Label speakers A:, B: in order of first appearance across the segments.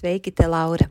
A: Sveiki, te Laura!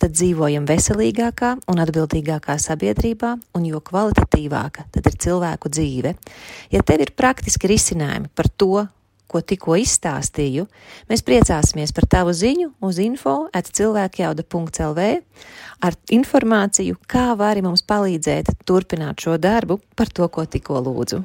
A: tad dzīvojam veselīgākā un atbildīgākā sabiedrībā, un jo kvalitatīvāka tad ir cilvēku dzīve. Ja tev ir praktiski risinājumi par to, ko tikko izstāstīju, mēs priecāsimies par tavu ziņu uz info at cilvēkjauda.lv ar informāciju, kā vari mums palīdzēt turpināt šo darbu par to, ko tikko lūdzu.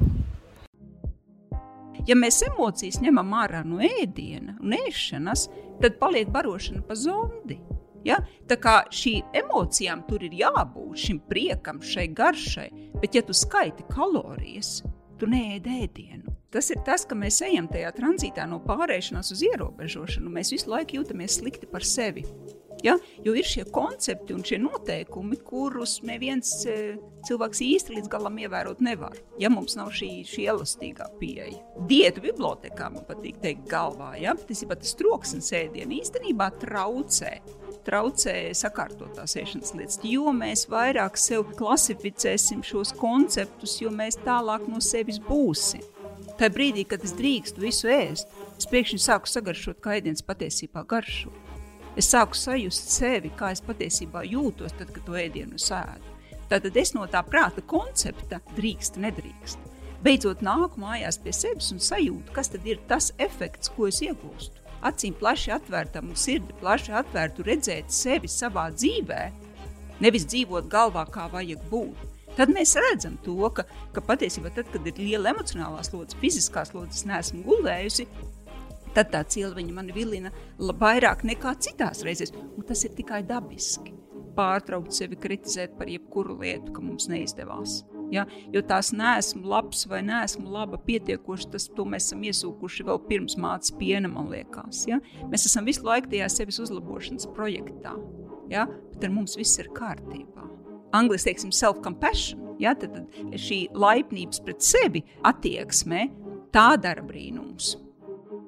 B: Ja mēs emocijas ņemam ārā no ēdiena un ēšanas, tad paliek barošana pa zondi. Ja? Tā kā šīm emocijām tur ir jābūt, šim priekam, šai garšai, bet ja tu skaiti kalorijas, tu neēd ēdienu. Tas ir tas, ka mēs ejam tajā tranzītā no pārēšanās uz ierobežošanu. Mēs visu laiku jūtamies slikti par sevi. Ja? Jo ir šie koncepti un šie noteikumi, kurus neviens e, cilvēks īsti līdz galam ievērot nevar. Ja mums nav šī, šī elastīgā pieeja. Dietu bibliotekā man patīk teikt, galvā, ja? tas ir pat troksnis ēdienu īstenībā traucē. Traucē sakārtotās ēšanas lietas, jo mēs vairāk sev klasificēsim šos konceptus, jo mēs tālāk no sevis būsim. Tā brīdī, kad es drīkstu visu ēst, es pēkšņi sāku sagaršot, kā ēdiens patiesībā garšo. Es sāku sajust sevi, kā es patiesībā jūtos, tad, kad to ēdienu sēdu. Tātad es no tā prāta koncepta drīkst, nedrīkst. Beidzot, nāku mājās pie sevis un sajūtu, kas tad ir tas efekts, ko es iegūstu. Acīm plaši atvērtam un sirdi plaši atvērtu redzēt sevi savā dzīvē, nevis dzīvot galvā, kā vajag būt. Tad mēs redzam to, ka, ka patiesībā, tad, kad ir liela emocionālā slodze, fiziskā slodze, es neesmu gulējusi, tad tā cilviņa man vilina vairāk nekā citās reizēs. Un tas ir tikai dabiski. Pārtraukt sevi kritizēt par jebkuru lietu, ka mums neizdevās. Ja? Jo tās neesmu labs vai neesmu laba pietiekoši, tas mēs esam iesūkuši vēl pirms mācības piena, man liekas. Ja? Mēs esam visu laiku tajā sevis uzlabošanas projektā. Ja? Bet ar mums viss ir kārtībā. Angliski teiksim, self-compassion, ja? tad, tad šī laipnības pret sevi attieksme, tā dara brīnumus.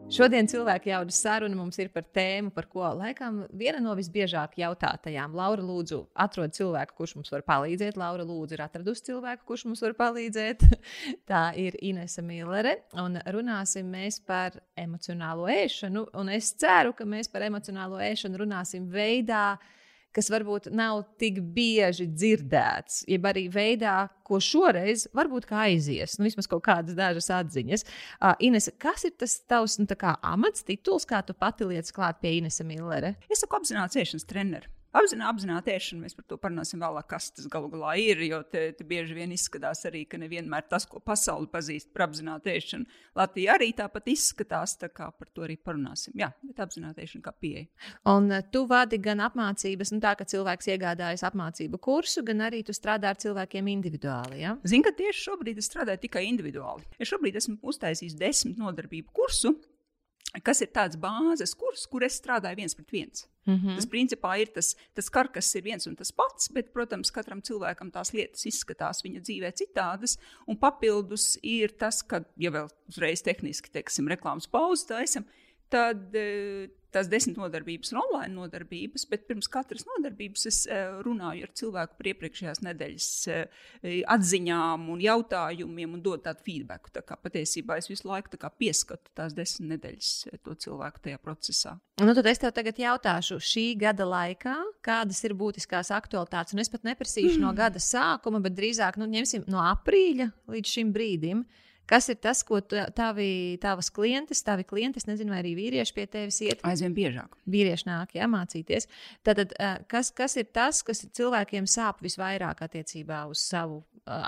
A: Šodien cilvēku jaudas saruna mums ir par tēmu, par ko laikam viena no visbiežāk jautātajām. Laura, lūdzu, atrod cilvēku, kurš mums var palīdzēt. Laura, lūdzu, ir atradusi cilvēku, kurš mums var palīdzēt. Tā ir Inese Millere. Un runāsim mēs par emocionālo ēšanu. Un es ceru, ka mēs par emocionālo ēšanu runāsim veidā, uh, kas varbūt nav tik bieži dzirdēts, jeb arī veidā, ko šoreiz varbūt kā aizies. Nu, vismaz kaut kādas dažas atziņas. Uh, Ines, kas ir tas tavs nu, amats, tituls, kā tu pati lietas klāt pie Inesa Millere?
B: Es saku apzināts iešanas treneris. Apzināti, apzināti ēšana, mēs par to parunāsim vēlāk, kas tas galu galā ir. Jo te, te bieži vien izskatās arī, ka nevienmēr tas, ko pasaule pazīst par apzināti ēšanu, Latvija arī tāpat izskatās. Tā kā par to arī parunāsim. Jā, bet apzināti ēšana kā pieeja.
A: Un eh, tu vadi gan apmācības, nu tā, ka cilvēks iegādājas apmācību kursu, gan arī tu strādā ar cilvēkiem individuāli. Ja?
B: Zinu, ka tieši šobrīd es strādāju tikai individuāli. Es šobrīd esmu uztaisījis desmit nodarbību kursu kas ir tāds bāzes kurs, kur es strādāju viens pret viens. Mm -hmm. Tas principā ir tas, tas kar, kas ir viens un tas pats, bet, protams, katram cilvēkam tās lietas izskatās viņa dzīvē citādas. Un papildus ir tas, ka, ja vēl uzreiz tehniski, teiksim, reklāmas pauzi taisam, tad eh, tās desmit nodarbības ir online nodarbības, bet pirms katras nodarbības es uh, runāju ar cilvēku par iepriekšējās nedēļas uh, atziņām un jautājumiem un dodu tādu feedback. Tā kā patiesībā es visu laiku pieskatu tās desmit nedēļas uh, to cilvēku tajā procesā.
A: Nu, tad es tev tagad jautāšu, šī gada laikā, kādas ir būtiskās aktualitātes, un es pat neprasīšu mm. no gada sākuma, bet drīzāk nu, ņemsim no aprīļa līdz šim brīdim. Uh, Kas ir tas, ko tavi, tavas klientes, tavi klienti, nezinu, vai arī vīrieši pie tevis iet?
B: Aizvien biežāk.
A: Vīrieši nāk, jā, mācīties. Tātad, kas, kas ir tas, kas cilvēkiem sāp visvairāk attiecībā uz savu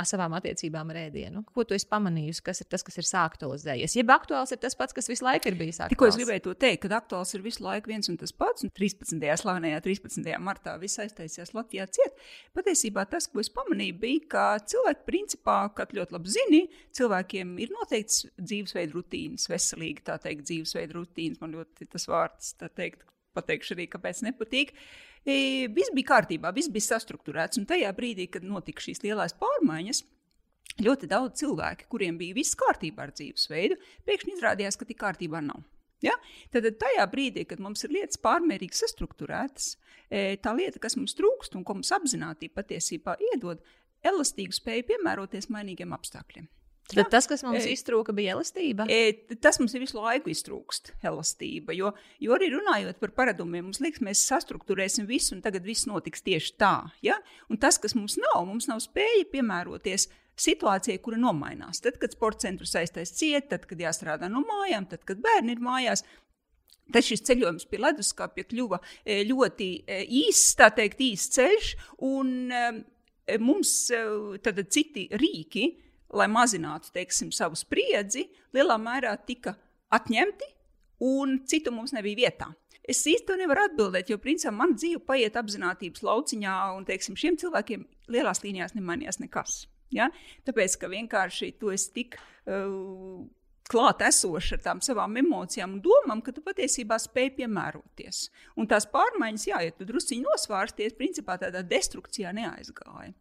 A: savām attiecībām ar ēdienu? Ko tu esi pamanījusi, kas ir tas, kas ir sāktualizējies? Jeb aktuāls ir tas pats, kas visu laiku ir bijis aktuāls.
B: Tikko es gribēju to teikt, ka aktuāls ir visu laiku viens un tas pats. Un 13. slavenajā 13. martā viss aiztaisījās Latvijā ciet. Patiesībā tas, ko es pamanīju, bija, ka cilvēki principā, kā ļoti labi zini, cilvēkiem ir noteikts dzīvesveidu rutīnas, veselīgi tā teikt, dzīvesveidu rutīnas. Man ļoti tas vārds, tā teikt, pateikšu arī, kāpēc nepatīk. E, viss bija kārtībā, viss bija sastruktūrēts. Un tajā brīdī, kad notika šīs lielās pārmaiņas, ļoti daudz cilvēku, kuriem bija viss kārtībā ar dzīvesveidu, pēkšņi izrādījās, ka tik kārtībā nav. Ja? Tad tajā brīdī, kad mums ir lietas pārmērīgi sastruktūrētas, e, tā lieta, kas mums trūkst un ko mums apzināti patiesībā iedod, elastīgu spēju piemēroties mainīgiem apstākļiem.
A: Tad tas, kas mums iztrūka, bija elastība.
B: Tas mums ir visu laiku iztrūkst, elastība. Jo, jo arī runājot par paradumiem, mums liekas, mēs sastruktūrēsim visu, un tagad viss notiks tieši tā. Ja? Un tas, kas mums nav, mums nav spēja piemēroties situācijai, kura nomainās. Tad, kad sporta centrs aiztais ciet, tad, kad jāstrādā no mājām, tad, kad bērni ir mājās. Tad šis ceļojums pie leduskapja kļuva ļoti īss, tā teikt, īss ceļš, un mums tad citi rīki lai mazinātu teiksim, savu spriedzi, lielā mērā tika atņemti, un citu mums nebija vietā. Es īsti nevaru atbildēt, jo principā mana dzīve paiet apziņotības lauciņā, un teiksim, šiem cilvēkiem lielās līnijās nemainījās nekas. Ja? Tāpēc, ka vienkārši tu esi tik uh, klāt esošs ar tām savām emocijām un domām, ka tu patiesībā spēj piemēroties. Un tās pārmaiņas, jā, ja tu druskuļi nosvārsties, principā tādā destrukcijā neaizgāja.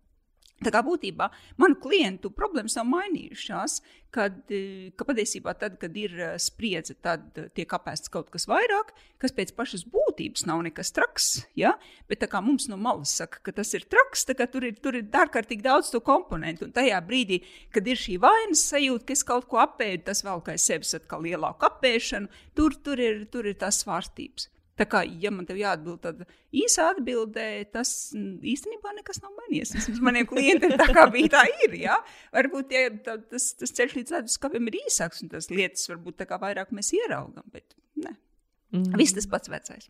B: Tā kā būtībā manu klientu problēmas nav mainījušās, kad, e, ka patiesībā tad, kad ir e, spriedze, tad tiek apēsts kaut kas vairāk, kas pēc pašas būtības nav nekas traks. Ja? Bet kā mums no malas saka, ka tas ir traks, tur ir, tur ir ārkārtīgi daudz to komponentu. Un tajā brīdī, kad ir šī vainas sajūta, ka es kaut ko apēdu, tas vēl kā sevis atkal lielāku apēšanu, tur, tur, ir, tur ir tās svārstības. Tā kā, ja man te jāatbild tāda īsa atbildē, tas īstenībā nekas nav mainījies. Vismaz maniem klientiem tā kā bija tā ir. Ja? Varbūt ja, tā, tas, tas ceļš līdz leduskapim ir īsāks, un tas lietas varbūt tā kā vairāk mēs ieraugam, bet ne. Mm. Viss tas pats vecais.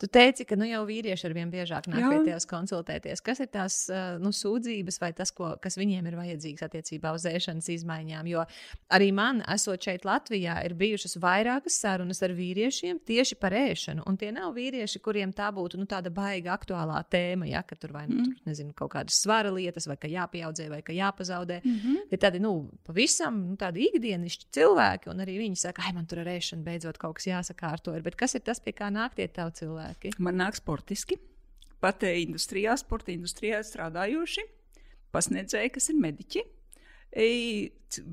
A: Tu teici, ka nu, jau vīrieši ar vien biežāk nāk Jā. pie tevis konsultēties. Kas ir tās nu, sūdzības vai tas, ko, kas viņiem ir vajadzīgs attiecībā uz ēšanas izmaiņām? Jo arī man, esot šeit Latvijā, ir bijušas vairākas sarunas ar vīriešiem tieši par ēšanu. Un tie nav vīrieši, kuriem tā būtu nu, tāda baiga aktuālā tēma, ja ka tur vai nu, mm. tur, nezinu, kaut kādas svara lietas, vai ka jāpieaudzē, vai ka jāpazaudē. Mm -hmm. Tie tādi nu, pavisam nu, tādi ikdienišķi cilvēki, un arī viņi saka, ah, man tur ar ēšanu beidzot kaut kas jāsakārto. Ir. Bet kas ir tas, pie kā nāk tie tavi cilvēki?
B: Man nāk sportiski, pat industrijā, sporta industrijā strādājoši, pasniedzēji, kas ir mediķi,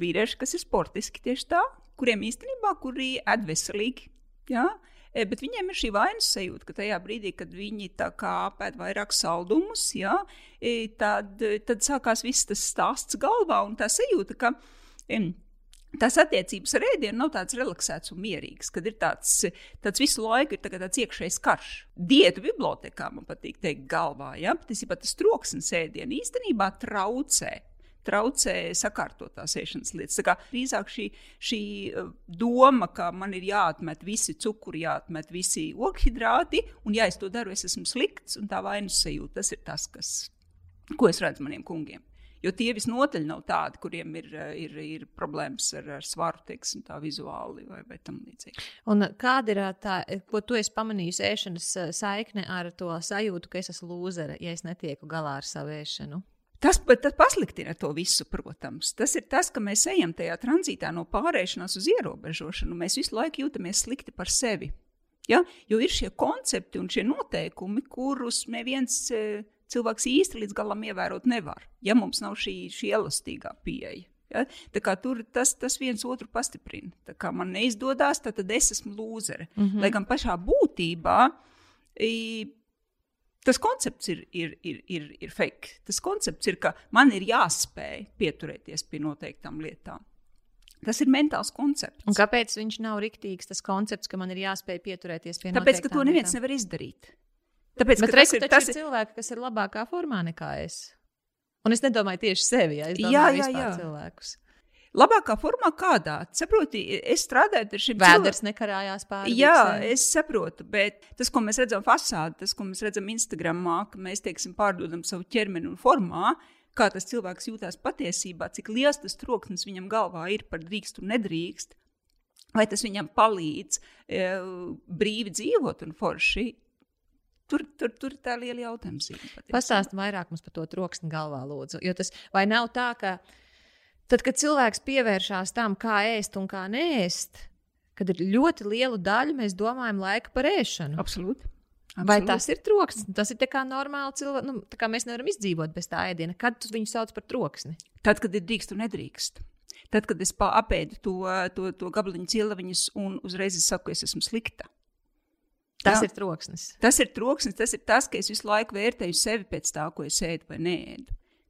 B: vīrieši, kas ir sportiski tieši tā, kuriem īstenībā kuri ēd veselīgi. Ja? Bet viņiem ir šī vainas sajūta, ka tajā brīdī, kad viņi apēd vairāk saldumus, ja, tad, tad sākās viss tas stāsts galvā un tā sajūta, ka tās attiecības ar ēdienu nav tādas relaksētas un mierīgas, kad ir tāds, tāds visu laiku ir tā tāds iekšējs karš. Dietu bibliotekā man patīk teikt, galvā, ja patiesībā tas troksnis ēdienu īstenībā traucē. Traucē sakārtotās ēšanas lietas. Tā kā drīzāk šī, šī uh, doma, ka man ir jāatmet visi cukuri, jāatmet visi oglehidrāti, un ja es to daru, es esmu slikts, un tā vainas sajūta, tas ir tas, kas, ko es redzu maniem kungiem. Jo tie visnotaļ nav tādi, kuriem ir, ir, ir problēmas ar, ar svaru, teiksim, tā vizuāli vai, vai tam līdzīgi.
A: Un kāda ir tā, ko tu esi pamanījis ēšanas saikne ar to sajūtu, ka es esmu lūzere, ja es netieku galā ar savu ēšanu?
B: Tas, tas pasliktina to visu, protams. Tas ir tas, ka mēs ejam tajā tranzītā no pārēšanās uz ierobežošanu. Mēs visu laiku jūtamies slikti par sevi. Ja? Jo ir šie koncepti un šie noteikumi, kurus neviens cilvēks īsti līdz galam ievērot nevar, ja mums nav šī, šī elastīgā pieeja. Ja? Tur tas, tas viens otru pastiprina. Tā kā man neizdodas, tad es esmu lūzere. Mm -hmm. Lai gan pašā būtībā i, tas koncepts ir, ir, ir, ir, ir fake. Tas koncepts ir, ka man ir jāspēj pieturēties pie noteiktām lietām. Tas ir mentāls koncepts.
A: Un kāpēc viņš nav rīktīgs? Tas koncepts, ka man ir jāspēj pieturēties pie
B: Tāpēc, ka to neviens lietām. nevar izdarīt.
A: Tāpēc, Bet tas, ir, tas ir cilvēki, kas ir labākā formā nekā es. Un es nedomāju tieši sevi, ja es domāju jā, jā, jā. cilvēkus.
B: Labākā formā kādā? Saproti, es strādāju ar šiem
A: cilvēkiem. Vēders nekarājās pāri.
B: Jā, es saprotu, bet tas, ko mēs redzam fasādi, tas, ko mēs redzam Instagramā, ka mēs, teiksim, pārdodam savu ķermeni un formā, kā tas cilvēks jūtas patiesībā, cik liels tas troksnis viņam galvā ir par drīkst un nedrīkst, vai tas viņam palīdz e, brīvi dzīvot un forši. Tur, tur, tur ir tā liela jautājuma.
A: Pastāstiet vairāk par to troksni galvā, lūdzu. Jo tas vai nav tā, ka tad, kad cilvēks pievēršās tam, kā ēst un kā nēst, kad ir ļoti lielu daļu mēs domājam laika par ēšanu.
B: Absolūti.
A: Absolut. Vai tas ir troksnis? Tas ir kā normāli cilvēks. Nu, kā mēs nevaram izdzīvot bez tā ēdiena. Kad tu viņu sauc par troksni?
B: Tad, kad ir drīkst un nedrīkst. Tad, kad es apēdu to, to, to gabaliņu cilvēciņus un uzreiz es saku, es esmu slikta.
A: Tas Jā. ir troksnis.
B: Tas ir troksnis, tas ir tas, ka es visu laiku vērtēju sevi pēc tā, ko es ēdu vai nē.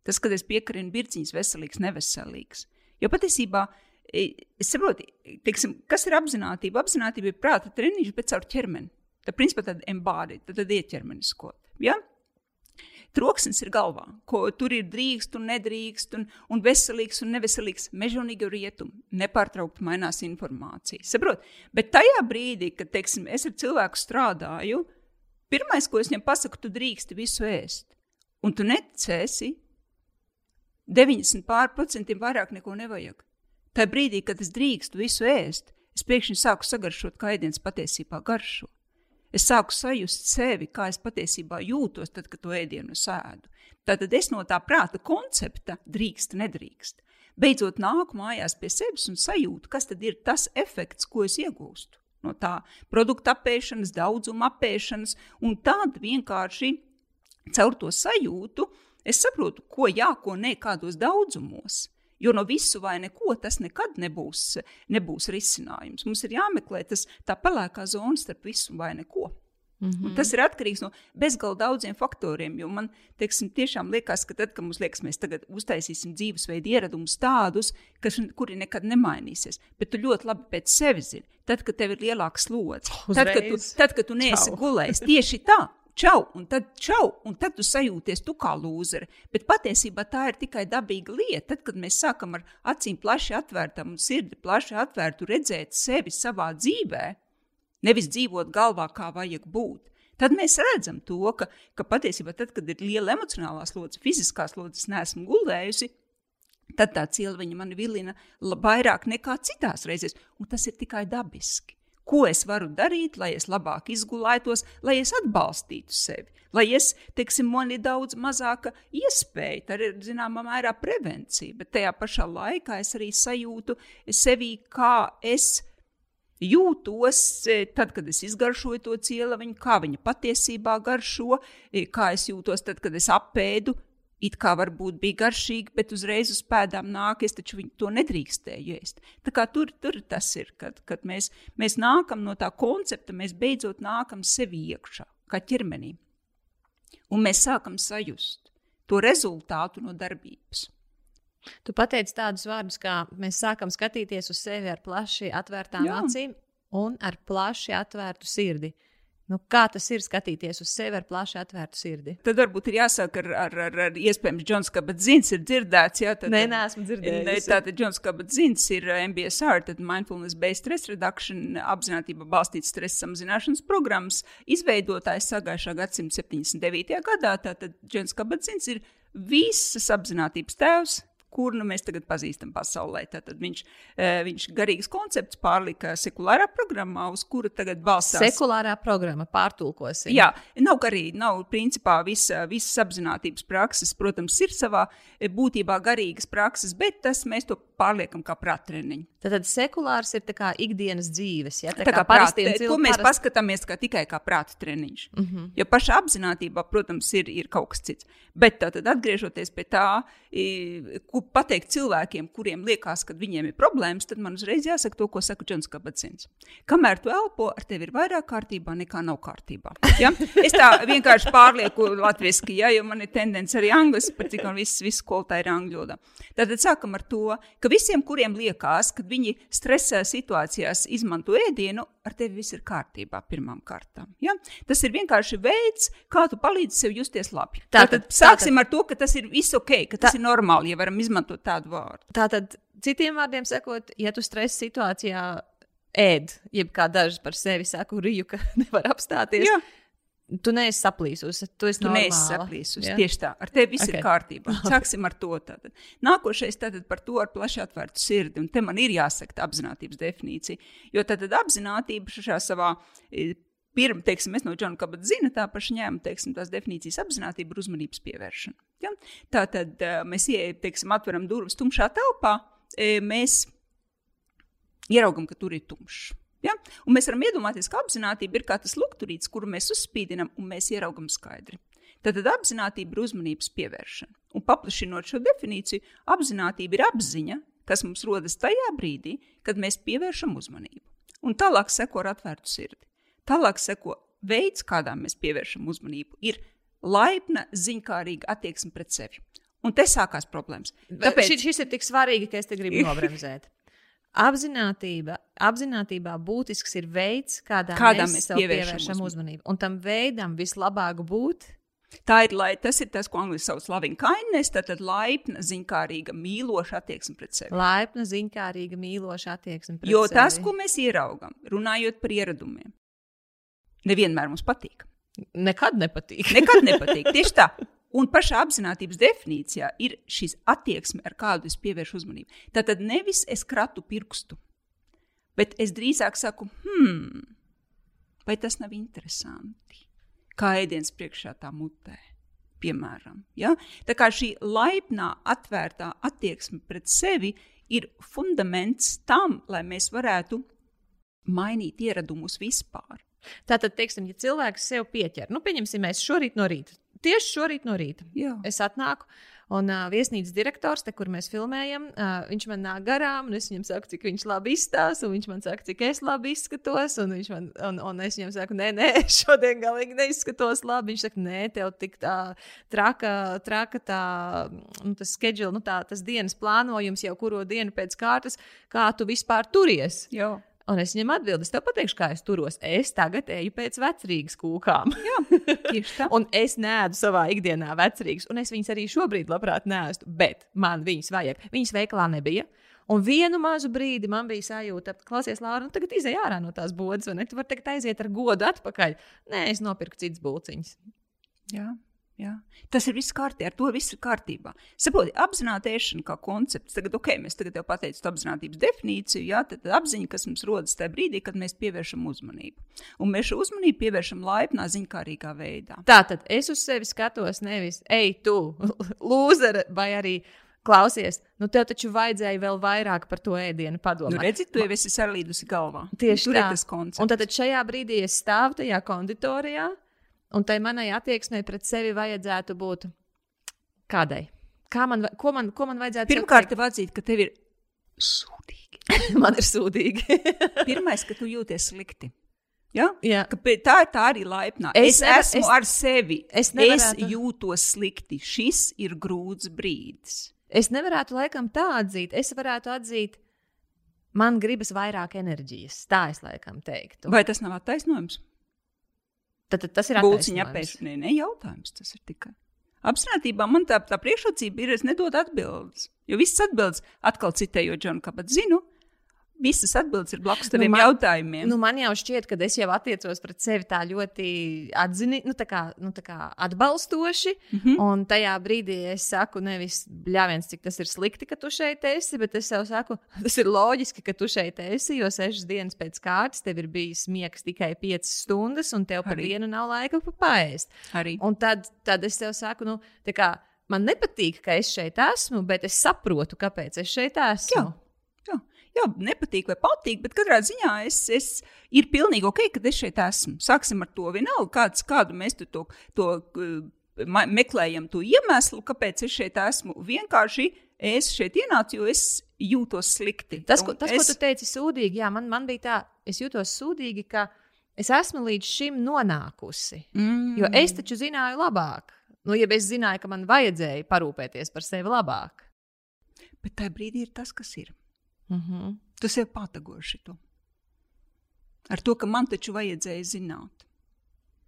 B: Tas, kad es piekarinu birciņas, veselīgs, neveselīgs. Jo patiesībā es saprotu, teiksim, kas ir apziņotība. Apziņotība ir prāta treniņš, bet caur ķermeni. Tad, principā, tad embādi, tad, tad ieķermeniskot. Ja? Troksnis ir galvā, ko tur ir drīkst un nedrīkst, un, un veselīgs un neveselīgs, mežonīgi rietumi, nepārtraukti mainās informācija. Saprot? Bet tajā brīdī, kad teiksim, es ar cilvēku strādāju, pirmais, ko es viņam pasaku, tu drīksti visu ēst. Un tu neticēsi, 90% vairāk neko nevajag. Tajā brīdī, kad es drīkstu visu ēst, es pēkšņi sāku sagaršot, kā ēdiens patiesībā garšo. Es sāku sajust sevi, kā es patiesībā jūtos, tad, kad to ēdienu sēdu. Tātad es no tā prāta koncepta drīkst, nedrīkst. Beidzot, nāku mājās pie sevis un sajūtu, kas tad ir tas efekts, ko es iegūstu no tā produktu apēšanas, daudzuma apēšanas, un tad vienkārši caur to sajūtu es saprotu, ko jā, ko nē, kādos daudzumos. Jo no visu vai neko tas nekad nebūs, nebūs risinājums. Mums ir jāmeklē tas, tā pelēkā zona starp visu vai neko. Mm -hmm. Un tas ir atkarīgs no bezgalīgi daudziem faktoriem. Man teiksim, tiešām liekas, ka tad, kad mums liekas, mēs tagad uztaisīsim dzīvesveidu ieradumus tādus, kas, kuri nekad nemainīsies, bet tu ļoti labi pēc sevis zini, tad, kad tev ir lielāks slodzi, tad, kad tu, tad, kad tu neesi gulējis tieši tā, čau, un tad čau, un tad tu sajūties tu kā lūzere. Bet patiesībā tā ir tikai dabīga lieta. Tad, kad mēs sākam ar acīm plaši atvērtām un sirdi plaši atvērtu redzēt sevi savā dzīvē, nevis dzīvot galvā, kā vajag būt. Tad mēs redzam to, ka, ka patiesībā, tad, kad ir liela emocionālā slodze, fiziskā slodze, es neesmu gulējusi, tad tā cilviņa man vilina vairāk nekā citās reizēs, un tas ir tikai dabiski ko es varu darīt, lai es labāk izgulētos, lai es atbalstītu sevi, lai es, teiksim, man ir daudz mazāka iespēja, tā ir zināmā mērā prevencija, bet tajā pašā laikā es arī sajūtu sevi, kā es jūtos, e, tad, kad es izgaršoju to cieliņu, kā viņa patiesībā garšo, e, kā es jūtos tad, kad es apēdu it kā varbūt bija garšīgi, bet uzreiz uz pēdām nāk, es taču to nedrīkstēju ēst. Tā kā tur, tur tas ir, kad, kad mēs, mēs nākam no tā koncepta, mēs beidzot nākam sevi iekšā, kā ķermenī. Un mēs sākam sajust to rezultātu no darbības.
A: Tu pateici tādus vārdus, kā mēs sākam skatīties uz sevi ar plaši atvērtām Jā. acīm un ar plaši atvērtu sirdi. Nu, kā tas ir skatīties uz sevi ar plaši atvērtu sirdi?
B: Tad varbūt ir jāsāk ar, ar, ar, ar iespējams, Džons Kabatzins ir dzirdēts. Jā, tad,
A: Nē, neesmu dzirdējis.
B: Ne, tātad Džons Kabatzins ir uh, MBSR, tad Mindfulness Based Stress Reduction, apzinātība balstīts stresa samazināšanas programmas izveidotājs sagājušā gadsimta 79. gadā. Tātad Džons Kabatzins ir visas apzinātības tēvs, kur nu, mēs tagad pazīstam pasaulē. Tad viņš, eh, viņš garīgs koncepts pārlika sekulārā programmā, uz kura tagad balstās.
A: Sekulārā programma pārtulkosim.
B: Jā, nav garīgi, nav principā visa, visas apzinātības prakses, protams, ir savā eh, būtībā garīgas prakses, bet tas mēs to pārliekam kā prātreniņu.
A: Tad sekulārs ir kā ikdienas dzīves. Ja?
B: Tā, tā kā, kā parastiem cilvēkiem. To mēs parast... paskatāmies kā tikai kā prāta treniņš.
A: Mhm. -huh.
B: Jo pašā apziņotībā, protams, ir, ir kaut kas cits. Bet tā, tad atgriežoties pie tā, ko pateikt cilvēkiem, kuriem liekas, ka viņiem ir problēmas, tad man uzreiz jāsaka to, ko saka Džons Kabacins. Kamēr tu elpo, ar tevi ir vairāk kārtībā nekā nav kārtībā. Ja? Es tā vienkārši pārlieku latviešu, ja, jo man ir tendence arī angliski, par cik man viss, viss skolotā ir angļu valodā. Tad sākam ar to, ka visiem, kuriem liekas, ka viņi stresā situācijās izmanto ēdienu, ar tevi viss ir kārtībā pirmām kārtām. Ja? Tas ir vienkārši veids, kā tu palīdzi sev justies labi. Tātad, tātad sāksim tātad, ar to, ka tas ir viss ok, ka tas tā, ir normāli, ja varam izmantot tādu vārdu.
A: Tātad, citiem vārdiem sakot, ja tu stresa situācijā ēd, jeb kā daži par sevi saka, rīju, ka nevar apstāties. Jā Tu neesi saplīsusi. Tu
B: Tu neesi saplīsusi.
A: Ja?
B: Tieši tā. Ar tevi viss
A: Ok.
B: okay. ir kārtībā. Sāksim ar to. Tātad. Nākošais tātad par to ar plaši atvērtu sirdi. Un te man ir jāsaka apziņotības definīcija. Jo tad apziņotība šajā savā. e, Pirmā, teiksim, es no Džona Kabata zinu, tā paša ņēmu, teiksim, tās definīcijas apziņotība ir uzmanības pievēršana. Ja? Tā tad uh, mēs ieejam, teiksim, atveram durvis tumšā telpā, e, mēs ieraugam, ka tur ir tumšs. Ja? Un mēs varam iedomāties, ka apziņotība ir kā tas lukturītis, kuru mēs uzspīdinām un mēs ieraugam skaidri. Tad apziņotība ir uzmanības pievēršana. Un paplašinot šo definīciju, apziņotība ir apziņa, kas mums rodas tajā brīdī, kad mēs pievēršam uzmanību. Un tālāk seko ar atvērtu sirdi. Tālāk seko veids, kādā mēs pievēršam uzmanību, ir laipna, ziņkārīga attieksme pret sevi. Un te sākās problēmas.
A: Tāpēc šis, šis ir tik svarīgi, ka es te gribu nobremzēt. Apzinātība, apzinātībā būtisks ir veids, kādā,
B: Kādā
A: mēs,
B: mēs pievēršam uzmanību.
A: uzmanību. Un tam veidam vislabāk būt
B: Tā ir, lai, tas ir tas, ko angļuiski sauc par loving kindness, tātad laipna, ziņkārīga, mīloša attieksme pret sevi.
A: laipna, ziņkārīga, mīloša attieksme. pret
B: Jo tas,
A: sevi.
B: ko mēs ieraugām, runājot par ieradumiem, nevienmēr mums patīk.
A: nekad nepatīk.
B: Nekad nepatīk. Tieši tā. Un pašā apziņotības definīcijā ir šis attieksme, ar kādu es pievēršu uzmanību. Tātad nevis es kratu pirkstu, bet es drīzāk saku, hmm, vai tas nav interesanti? Kā ēdiens priekšā tā mutē. Piemēram, ja? tā kā šī laipnā, atvērtā attieksme pret sevi ir fundaments tam, lai mēs varētu mainīt ieradumus vispār.
A: Tātad, teiksim, ja cilvēks sev pieķer, nu, pieņemsim, mēs šorīt no rīta, tieši šorīt no rīta,
B: Jā.
A: es atnāku. Un uh, viesnīcas direktors, te, kur mēs filmējam, uh, viņš man nāk garām, un es viņam saku, cik viņš labi izstāsta, un viņš man saka, cik es labi izskatos. Un, man, un, un es viņam saku, nē, nē, šodien galīgi neizskatos labi. Viņš saka, nē, tev tik tā traka, traka tā, nu, tas schedule, nu, tā, tas dienas plānojums jau kuro dienu pēc kārtas, kā tu vispār turies.
B: Jā.
A: Un es viņam atbildēju, es tev pateikšu, kā es turos. Es tagad eju pēc vecrīgas kūkām.
B: Tieši tā.
A: Un es nēdu savā ikdienā vecrīgas, un es viņas arī šobrīd labprāt nēstu, bet man viņas vajag. Viņas veikalā nebija. Un vienu mazu brīdi man bija sajūta, ka, klausies, Lāra, nu tagad izej ārā no tās bodas, vai ne? Tu vari tagad aiziet ar godu atpakaļ. Nē, es nopirku citas būciņas.
B: Jā, jā. Tas ir viss kārtībā, ar to viss ir kārtībā. Saproti, apzināti ēšana kā koncepts. Tagad, ok, mēs tagad jau pateicām apziņotības definīciju, jā, tad tā apziņa, kas mums rodas tajā brīdī, kad mēs pievēršam uzmanību. Un mēs šo uzmanību pievēršam laipnā, ziņkārīgā veidā.
A: Tā tad es uz sevi skatos nevis, ej, tu, lūzere, vai arī klausies, nu tev taču vajadzēja vēl vairāk par to ēdienu padomāt.
B: Nu, redzi, tu jau esi salīdusi galvā.
A: Tieši
B: Tur
A: tā.
B: tas koncepts.
A: Un tad šajā brīdī es stāvu tajā konditorijā, un tai manai attieksmei pret sevi vajadzētu būt kādai. Kā man, ko, man, ko man vajadzētu
B: Pirmkārt, tev atzīt, ka tev ir sūdīgi.
A: man ir sūdīgi.
B: Pirmais, ka tu jūties slikti. Ja?
A: Jā.
B: Ka tā, tā arī laipnā.
A: Es
B: Es,
A: nevar-
B: esmu
A: es-
B: ar sevi.
A: es
B: Es,
A: nevarētu-
B: es jūtos slikti. Šis ir grūts brīdis.
A: Es nevarētu laikam tā atzīt. Es varētu atzīt, man gribas vairāk enerģijas. Tā es laikam teiktu.
B: Vai tas nav attaisnojums?
A: Tad, tad tas ir
B: Būciņa
A: attaisnojums.
B: apēšana. Nē, ne, jautājums tas ir tikai. Apzinātībā man tā, tā priekšrocība ir, es nedodu atbildes. Jo visas atbildes, atkal citējot Džonu Kabatu, zinu, visas atbildes ir blakus
A: man-
B: nu, jautājumiem.
A: Nu, man jau šķiet, ka es jau attiecos pret sevi tā ļoti atzini, nu, tā kā, nu, tā kā atbalstoši. Mm. -hmm. Un tajā brīdī es saku, nevis bļāviens, cik tas ir slikti, ka tu šeit esi, bet es jau saku, tas ir loģiski, ka tu šeit esi, jo sešas dienas pēc kārtas tev ir bijis miegs tikai piecas stundas, un tev par
B: Arī.
A: dienu nav laika pa paēst.
B: Arī.
A: Un tad, tad es tev saku, nu, tā kā. Man nepatīk, ka es šeit esmu, bet es saprotu, kāpēc es šeit esmu.
B: Jā. Jā, nepatīk vai patīk, bet katrā ziņā es, es ir pilnīgi ok, ka es šeit esmu. Sāksim ar to vienalga, kāds, kādu mēs to, to ma- meklējam, to iemeslu, kāpēc es šeit esmu. Vienkārši es šeit ienācu, jo es jūtos slikti.
A: Tas, ko, tas,
B: es,
A: ko tu teici, sūdīgi, jā, man, man bija tā, es jūtos sūdīgi, ka es esmu līdz šim nonākusi.
B: mm,
A: Jo es taču zināju labāk. Nu, ja es zināju, ka man vajadzēja parūpēties par sevi labāk.
B: Bet tajā brīdī ir tas, kas ir.
A: Mm -hmm.
B: Tu sev patagoši to. Ar to, ka man taču vajadzēja zināt.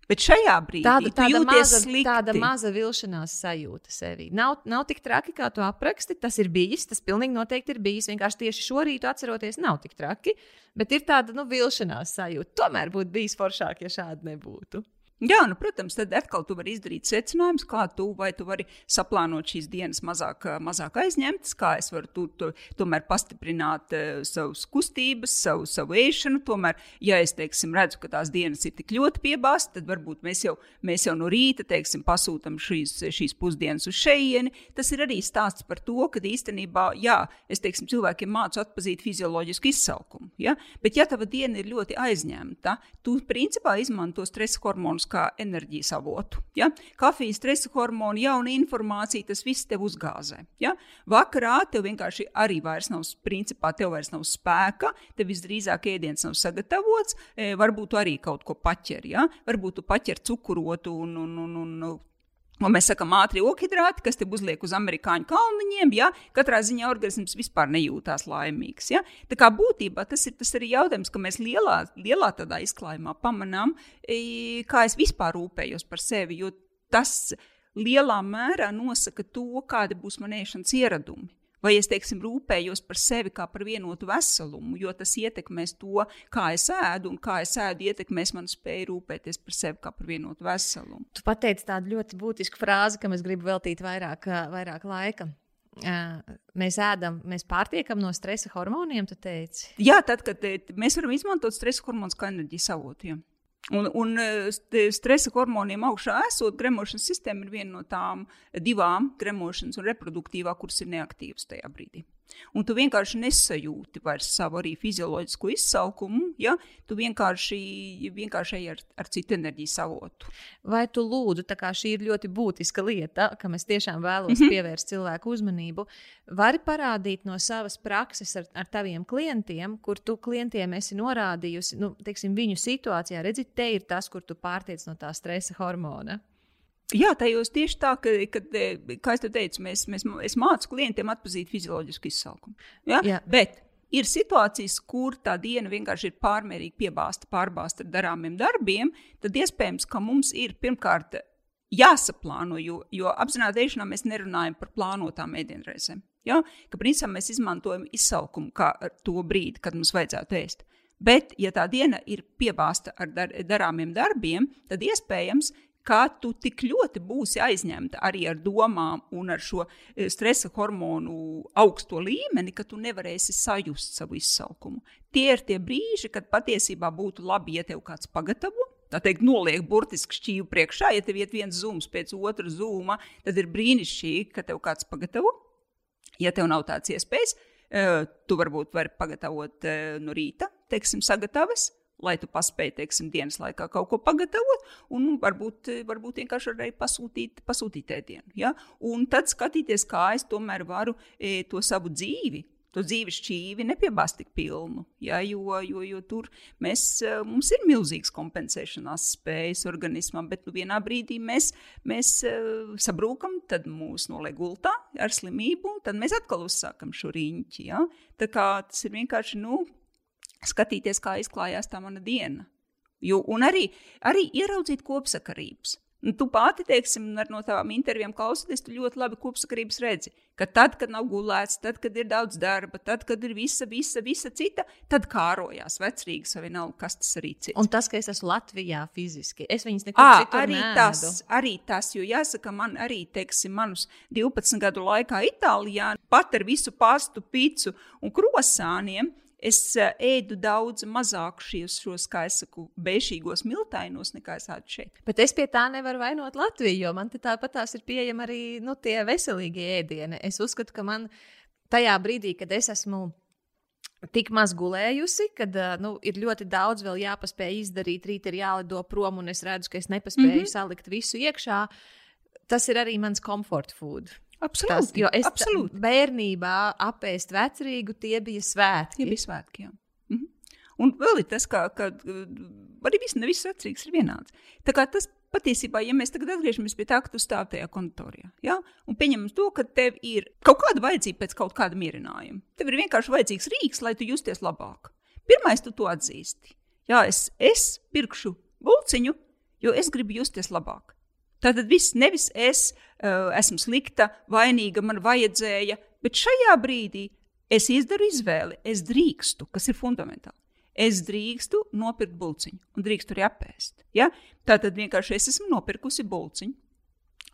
B: Bet šajā brīdī
A: Tāda, tāda, maza,
B: slikti.
A: tāda maza vilšanās sajūta sevī. Nav, nav tik traki, kā tu apraksti. Tas ir bijis, tas pilnīgi noteikti ir bijis. Vienkārši tieši šorīt, atceroties, nav tik traki. Bet ir tāda nu, vilšanās sajūta. Tomēr būtu bijis foršāk, ja šāda nebūtu.
B: Jā, nu, protams, tad atkal tu vari izdarīt secinājumus, kā tu tu vari saplānot šīs dienas mazāk, mazāk aizņemtas, kā es varu tu, tu, tomēr pastiprināt uh, savus kustības, savu, savu ēšanu. Tomēr, ja es teiksim, redzu, ka tās dienas ir tik ļoti piebāztas, tad varbūt mēs jau, mēs jau no rīta teiksim, pasūtām šīs, šīs pusdienas uz šejieni. Tas ir arī stāsts par to, ka īstenībā, jā, es teiksim, cilvēkiem mācu atpazīt fizioloģisku izsalkumu. Ja? Bet, ja tava diena ir ļoti aizņemta, tu principā izmanto stresa hormonus kā enerģijas avotu. Ja? Kafijas, stresa hormoni, jauna informācija, tas viss tev uzgāzē. Ja? Vakarā tev vienkārši arī vairs nav, principā, tev vairs nav spēka, tev visdrīzāk ēdiens nav sagatavots, e, varbūt arī kaut ko paķer. Ja? Varbūt tu paķer cukurotu un, un, un, un Un mēs sakām, ātrie ogļhidrāti, kas te uzliek uz amerikāņu kalniņiem, ja katrā ziņā organisms vispār nejūtās laimīgs. Ja? Tā kā būtībā tas ir tas arī jautājums, ka mēs lielā, lielā tādā izklājumā pamanām, kā es vispār rūpējos par sevi, jo tas lielā mērā nosaka to, kādi būs manēšanas ieradumi. Vai es teiksim, rūpējos par sevi kā par vienotu veselumu, jo tas ietekmēs to, kā es ēdu, un kā es ēdu, ietekmēs manu spēju rūpēties par sevi kā par vienotu veselumu.
A: Tu pateici tādu ļoti būtisku frāzi, kam es gribu veltīt vairāk, vairāk laika. Mēs ēdam, mēs pārtiekam no stresa hormoniem, tu teici?
B: Jā, tad, kad mēs varam izmantot stresa hormonus kā enerģijas avotu. Un, un e, stresa hormoniem augšā esot, gremošanas sistēma ir viena no tām divām, gremošanas un reproduktīvā, kuras ir neaktīvas tajā brīdī. Un tu vienkārši nesajūti vairs savu arī fizioloģisko izsalkumu, ja tu vienkārši, vienkārši ej ar, ar citu enerģijas avotu.
A: Vai tu lūdzu, tā kā šī ir ļoti būtiska lieta, kam es tiešām vēlos mm -hmm. pievērst cilvēku uzmanību, vari parādīt no savas prakses ar, ar taviem klientiem, kur tu klientiem esi norādījusi nu, teiksim, viņu situācijā, redzi, te ir tas, kur tu pārtiec no tā stresa hormona.
B: Jā, tajos tieši tā, ka, kad, e, kā es teicu, mēs, mēs, es mācu klientiem atpazīt fizioloģisku izsalkumu. Ja? Jā. Bet ir situācijas, kur tā diena vienkārši ir pārmērīgi piebāzta, pārbāzta ar darāmiem darbiem, tad iespējams, ka mums ir pirmkārt jāsaplāno, jo, jo apzināti ēšanā mēs nerunājam par plānotām ēdienreizēm. Ja? Ka principā mēs izmantojam izsalkumu kā to brīdi, kad mums vajadzētu ēst. Bet, ja tā diena ir piebāzta ar dar darāmiem darbiem, tad iespējams, ka tu tik ļoti būsi aizņemta arī ar domām un ar šo e, stresa hormonu augsto līmeni, ka tu nevarēsi sajust savu izsalkumu. Tie ir tie brīži, kad patiesībā būtu labi, ja tev kāds pagatavo. Tā teikt, noliek burtiski šķīvi priekšā. Ja tev iet viens zūms pēc otra zūma, tad ir brīnišķīgi, ka tev kāds pagatavo. Ja tev nav tāds iespējas, e, tu varbūt vari pagatavot e, no rīta, teiksim, sagatavas lai tu paspēji, teiksim, dienas laikā kaut ko pagatavot, un varbūt, varbūt vienkārši arī pasūtīt, pasūtīt ēdienu. Ja? Un tad skatīties, kā es tomēr varu e, to savu dzīvi. To dzīves šķīvi nepiebāzt tik pilnu, ja, jo, jo, jo tur mēs, e, mums ir milzīgas kompensēšanās spējas organismam, bet nu, vienā brīdī mēs, mēs uh, sabrūkam, tad mūs noliek gultā ar slimību, tad mēs atkal uzsākam šo riņķi. Ja? Tā kā tas ir vienkārši nu, skatīties, kā izklājās tā mana diena. Jo, un arī, arī ieraudzīt kopsakarības. Un tu pati, teiksim, no tavām intervijām klausoties, tu ļoti labi kopsakarības redzi, ka tad, kad nav gulēts, tad, kad ir daudz darba, tad, kad ir visa, visa, visa cita, tad kārojās vecrīgas vai vienalga, kas tas arī cits.
A: Un tas, ka es esmu Latvijā fiziski, es viņas nekur à, citur
B: arī neēdu. tas, arī tas, jo jāsaka, man arī, teiksim, manus 12 gadu laikā Itālijā pat ar visu pastu, picu un krosāniem es ēdu daudz mazāk šos, šos kā es saku, bēšīgos miltainos, nekā es ēdu šeit.
A: Bet es pie tā nevaru vainot Latviju, jo man tāpat tās ir pieejami arī nu, tie veselīgie ēdieni. Es uzskatu, ka man tajā brīdī, kad es esmu tik maz gulējusi, kad uh, nu, ir ļoti daudz vēl jāpaspēj izdarīt. Rīt ir jālido prom, un es redzu, ka es nepaspēju mm -hmm. salikt visu iekšā. Tas ir arī mans komfort food.
B: Absolūti. Tas,
A: es
B: absolūti.
A: bērnībā apēst vecrīgu, tie bija svētki.
B: Tie bija svētki, jā. Mhm. Un vēl ir tas, ka, ka arī viss, ne viss vecrīgs ir vienāds. Tā kā tas patiesībā, ja mēs tagad atgriežamies pie tā, ka tu stāv tajā kontorijā, ja? un pieņemam to, ka tev ir kaut kāda vajadzība pēc kaut kāda mierinājuma. Tev ir vienkārši vajadzīgs rīks, lai tu justies labāk. Pirmais, tu to atzīsti. Jā, es, es pirkšu bulciņu, jo es gribu justies labāk. Tātad viss nevis es uh, esmu slikta, vainīga, man vajadzēja, bet šajā brīdī es izdaru izvēli, es drīkstu, kas ir fundamentāli. es drīkstu nopirkt buļciņu un drīkstu arī apēst. Ja? Tā tad vienkārši es esmu nopirkusi buļciņu.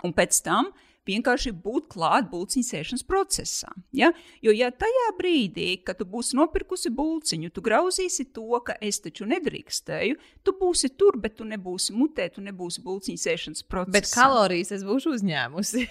B: Un pēc tam vienkārši būt klāt būciņu sēšanas procesā. Ja? Jo, ja tajā brīdī, kad tu būsi nopirkusi būciņu, tu grauzīsi to, ka es taču nedrīkstēju, tu būsi tur, bet tu nebūsi mutē, tu nebūsi būciņu sēšanas procesā.
A: Bet kalorijas es būšu uzņēmusi.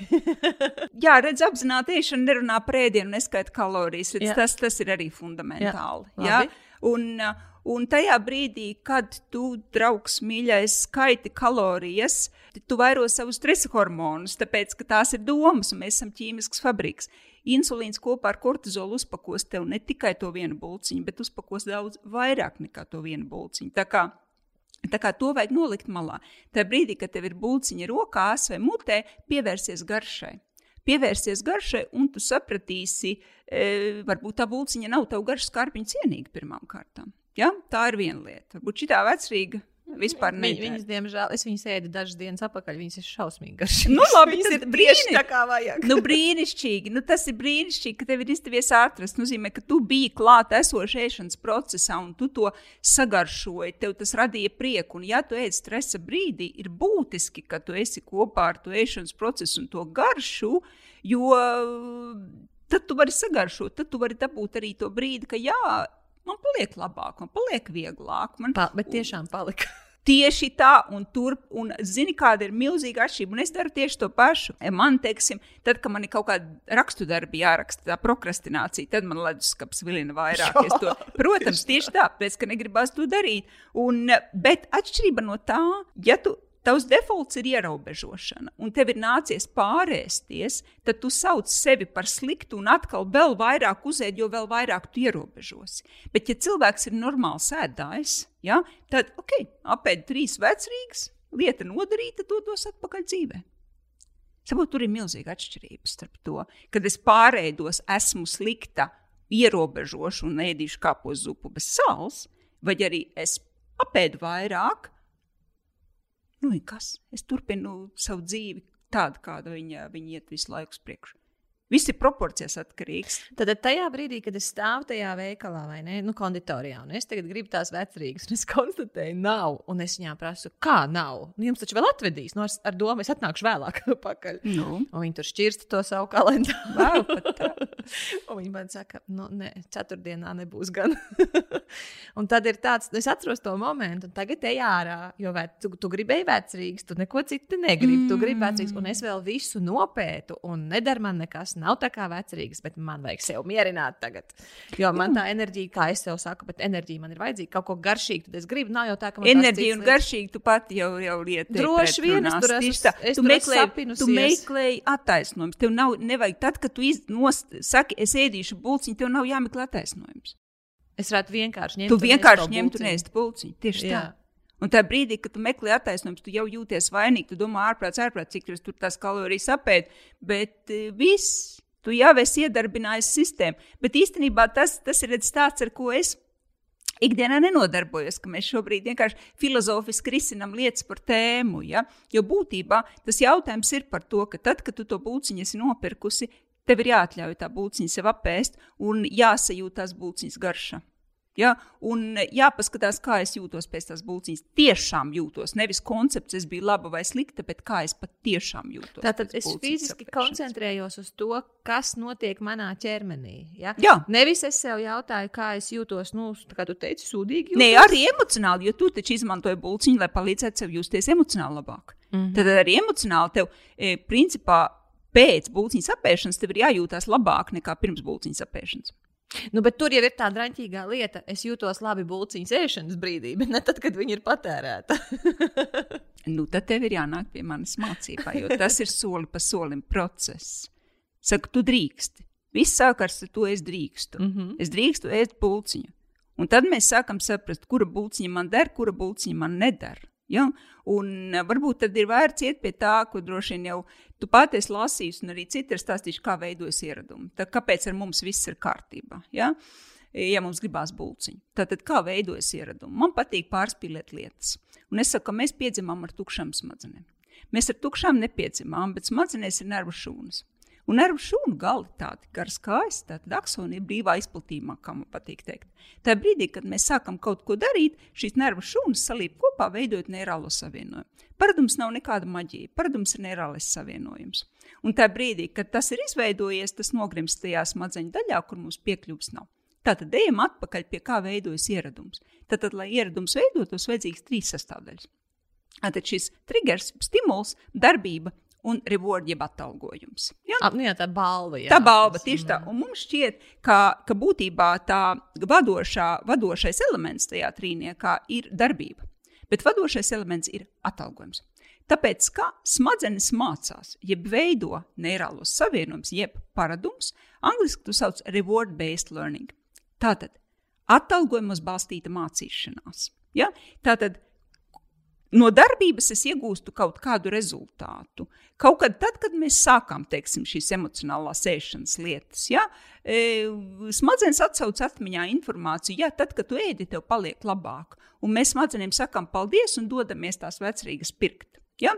B: Jā, redz, apzināti ēšana nerunā par ēdienu, neskaita kalorijas. Redz, tas, tas ir arī fundamentāli. Jā, ja? Un, uh, Un tajā brīdī, kad tu, draugs, mīļais, skaiti kalorijas, tu vairo savus stresa hormonus, tāpēc, ka tās ir domas, un mēs esam ķīmisks fabriks. Insulīns kopā ar kortizolu uzpakos tev ne tikai to vienu bulciņu, bet uzpakos daudz vairāk nekā to vienu bulciņu. Tā kā, tā kā to vajag nolikt malā. Tajā brīdī, kad tev ir bulciņa rokās vai mutē, pievērsies garšai pievērsies garšai, un tu sapratīsi, e, varbūt tā būciņa nav tev garša skarpiņa cienīga pirmām kārtām. Ja? Tā ir viena lieta. Varbūt šī tā vecrīga Vispār
A: Viņ, viņas, diemžēl, es viņas ēdu dažas dienas atpakaļ. Viņas ir šausmīgi garšīgas.
B: Nu, labi,
A: viņas ir brīnišķīgi. Tā kā vajag.
B: nu, brīnišķīgi. Nu, tas ir brīnišķīgi, ka tev ir izdevies atrast. Tas nozīmē, ka tu biji klāt esošā ēšanas procesā un tu to sagaršoji. Tev tas radīja prieku. Un, ja tu ēd stresa brīdī, ir būtiski, ka tu esi kopā ar to ēšanas procesu un to garšu, jo tad tu vari sagaršot, tad tu vari dabūt arī to brīdi, ka jā man paliek labāk, man paliek vieglāk. Man...
A: Pa, bet tiešām palika.
B: Tieši tā, un tur, un zini, kāda ir milzīga atšķirība. Un es daru tieši to pašu. Man, teiksim, tad, kad man ir kaut kāda rakstu darba jāraksta, tā prokrastinācija, tad man leduskapis vilina vairāk. To, protams, tieši tāpēc, ka negribas to darīt. Un, bet atšķirība no tā, ja tu tavs defaults ir ierobežošana, un tev ir nācies pārēsties, tad tu sauc sevi par sliktu un atkal vēl vairāk uzēd, jo vēl vairāk tu ierobežosi. Bet, ja cilvēks ir normāls ēdājs, ja, tad ok, apēd trīs vecrīgas, lieta nodarīta, dodos atpakaļ dzīvē. Saprot, tur ir milzīga atšķirība starp to, kad es pārēdos, esmu slikta, ierobežošu un ēdīšu kāpos zupu bez sāls, vai arī es apēdu vairāk, Nu, kas? Es turpinu savu dzīvi tādu, kāda viņa, viņa iet visu laiku uz priekšu. Viss ir proporcijas atkarīgs.
A: Tad tajā brīdī, kad es stāvu tajā veikalā vai ne, nu, konditorijā, un es tagad gribu tās vecrīgas, un es konstatēju, nav. Un es viņām prasu, kā nav. Nu, jums taču vēl atvedīs, nu, ar, ar domu es atnākšu vēlāk pakaļ.
B: Nu.
A: Un viņi tur šķirsta to savu kalendāru. Wow, un viņi man saka, nu, nē, ceturtdienā nebūs gan. un tad ir tāds, es atceros to momentu, un tagad ej ārā, jo vē, tu, tu gribēji vecrīgas, tu neko citu negribi. Mm. Tu gribi vecrīgas, un es vēl visu nopētu, un nedara man nekas tas nav tā kā vecrīgas, bet man vajag sev mierināt tagad. Jo man tā enerģija, kā es tev saku, bet enerģija man ir vajadzīga kaut ko garšīgu. Tad es gribu, nav jau tā, ka man
B: enerģija un garšīgi tu pati jau, jau lieti.
A: Droši vien es tur esmu. Es
B: tu meklēji, tu meklēji attaisnojumus. Tev nav, nevajag tad, kad tu nost, saki, es ēdīšu bulciņu, tev nav jāmeklē attaisnojums.
A: Es varētu vienkārši ņemt.
B: Tu vienkārši ņemt un ēst bulciņu. Tieši Jā. tā. Un tajā brīdī, kad tu meklē attaisnojumus, tu jau jūties vainīgi. Tu domā, ārprāts, ārprāts, cik tur tās kalorijas apēd. Bet uh, viss, tu jau esi iedarbinājis sistēmu. Bet īstenībā tas, tas ir tāds, ar ko es ikdienā nenodarbojos, ka mēs šobrīd vienkārši filozofiski risinām lietas par tēmu. Ja? Jo būtībā tas jautājums ir par to, ka tad, kad tu to būciņu esi nopirkusi, tev ir jāatļauj tā būciņa sev apēst un jāsajūt tās būciņas garša. Ja? Un jāpaskatās, kā es jūtos pēc tās būcijas. Tiešām jūtos. Nevis koncepts, es biju laba vai slikta, bet kā es patiešām jūtos.
A: Tātad es fiziski apēšanas. koncentrējos uz to, kas notiek manā ķermenī. Ja?
B: Jā.
A: Nevis es sev jautāju, kā es jūtos, nu, kā tu teici, sūdīgi. Jūtos.
B: Nē, arī emocionāli, jo tu taču izmantoji būciņu, lai palīdzētu sev justies emocionāli labāk. Mm -hmm. Tad arī emocionāli tev, e, principā, pēc būcijas apēšanas tev ir jājūtas labāk nekā pirms būcijas apēšanas.
A: Nu, bet tur jau ir tā drāmīgā lieta. Es jūtos labi būciņas ēšanas brīdī, bet ne tad, kad viņi ir patērēta.
B: nu, tad tev ir jānāk pie manis mācībā, jo tas ir soli pa solim process. Saku, tu drīksti. Viss sākās ar to, es drīkstu. Mm -hmm. Es drīkstu ēst būciņu. Un tad mēs sākam saprast, kura būciņa man der, kura būciņa man nedara. Ja? Un eh, varbūt tad ir vērts iet pie tā, ko droši vien jau tu pati esi lasījis, un arī citi ir stāstījuši, kā veidojas ieradumi. Tā, kāpēc ar mums viss ir kārtībā? Ja? ja mums gribās būciņu. Tātad, kā veidojas ieradumi? Man patīk pārspīlēt lietas. Un es saku, ka mēs piedzimām ar tukšām smadzenēm. Mēs ar tukšām nepiedzimām, bet smadzenēs ir nervu šūnas. Un nervu šūnu kvalitāte, garas kājas, tātad aksoni ir brīvā izplatījumā, kā man patīk teikt. Tajā brīdī, kad mēs sākam kaut ko darīt, šīs nervu šūnas salīp kopā, veidojot neirālo savienojumu. Paradums nav nekāda maģija, paradums ir neirālais savienojums. Un tajā brīdī, kad tas ir izveidojies, tas nogrimst tajā smadzeņu daļā, kur mums piekļuvs nav. Tātad ejam atpakaļ pie kā veidojas ieradums. Tātad, lai ieradums veidotos, vajadzīgs trīs sastāvdaļas. Tātad šis triggers, stimuls, darbība un reward, jeb atalgojums.
A: Ja? A, nu jā, tā balva. Jā,
B: tā balva, tieši tā. Un mums šķiet, ka, ka būtībā tā vadošā, vadošais elements tajā trīniekā ir darbība. Bet vadošais elements ir atalgojums. Tāpēc, kā smadzenes mācās, jeb veido neirālos savienojumus, jeb paradums, angļuiski to sauc par reward-based learning. Tātad, atalgojumos balstīta mācīšanās. Ja? Tātad, no darbības es iegūstu kaut kādu rezultātu. Kaut kad tad, kad mēs sākām teiksim, šīs emocionālās ēšanas lietas, ja, e, smadzenes atsauc atmiņā informāciju, ja tad, kad tu ēdi, tev paliek labāk. Un mēs smadzenēm sakām paldies un dodamies tās vecrīgas pirkt. Ja?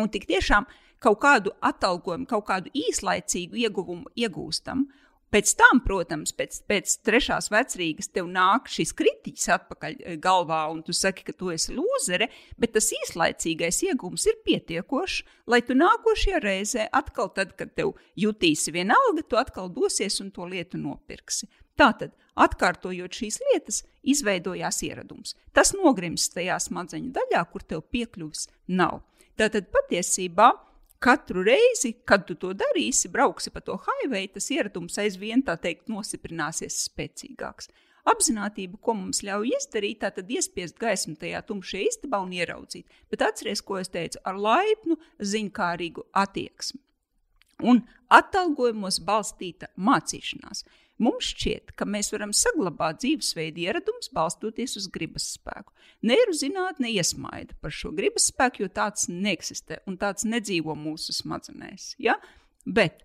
B: Un tik tiešām kaut kādu atalgojumu, kaut kādu īslaicīgu ieguvumu iegūstam. Pēc tam, protams, pēc, pēc trešās vecrīgas tev nāk šis kritiķis atpakaļ eh, galvā, un tu saki, ka tu esi lūzere, bet tas īslaicīgais iegūms ir pietiekošs, lai tu nākošajā reizē atkal, tad, kad tev jutīsi vienalga, tu atkal dosies un to lietu nopirksi. Tātad, atkārtojot šīs lietas, izveidojās ieradums. Tas nogrims tajā smadzeņu daļā, kur tev piekļuvis nav. Tātad patiesībā katru reizi, kad tu to darīsi, brauksi pa to highway, tas ieradums aizvien tā teikt nosiprināsies spēcīgāks. Apzinātība, ko mums ļauj izdarīt, tā tad iespiest gaismu tajā tumšajā istabā un ieraudzīt. Bet atcerieties, ko es teicu, ar laipnu, ziņkārīgu attieksmi. Un atalgojumos balstīta mācīšanās. Mums šķiet, ka mēs varam saglabāt dzīvesveidu ieradumus, balstoties uz gribas spēku. Neiru zinātne iesmaida par šo gribas spēku, jo tāds neeksistē un tāds nedzīvo mūsu smadzenēs. Ja? Bet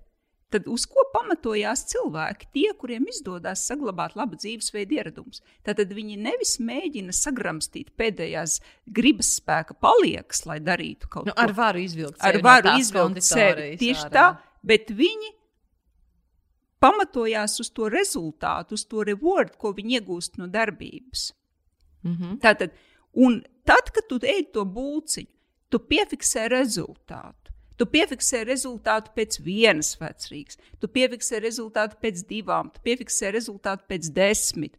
B: tad uz ko pamatojās cilvēki, tie, kuriem izdodas saglabāt labu dzīvesveidu ieradumus? Tad viņi nevis mēģina sagramstīt pēdējās gribas spēka paliekas, lai darītu kaut
A: nu, ko tādu. Ar varu izvilkt.
B: Ar varu izvilkt sevi. Tieši ārā. tā, bet viņi pamatojās uz to rezultātu, uz to reward, ko viņi iegūst no darbības. Mm -hmm. Tātad, un tad, kad tu ej to būciņu, tu piefiksē rezultātu. Tu piefiksē rezultātu pēc vienas vecrīgas, tu piefiksē rezultātu pēc divām, tu piefiksē rezultātu pēc desmit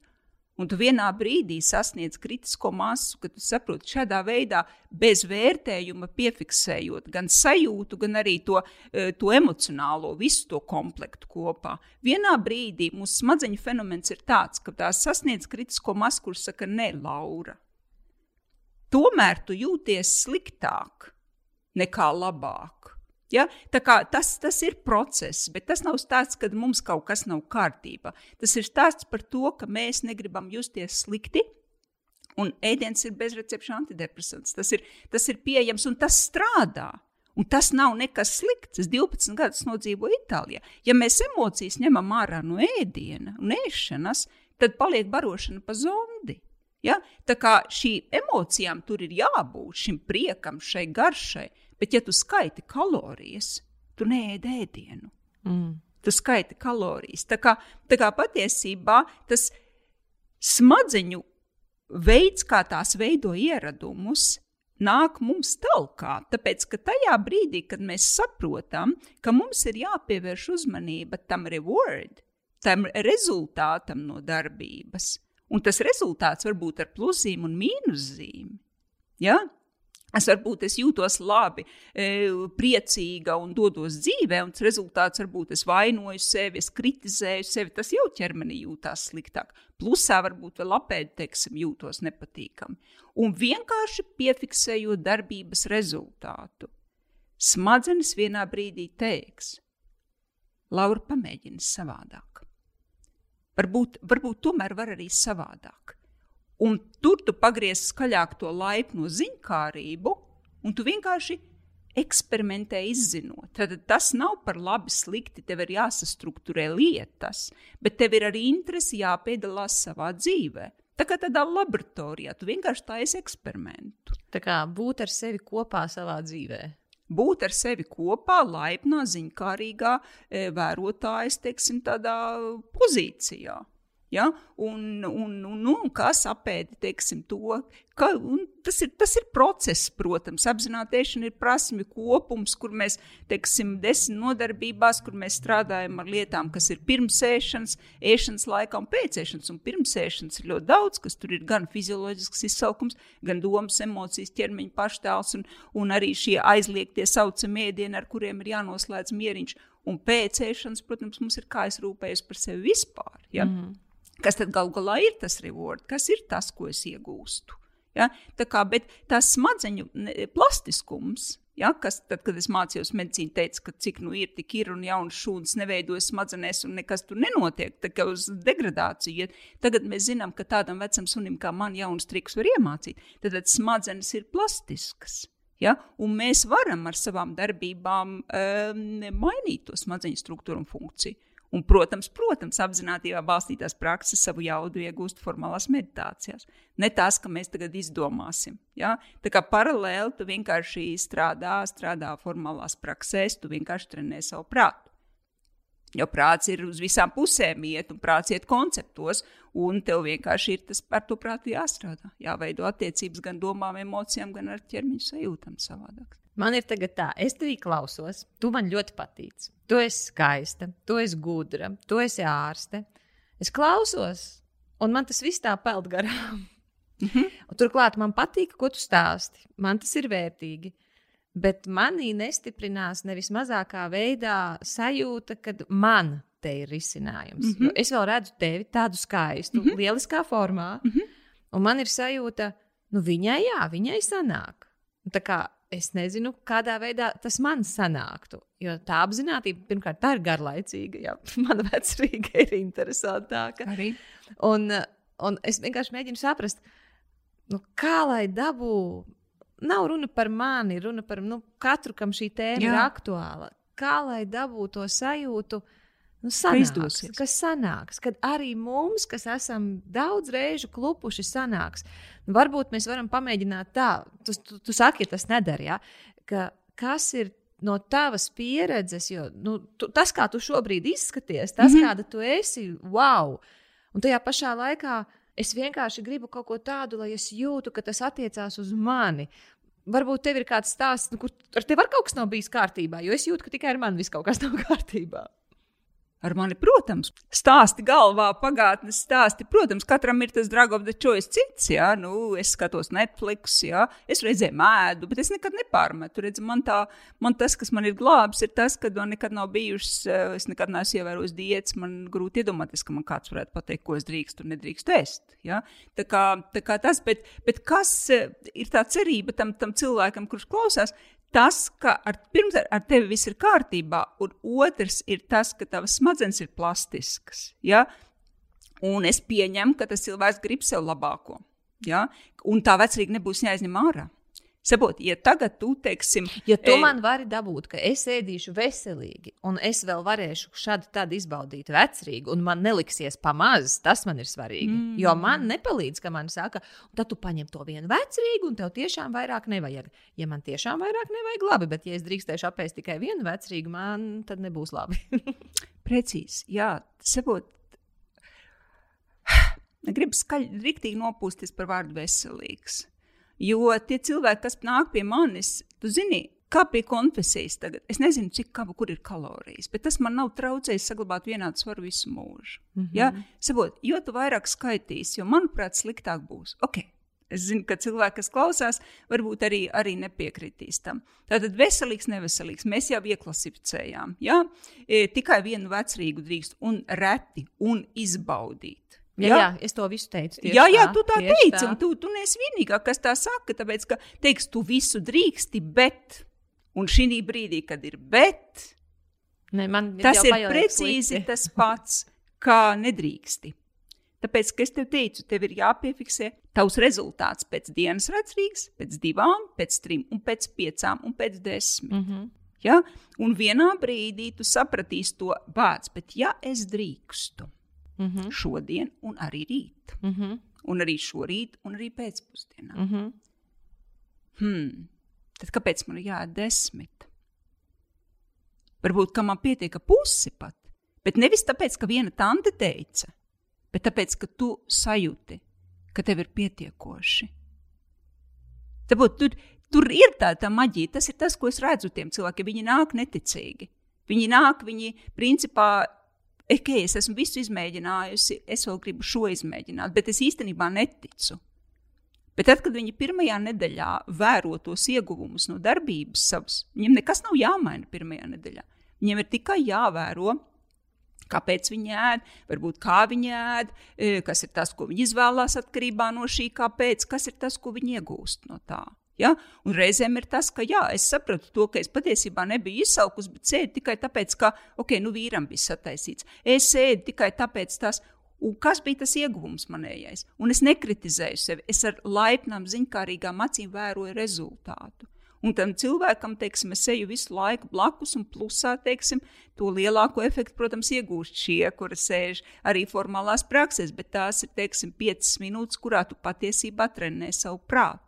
B: un tu vienā brīdī sasniedz kritisko masu, ka tu saproti šādā veidā, bez vērtējuma, piefiksējot gan sajūtu, gan arī to, e, to emocionālo, visu to komplektu kopā. Vienā brīdī mūsu smadzeņu fenomens ir tāds, ka tās sasniedz kritisko masu, kurš saka, nē, Laura. Tomēr tu jūties sliktāk nekā labāk. Ja? Tas, tas ir process, bet tas nav stāsts, ka mums kaut kas nav kārtībā. Tas ir stāsts par to, ka mēs negribam justies slikti. Un ēdiens ir bezrecepšu antidepresants. Tas ir, tas ir pieejams un tas strādā. Un tas nav nekas slikts. Es 12 gadus nodzīvoju Itālijā. Ja mēs emocijas ņemam ārā no ēdiena un ēšanas, tad paliek barošana pa zondi. Ja? Tā kā šīm emocijām tur ir jābūt, šim priekam, šai garšai. Bet, ja tu skaiti kalorijas, tu neēdi ēdienu. Mm. Tu skaiti kalorijas. Tā kā, tā kā patiesībā tas smadzeņu veids, kā tās veido ieradumus, nāk mums talkā. Tāpēc, ka tajā brīdī, kad mēs saprotam, ka mums ir jāpievērš uzmanība tam reward, tam rezultātam no darbības, un tas rezultāts var būt ar pluszīm un mīnuszīm. Ja? Es varbūt es jūtos labi, e, priecīga un dodos dzīvē, un tas rezultāts varbūt es vainoju sevi, es kritizēju sevi. Tas jau ķermenī jūtās sliktāk. Plusā varbūt vēl apēdi, teiksim, jūtos nepatīkami. Un vienkārši piefiksējot darbības rezultātu, smadzenes vienā brīdī teiks, Laura, pamēģini savādāk. Varbūt, varbūt tomēr var arī savādāk. Un tur tu pagriez skaļāk to laipno ziņkārību, un tu vienkārši eksperimentē izzinot. Tad tas nav par labi, slikti. Tev ir jāsastruktūrē lietas, bet tev ir arī interesi jāpiedalās savā dzīvē. Tā kā tādā laboratorijā tu vienkārši taisi eksperimentu.
A: Tā kā būt ar sevi kopā savā dzīvē.
B: būt ar sevi kopā, laipnā, ziņkārīgā, e, vērotājas, teiksim, tādā pozīcijā. Ja? Un, un, un, un kas apēdi teiksim, to, ka tas ir, tas ir process, protams. Apzināties, ir prasmi kopums, kur mēs teiksim, desmit nodarbībās, kur mēs strādājam ar lietām, kas ir pirms ēšanas, ēšanas laikā un pēc ēšanas. Un pirms ēšanas ir ļoti daudz, kas tur ir gan fizioloģisks izsaukums, gan domas, emocijas, ķermeņa paštēls un, un arī šie aizliegtie saucamie ēdieni, ar kuriem ir jānoslēdz mieriņš. Un pēc ēšanas, protams, mums ir kā es rūpējos par sevi vispār. Ja? Mm -hmm. Kas tad galu galā ir tas reward? Kas ir tas, ko es iegūstu? Ja? Tā kā, bet tas smadzeņu plastiskums, ja? kas tad, kad es mācījos medicīnu, teica, ka cik nu ir, tik ir un jaunas šūnas neveidojas smadzenēs un nekas tur nenotiek, tā kā uz degradāciju. Ja? Tagad mēs zinām, ka tādam vecam sunim kā man jaunas trikus var iemācīt. Tad, tad smadzenes ir plastiskas. Ja? Un mēs varam ar savām darbībām um, mainīt to smadzeņu struktūru un funkciju. Un, protams, protams, apzinātībā balstītās prakses savu jaudu iegūst formālās meditācijās. Ne tās, ka mēs tagad izdomāsim. Ja? Tā kā paralēli tu vienkārši strādā, strādā formālās praksēs, tu vienkārši trenē savu prātu. Jo prāts ir uz visām pusēm iet, un prāts iet konceptos, un tev vienkārši ir tas par to prātu jāstrādā. Jāveido attiecības gan domām, emocijām, gan ar ķermeņa sajūtām savādāk.
A: Man ir tagad tā, es tevī klausos, tu man ļoti patīc. Tu esi skaista, tu esi gudra, tu esi ārste. Es klausos, un man tas viss tā peld garām. Mm -hmm. Turklāt man patīk, ko tu stāsti. Man tas ir vērtīgi. Bet manī nestiprinās nevis mazākā veidā sajūta, ka man te ir risinājums. Mm -hmm. Es vēl redzu tevi tādu skaistu, mm -hmm. lieliskā formā, mm -hmm. un man ir sajūta, nu viņai jā, viņai sanāk. Tā kā es nezinu, kādā veidā tas man sanāktu. Jo tā apziņotība, pirmkārt, tā ir garlaicīga. Jā, mana vecrīga ir interesantāka.
B: Arī.
A: Un, un es vienkārši mēģinu saprast, nu, kā lai dabū. Nav runa par mani, runa par nu, katru, kam šī tēma jā. ir aktuāla. Kā lai dabūtu to sajūtu, uh, Nu, sanāks, kas sanāks, kad arī mums, kas esam daudz reižu klupuši, sanāks. Nu, varbūt mēs varam pamēģināt tā, tu, tu, tu saki, ja tas nedara, ja? ka kas ir no tavas pieredzes, jo nu, tu, tas, kā tu šobrīd izskaties, tas, mm -hmm. kāda tu esi, wow! Un tajā pašā laikā es vienkārši gribu kaut ko tādu, lai es jūtu, ka tas attiecās uz mani. Varbūt tev ir kāds stāsts, nu, kur ar tevi kaut kas nav bijis kārtībā, jo es jūtu, ka tikai ar mani viss kaut kas nav kārtībā.
B: Ar mani, protams, stāsti galvā, pagātnes stāsti. Protams, katram ir tas Dragov de Choice cits. Jā, nu, es skatos Netflix, jā, es reizē mēdu, bet es nekad nepārmetu. Redz, man, tā, man tas, kas man ir glābs, ir tas, ka man nekad nav bijušas, eh, es nekad neesmu ievērojis diētas. Man grūti iedomāties, ka man kāds varētu pateikt, ko es drīkstu un nedrīkstu ēst. Jā. Tā kā, tā kā tas, bet, bet kas eh, ir tā cerība tam, tam cilvēkam, kurš klausās, tas, ka ar, pirms ar, ar tevi viss ir kārtībā, un otrs ir tas, ka tavas smadzenes ir plastiskas. Ja? Un es pieņemu, ka tas cilvēks grib sev labāko. Ja? Un tā vecrīga nebūs jāizņem ārā. Saprot, ja tagad tu teiksim,
A: ja tu ej, man vari dabūt, ka es ēdīšu veselīgi, un es vēl varēšu šādi tad izbaudīt vecrīgu, un man neliksies pamazs, tas man ir svarīgi. Mm. Jo man nepalīdz, ka man saka, tad tu paņem to vienu vecrīgu, un tev tiešām vairāk nevajag. Ja man tiešām vairāk nevajag, labi, bet ja es drīkstēšu apēst tikai vienu vecrīgu, man tad nebūs labi.
B: Precīzi, jā, saprot. Gribu skaļi, rīktīgi nopūsties par vārdu veselīgs. Jo tie cilvēki, kas nāk pie manis, tu zini, kā pie konfesijas tagad. Es nezinu, cik kaba, kur ir kalorijas, bet tas man nav traucējis saglabāt vienādu svaru visu mūžu. Mm -hmm. ja? Sabot, jo tu vairāk skaitīsi, jo manuprāt, sliktāk būs. Okay. Es zinu, ka cilvēki, kas klausās, varbūt arī, arī nepiekritīs tam. Tātad veselīgs, neveselīgs. Mēs jau ieklasificējām. Ja? E, tikai vienu vecrīgu drīkst un reti un izbaudīt.
A: Jā, jā, es to visu teicu.
B: Jā, jā, tā, tu tā teici, tā. un tu, tu neesi vienīgā, kas tā saka. Tāpēc, ka teiks, tu visu drīksti, bet, un šī brīdī, kad ir bet,
A: ne,
B: tas ir precīzi slikti. tas pats, kā nedrīksti. Tāpēc, ka es tev teicu, tev ir jāpiefiksē tavs rezultāts pēc dienas redzības, pēc divām, pēc trim, un pēc piecām, un pēc desmit. Mm -hmm. ja? Un vienā brīdī tu sapratīsi to vārdu, bet ja es drīkstu, mm -hmm. šodien, un arī rīt. Mm -hmm. Un arī šorīt, un arī pēcpusdienā. Mm -hmm. hmm. tad kāpēc man ir jāēd desmit? Varbūt, man pietiek pusi pat, bet nevis tāpēc, ka viena tante teica, bet tāpēc, ka tu sajūti, ka tev ir pietiekoši. Tāpēc tur, tur ir tā, tā maģija. Tas ir tas, ko es redzu tiem cilvēkiem. Viņi nāk neticīgi. Viņi nāk, viņi principā ok, es esmu visu izmēģinājusi, es vēl gribu šo izmēģināt, bet es īstenībā neticu. Bet tad, kad viņi pirmajā nedēļā vēro tos ieguvumus no darbības savas, viņiem nekas nav jāmaina pirmajā nedēļā. Viņiem ir tikai jāvēro, kāpēc viņi ēd, varbūt kā viņi ēd, e, kas ir tas, ko viņi izvēlās atkarībā no šī, kāpēc, kas ir tas, ko viņi iegūst no tā. Ja? Un reizēm ir tas, ka jā, es sapratu to, ka es patiesībā nebiju izsalkusi, bet sēdu tikai tāpēc, ka okay, nu, vīram bija sataisīts. Es sēdu tikai tāpēc, tas, un kas bija tas ieguvums manējais. Un es nekritizēju sevi, es ar laipnām, ziņkārīgām acīm vēroju rezultātu. Un tam cilvēkam, teiksim, es eju visu laiku blakus, un plusā, teiksim, to lielāko efektu, protams, iegūst šie, kuri sēž arī formālās praksēs, bet tās ir, teiksim, piecas minūtes, kurā tu patiesībā trenē savu prātu.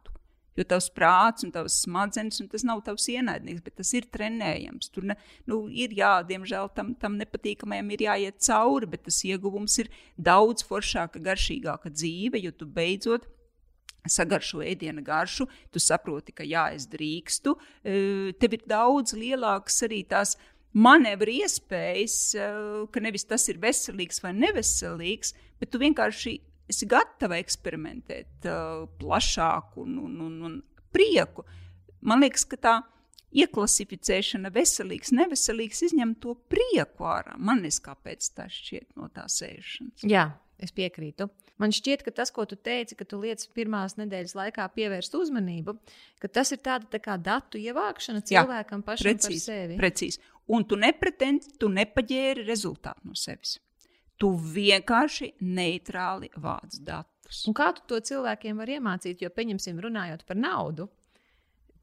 B: Jo tavs prāts un tavs smadzenes, un tas nav tavs ienaidnieks, bet tas ir trenējams. Tur ne, nu, ir jā, diemžēl tam, tam nepatīkamajam ir jāiet cauri, bet tas ieguvums ir daudz foršāka, garšīgāka dzīve, jo tu beidzot sagaršo ēdienu garšu, tu saproti, ka jā, es drīkstu. E, tev ir daudz lielākas arī tās manevru iespējas, e, ka nevis tas ir veselīgs vai neveselīgs, bet tu vienkārši esi gatava eksperimentēt uh, plašāk un, un, un, un prieku. Man liekas, ka tā ieklasificēšana, veselīgs, neveselīgs, izņem to prieku ārā. Man liekas, kāpēc tas šķiet no tā sēšanas.
A: Jā, es piekrītu. Man šķiet, ka tas, ko tu teici, ka tu lietas pirmās nedēļas laikā pievērst uzmanību, ka tas ir tāda tā kā datu ievākšana cilvēkam Jā, pašam precīzi, par sevi.
B: Precīzi. Un tu nepretendi, tu nepaģēri rezultātu no sevis. Tu vienkārši neitrāli vāc datus.
A: Un kā tu to cilvēkiem var iemācīt? Jo, pieņemsim, runājot par naudu,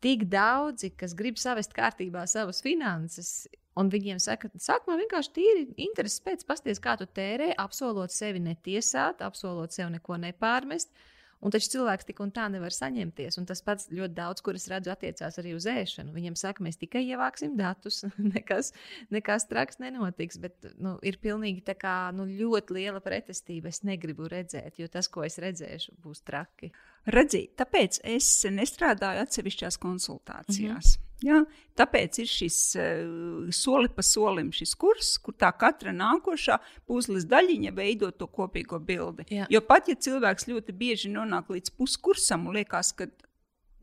A: tik daudzi, kas grib savest kārtībā savas finanses, un viņiem saka, sākumā vienkārši tīri intereses pēc pasties, kā tu tērē, apsolot sevi netiesāt, apsolot sev neko nepārmest. Un taču cilvēks tik un tā nevar saņemties. Un tas pats ļoti daudz, kuras redzu, attiecās arī uz ēšanu. Viņiem saka, mēs tikai ievāksim datus, nekas, nekas traks nenotiks. Bet nu, ir pilnīgi tā kā nu, ļoti liela pretestība. Es negribu redzēt, jo tas, ko es redzēšu, būs traki.
B: Redzīt, tāpēc es nestrādāju atsevišķās konsultācijās. Mm -hmm. Ja? Tāpēc ir šis uh, soli pa solim šis kurs, kur tā katra nākošā puzles daļiņa veido to kopīgo bildi. Jā. Jo pat ja cilvēks ļoti bieži nonāk līdz puskursam un liekas, ka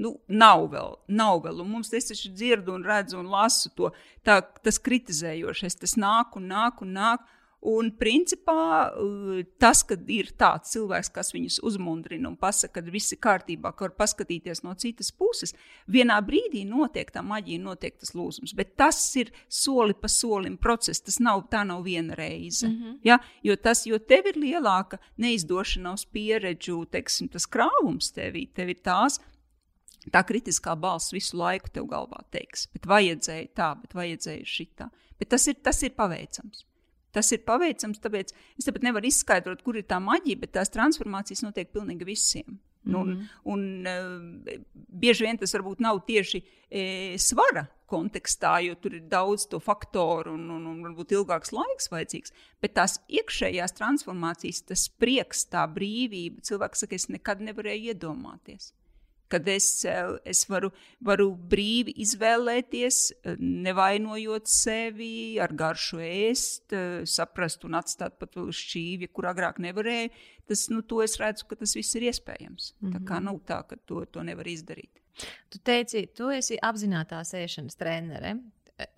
B: nu, nav vēl, nav vēl, un mums tas taču dzirdu un redzu un lasu to, tā, tas kritizējošais, tas nāk un nāk un nāk. Un, principā, eh, tas, ka ir tāds cilvēks, kas viņus uzmundrina un pasaka, ka viss ir kārtībā, ka var paskatīties no citas puses, vienā brīdī notiek tā maģija, notiek tas lūzums. Bet tas ir soli pa solim process, tas nav, tā nav viena reize. Mm -hmm. ja? jo, tas, jo tev ir lielāka neizdošanās pieredžu, teiksim, tas krāvums tevī, tev ir tās. Tā kritiskā balss visu laiku tev galvā teiks, bet vajadzēja tā, bet vajadzēja šitā. Bet tas ir, tas ir paveicams. Tas ir paveicams, tāpēc es tāpat nevaru izskaidrot, kur ir tā maģija, bet tās transformācijas notiek pilnīgi visiem. Mm -hmm. Un, un uh, bieži vien tas varbūt nav tieši e, svara kontekstā, jo tur ir daudz to faktoru un, un, un varbūt ilgāks laiks vajadzīgs. Bet tās iekšējās transformācijas, tas prieks, tā brīvība, cilvēks saka, es nekad nevarēju iedomāties kad es, eh, es varu, varu brīvi izvēlēties, eh, nevainojot sevi, ar garšu ēst, eh, saprast un atstāt pat vēl šķīvi, kur agrāk nevarēju. Tas, nu, to es redzu, ka tas viss ir iespējams. Mm -hmm. Tā kā mhm. nav tā, ka to, to nevar izdarīt.
A: Tu teici, tu esi apzināta ēšanas trenere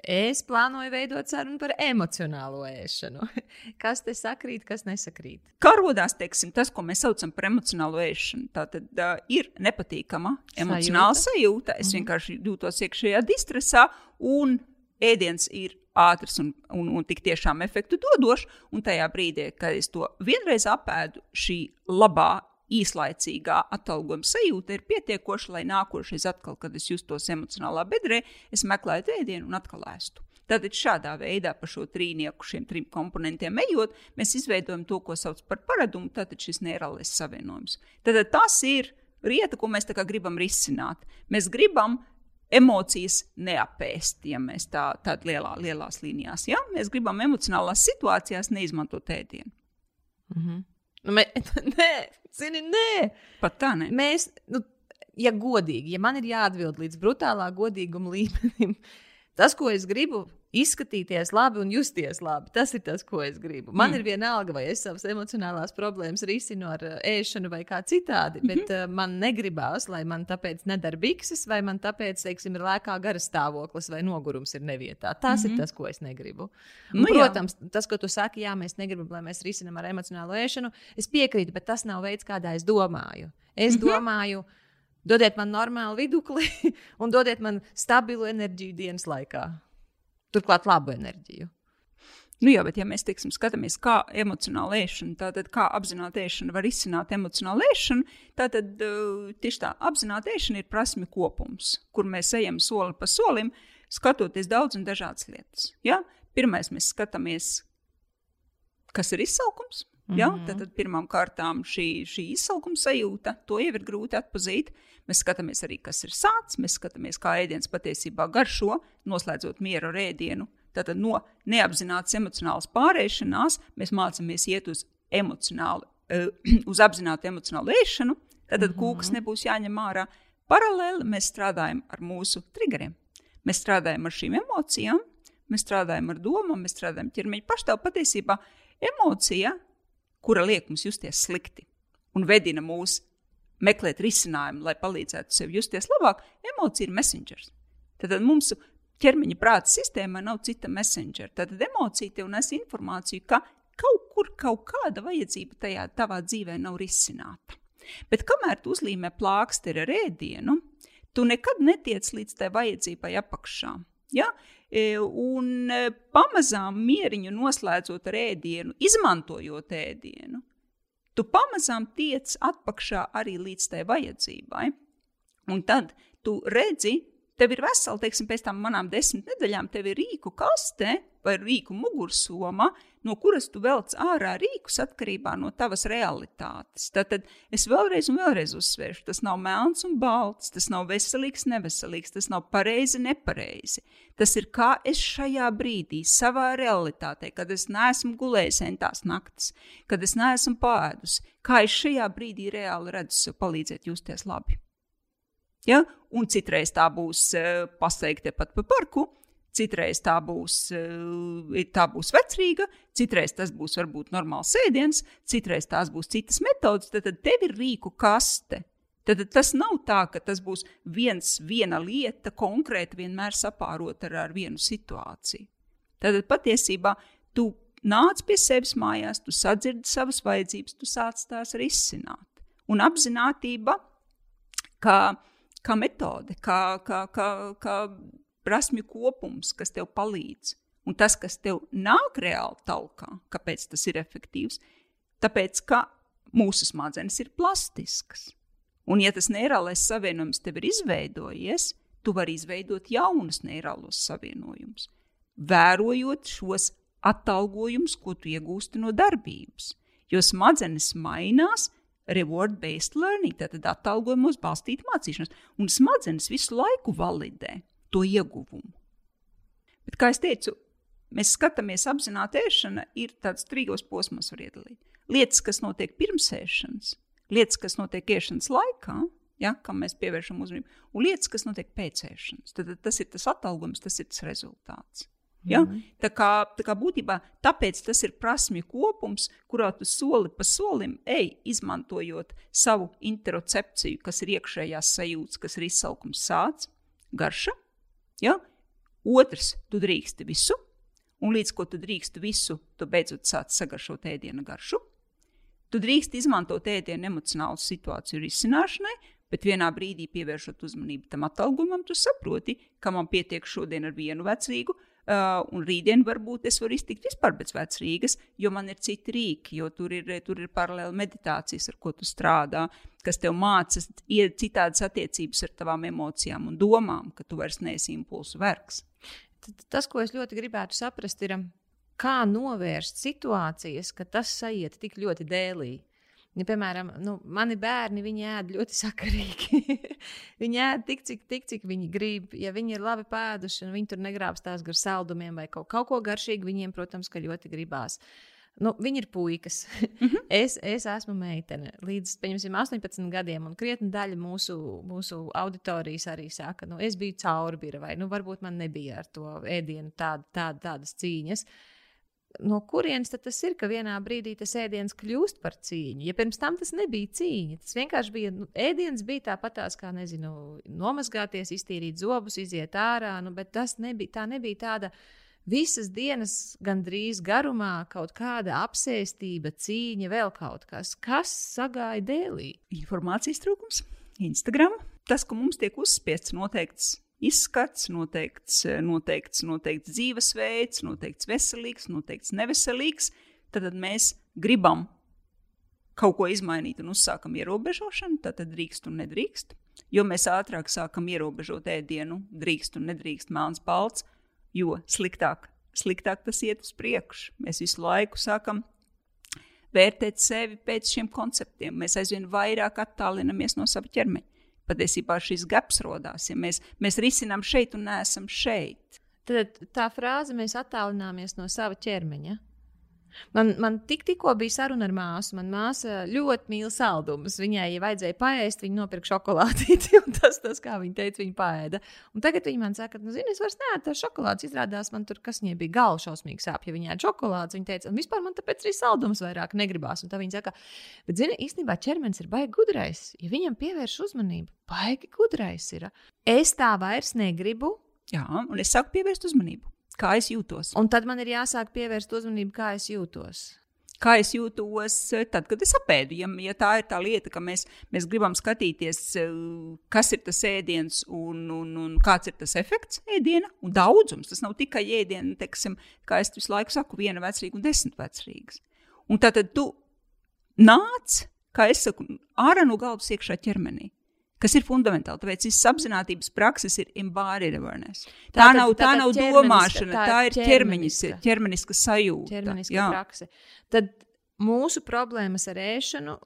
A: es plānoju veidot sarunu par emocionālo ēšanu. Kas te sakrīt, kas nesakrīt?
B: Kā radās tas, ko mēs saucam par emocionālo ēšanu? Tā tad uh, ir nepatīkama emocionāla sajūta. sajūta. Es mm -hmm. vienkārši jūtos iekšējā distresā, un ēdiens ir ātrs un, un, un tik tiešām efektu dodošs. Un tajā brīdī, kad es to vienreiz apēdu, šī labā īslaicīgā atalgojuma sajūta ir pietiekoša, lai nākošais atkal, kad es justos emocionālā bedrē, es meklētu ēdienu un atkal ēstu. Tātad šādā veidā pa šo trīnieku, šiem trim komponentiem ejot, mēs izveidojam to, ko sauc par paradumu, tātad šis neirālais savienojums. Tātad tas ir lieta, ko mēs gribam risināt. Mēs gribam emocijas neapēst, ja mēs tā, tādā lielā, lielās līnijās. Ja? Mēs gribam emocionālās situācijās neizmantot ēdienu.
A: Mm -hmm. Nu, mē, nē, zini, nē.
B: Pat tā ne.
A: Mēs, nu, ja godīgi, ja man ir jāatbild līdz brutālā godīguma līmenim, tas, ko es gribu, izskatīties labi un justies labi. Tas ir tas, ko es gribu. Man mm. ir viena alga, vai es savas emocionālās problēmas risinu ar uh, ēšanu vai kā citādi, bet mm -hmm. man negribās, lai man tāpēc nedara bikses, vai man tāpēc, teiksim, ir lēkā gara stāvoklis vai nogurums ir nevietā. Tas mm -hmm. ir mhm. tas, ko es negribu. Nu, un, protams, jā. tas, ko tu saki, jā, mēs negribam, lai mēs risinām ar emocionālo ēšanu, es piekrītu, bet tas nav veids, kādā es domāju. Es mm -hmm. domāju, dodiet man normālu vidukli un dodiet man stabilu enerģiju dienas laikā turklāt labu enerģiju.
B: Nu jā, bet ja mēs teiksim, skatāmies, kā emocionāla ēšana, tātad kā apzināta ēšana var izsināt emocionālu ēšanu, tad uh, tieši tā apzināta ēšana ir prasme kopums, kur mēs ejam soli pa solim, skatoties daudz un dažādas lietas. Ja? Pirmais mēs skatāmies, kas ir izsaukums. Mm -hmm. ja? Tad, tad pirmām kārtām šī, šī izsaukuma sajūta, to jau ir grūti atpazīt. Mēs skatāmies arī, kas ir sācis, mēs skatāmies, kā ēdiens patiesībā garšo, noslēdzot mieru ar ēdienu. Tātad no neapzinātas emocionālas pārēšanās mēs mācāmies iet uz emocionālu, uh, uz apzinātu emocionālu ēšanu. Tad mm -hmm. kūks nebūs jāņem ārā. Paralēli mēs strādājam ar mūsu triggeriem. Mēs strādājam ar šīm emocijām, mēs strādājam ar domām, mēs strādājam ķermeņa pašstāvu. Patiesībā emocija, kura liek mums justies slikti un vedina mūs meklēt risinājumu, lai palīdzētu sev justies labāk, emocija ir messengers. Tad mums ķermeņa prāta sistēmā nav cita messenger. Tad emocija tev nes informāciju, ka kaut kur kaut kāda vajadzība tajā tavā dzīvē nav risināta. Bet kamēr tu uzlīmē plāksteri ar ēdienu, tu nekad netiec līdz tai vajadzībai apakšā. Ja? E, un e, pamazām mieriņu noslēdzot ar ēdienu, izmantojot ēdienu, tu pamazām tiec atpakaļ arī līdz tai vajadzībai. Un tad tu redzi, tev ir vesela, teiksim, pēc tam manām desmit nedēļām, tev ir rīku kaste vai rīku mugursoma, no kuras tu velc ārā rīkus atkarībā no tavas realitātes. Tad, es vēlreiz un vēlreiz uzsvēršu, tas nav melns un balts, tas nav veselīgs, neveselīgs, tas nav pareizi, nepareizi. Tas ir kā es šajā brīdī, savā realitātē, kad es neesmu gulējis entās naktis, kad es neesmu pāēdus, kā es šajā brīdī reāli redzu sev palīdzēt justies labi. Ja? Un citreiz tā būs uh, pasteigta pat pa parku, Citreiz tā būs, eh, tā būs vecrīga, citreiz tas būs varbūt normāls ēdiens, citreiz tās būs citas metodas. Tad, tad tev ir rīku kaste. Tad tas nav tā, ka tas būs viens, viena lieta konkrēti vienmēr sapārot ar, ar vienu situāciju. Tad patiesībā tu nāc pie sevis mājās, tu sadzirdi savas vajadzības, tu sāc tās risināt. Un apziņotība kā, kā metode, kā, kā, kā, kā prasmju kopums, kas tev palīdz. Un tas, kas tev nāk reāli talkā, kāpēc tas ir efektīvs, tāpēc, ka mūsu smadzenes ir plastiskas. Un, ja tas neirālais savienojums tev ir izveidojies, tu vari izveidot jaunus neirālos savienojumus, vērojot šos atalgojumus, ko tu iegūsti no darbības. Jo smadzenes mainās, reward-based learning, tātad atalgojumos balstīta mācīšanās, un smadzenes visu laiku validē to ieguvumu. Bet, kā jau teicu, mēs skatāmies apzināti ēšana, ir tāds trījos posmos var iedalīt. Lietas, kas notiek pirms ēšanas, lietas, kas notiek ēšanas laikā, ja, kam mēs pievēršam uzmanību, un lietas, kas notiek pēc ēšanas. Tad, tad tas ir tas atalgojums, tas ir tas rezultāts. Ja? Mm. Tā, kā, tā kā būtībā tāpēc tas ir prasmju kopums, kurā tu soli pa solim ej, izmantojot savu interocepciju, kas ir iekšējās sajūtas, kas ir izsaukums sācis, garša, Ja? Otrs, tu drīksti visu, un līdz ko tu drīksti visu, tu beidzot sāc sagaršot ēdienu garšu. Tu drīkst izmantot ēdienu emocionālu situāciju risināšanai, bet vienā brīdī pievēršot uzmanību tam atalgojumam, tu saproti, ka man pietiek šodien ar vienu vecrīgu, Uh, un rītdien varbūt es varu iztikt vispār bez vecrīgas, jo man ir citi rīki, jo tur ir, tur ir paralēli meditācijas, ar ko tu strādā, kas tev māca citādas attiecības ar tavām emocijām un domām, ka tu vairs neesi impulsu vergs.
A: Tas, ko es ļoti gribētu saprast, ir, kā novērst situācijas, ka tas aiziet tik ļoti dēlī. Ja, piemēram, nu, mani bērni ēd ļoti sakarīgi. viņi ēd tik, cik, tik, cik viņi grib. Ja viņi ir labi pēduši, un viņi tur negrābstās gar saldumiem vai kaut, kaut ko garšīgu, viņiem, protams, ļoti gribās. Nu, viņi ir puikas. Mm -hmm. es, es esmu meitene. Līdz 18 gadiem, un krietni daļa mūsu, mūsu auditorijas arī saka, ka nu, es biju caurbīra, vai nu, varbūt man nebija ar to ēdienu tād, tād, tādas cīņas. Uh, no kurienes tas ir, ka vienā brīdī tas ēdiens kļūst par cīņu? Ja pirms tam tas nebija cīņa, tas vienkārši bija nu, ēdiens, bija tāpatās kā, nezinu, nomazgāties, iztīrīt zobus, iziet ārā, nu, bet tas nebija, tā nebija tāda. Visas dienas gandrīz garumā kaut kāda apsēstība, cīņa, vēl kaut kas, kas sagāja dēlī.
B: Informācijas trūkums, Instagram. Tas, ka mums tiek uzspiests noteikts izskats, noteikts, noteikts, noteikts dzīvesveids, noteikts veselīgs, noteikts neveselīgs, tad mēs gribam kaut ko izmainīt un uzsākam ierobežošanu, tad drīkst un nedrīkst. Jo mēs ātrāk sākam ierobežot ēdienu, drīkst un nedrīkst melns palts, jo sliktāk, sliktāk tas iet uz priekšu. Mēs visu laiku sākam vērtēt sevi pēc šiem konceptiem. Mēs aizvien vairāk attālinamies no sava ķermeņa patiesībā šis gaps radās, ja mēs, mēs risinām šeit un neesam šeit.
A: Tad tā frāze mēs attālināmies no sava ķermeņa. Man, man tik, tikko bija saruna ar māsu. Manā māsa ļoti mīl saldumus. Viņai, ja vajadzēja paēst, viņa nopirka šokolādīti. Tas, tas, kā viņa teica, viņa paēda. Un tagad viņa man saka, nu, zini, es vairs neēdu tās šokolādes. Izrādās, man tur kas viņai bija galva šausmīgi sāp, ja viņa ēda šokolādes. Viņa teica, un vispār man tāpēc arī saldums vairāk negribās. Un tā viņa saka, bet, zini, īstenībā ķermenis ir baigi gudrais. Ja viņam pievērš uzmanību, baigi gudrais ir. Es tā vairs negribu.
B: Jā, un es saku pievērst uzmanību kā es jūtos.
A: Un tad man ir jāsāk pievērst uzmanību, kā es jūtos.
B: Kā es jūtos eh, tad, kad es apēdu? Ja, ja tā ir tā lieta, ka mēs, mēs gribam skatīties, eh, kas ir tas ēdiens un, un, un kāds ir tas efekts ēdiena un daudzums. Tas nav tikai ēdiena, teiksim, kā es visu laiku saku, viena vecrīga un desmit vecrīgas. Un tad tu nāc, kā es saku, ārā no galvas iekšā ķermenī kas ir fundamentāli. Tāpēc šis apziņotības prakses ir embodied awareness. Tā, tā nav, tā, nav domāšana, tā, tā ir ķermeniska, ķermeniska sajūta.
A: Ķermeniska prakse. Tad mūsu problēmas ar ēšanu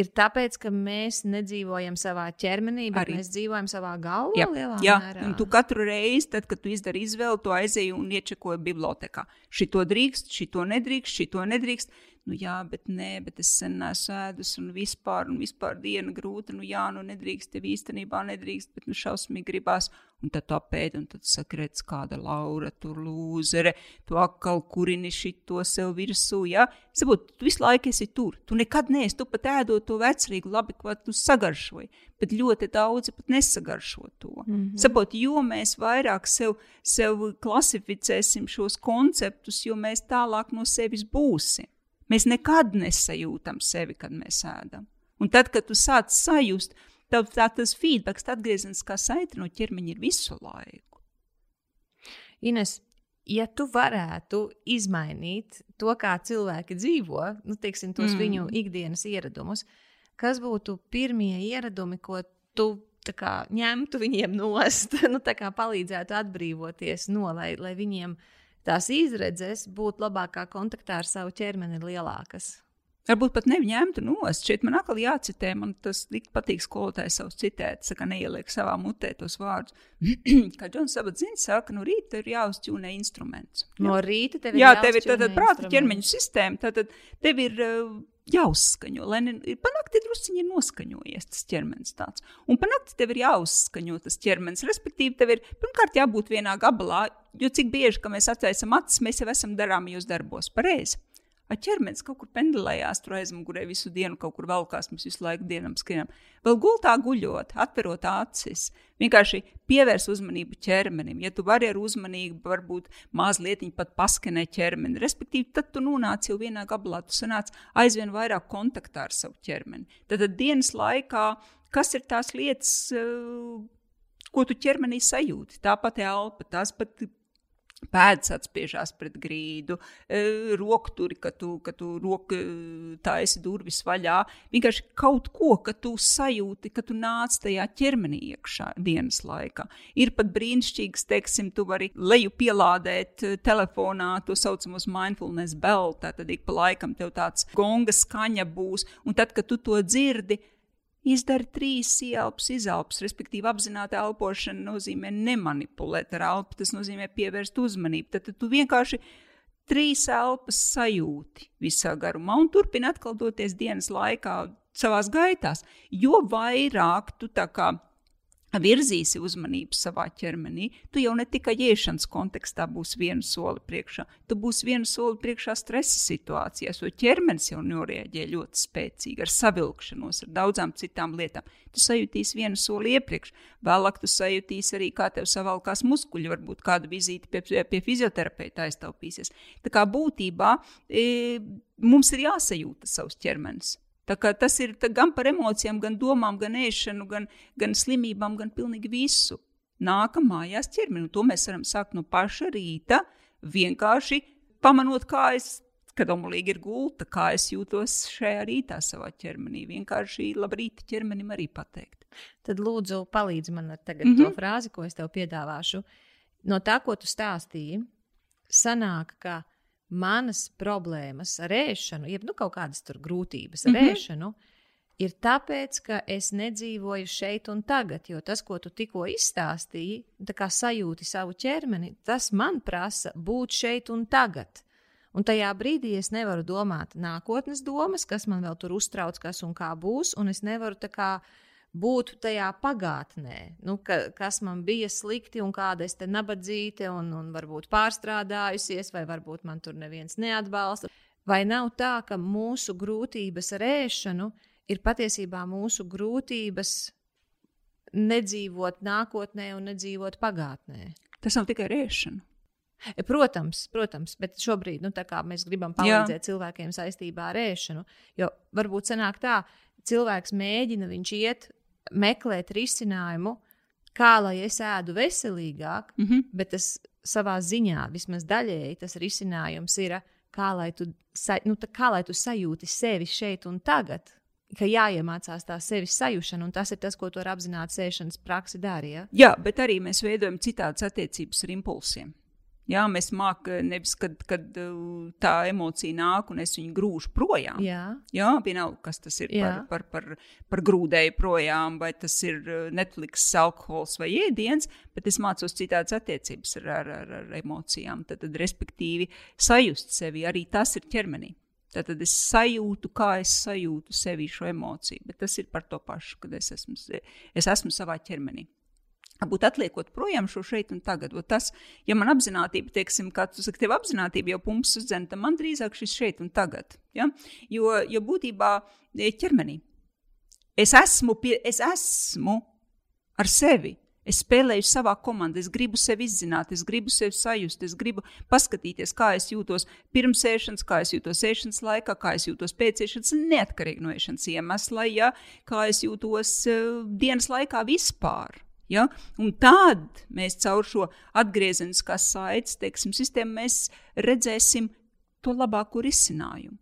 A: ir tāpēc, ka mēs nedzīvojam savā ķermenī, bet Arī. mēs dzīvojam savā galvā. Jā, jā. un
B: tu katru reizi, tad, kad tu izdari izvēli, to aizēji un iečekoji bibliotekā. Šito drīkst, šito nedrīkst, šito nedrīkst nu jā, bet nē, bet es sen neesmu ēdus un vispār, un vispār diena grūta, nu jā, nu nedrīkst, tev īstenībā nedrīkst, bet nu šausmīgi gribās. Un tad tu apēdi, un tad saki, redz, kāda Laura tur lūzere, tu atkal kurini šito sev virsū, jā. Sabūt, tu visu laiku esi tur, tu nekad neesi, tu pat ēdot to vecrīgu, labi, ko tu sagaršoji, bet ļoti daudzi pat nesagaršo to. Mm -hmm. Sabūt, jo mēs vairāk sev, sev klasificēsim šos konceptus, jo mēs tālāk no sevis būsim. Mēs nekad nesajūtam sevi, kad mēs ēdam. Un tad, kad tu sāc sajust, tad tā, tas feedback, atgriezeniskā saite no ķermeņa ir visu laiku.
A: Ines, ja tu varētu izmainīt to, kā cilvēki dzīvo, nu, teiksim, tos mm. viņu ikdienas ieradumus, kas būtu pirmie ieradumi, ko tu kā, ņemtu viņiem nost, nu, palīdzētu atbrīvoties no, lai, lai viņiem tās izredzes būt labākā kontaktā ar savu ķermeni ir lielākas.
B: Varbūt pat neņemtu nost. Šeit man atkal jācitē, man tas patīk skolotājs savus citēt, saka, neieliek savā mutē tos vārdus. Kā Džons Sabats zina, saka, no rīta ir jāuzķūnē instruments.
A: No rīta tev ir
B: Jā, tev ir tātad prāta ķermeņu sistēma, tātad tev ir uh, jāuzskaņo. Lai ne, panākti drusciņi ir noskaņojies tas ķermenis tāds. Un panākti tev ir jāuzskaņo tas ķermenis. Respektīvi, tev ir pirmkārt jābūt vienā gabalā, jo cik bieži, kad mēs atveicam acis, mēs jau esam darāmajos darbos pareizi ar ķermenis kaut kur pendelējās, tur aizmugurē visu dienu, kaut kur valkās, mēs visu laiku dienam skrienam. Vēl gultā guļot, atverot acis, vienkārši pievērs uzmanību ķermenim. Ja tu vari ar uzmanību, varbūt mazliet pat paskanēt ķermeni, respektīvi, tad tu nonāc jau vienā gabalā, tu sanāc aizvien vairāk kontaktā ar savu ķermeni. Tad, tad dienas laikā, kas ir tās lietas, ko tu ķermenī sajūti? Tā pati elpa, tās pat Pēdas atspiežās pret grīdu, e, rokturi, ka tu, ka tu roku taisi durvis vaļā. Vienkārši kaut ko, ka tu sajūti, ka tu nāc tajā ķermenī iekšā dienas laikā. Ir pat brīnišķīgs, teiksim, tu vari leju pielādēt e, telefonā to saucamos mindfulness bell, tad ik pa laikam tev tāds gonga skaņa būs, un tad, kad tu to dzirdi, Izdara trīs ieelpas, izelpas, respektīvi apzināta elpošana nozīmē nemanipulēt ar elpu, tas nozīmē pievērst uzmanību. Tad, tad tu vienkārši trīs elpas sajūti visā garumā un turpini atkal doties dienas laikā savās gaitās. Jo vairāk tu tā kā virzīsi uzmanību savā ķermenī, tu jau ne tikai iešanas kontekstā būsi vienu soli priekšā, tu būsi vienu soli priekšā stresa situācijās, jo ķermenis jau norēģē ļoti spēcīgi ar savilkšanos, ar daudzām citām lietām. Tu sajutīsi vienu soli iepriekš, vēlāk tu sajutīsi arī, kā tev savalkās muskuļi, varbūt kādu vizīti pie, pie fizioterapeita aiztaupīsies. Tā kā būtībā e, mums ir jāsajūta savs ķermenis. Tas ir gan par emocijām, gan domām, gan ēšanu, gan, gan slimībām, gan pilnīgi visu. Nākam mājās ķermeni, un to mēs varam sākt no paša rīta, vienkārši pamanot, kā es, kad omulīgi ir gulta, kā es jūtos šajā rītā savā ķermenī. Vienkārši labrīt ķermenim arī pateikt.
A: Tad lūdzu palīdzi man ar tagad mm -hmm. to frāzi, ko es tev piedāvāšu. No tā, ko tu stāstīji, sanāk, ka manas problēmas ar ēšanu, jeb nu, kaut kādas grūtības ar mm -hmm. ēšanu, ir tāpēc, ka es nedzīvoju šeit un tagad. Jo tas, ko tu tikko izstāstīji, kā sajūti savu ķermeni, tas man prasa būt šeit un tagad. Un tajā brīdī es nevaru domāt nākotnes domas, kas man vēl tur uztrauc, kas un kā būs, un es nevaru tā kā būtu tajā pagātnē, nu, ka, kas man bija slikti un kāda es te nabadzīte un, un varbūt pārstrādājusies, vai varbūt man tur neviens neatbalsta. Vai nav tā, ka mūsu grūtības ar ēšanu ir patiesībā mūsu grūtības nedzīvot nākotnē un nedzīvot pagātnē?
B: Tas nav tikai ēšana.
A: Protams, protams, bet šobrīd nu, mēs gribam palīdzēt Jā. cilvēkiem saistībā ar ēšanu. Jo varbūt sanāk tā, cilvēks mēģina, viņš iet meklēt risinājumu, kā lai es ēdu veselīgāk, mm -hmm. bet tas savā ziņā, vismaz daļēji, tas risinājums ir, kā lai tu, nu, tā, kā lai tu sajūti sevi šeit un tagad. Ka jāiemācās tā sevis sajūšana, un tas ir tas, ko ar apzināti sēšanas praksi dari. Ja?
B: Jā, bet arī mēs veidojam citādas attiecības ar impulsiem. Jā, mēs mākam, nevis kad, kad uh, tā emocija nāk un es viņu grūžu projām. Jā, Jā vienalga, kas tas ir Jā. par, par, par, par grūdēju projām, vai tas ir uh, Netflix, alkohols vai ēdiens, bet es mācos citādas attiecības ar, ar, ar, ar emocijām. Tad, tad, respektīvi, sajust sevi arī tas ir ķermenī. Tad es sajūtu, kā es sajūtu sevi šo emociju, bet tas ir par to pašu, kad es esmu, es esmu savā ķermenī būt atliekot projām šo šeit un tagad. O tas, ja man apziņotība, teiksim, kā tu saki, tev apziņotība jau pumpas uzdzen, tad man drīzāk šis šeit un tagad. Ja? Jo, jo būtībā e, ķermenī es esmu, pie, es esmu ar sevi. Es spēlēju savā komandā, es gribu sevi izzināt, es gribu sevi sajust, es gribu paskatīties, kā es jūtos pirms ēšanas, kā es jūtos ēšanas laikā, kā es jūtos pēc ēšanas, neatkarīgi no ēšanas iemesla, ja, kā es jūtos uh, dienas laikā vispār. Ja? Un tad mēs caur šo atgriezeniskā saites teiksim, sistēmu redzēsim to labāko risinājumu.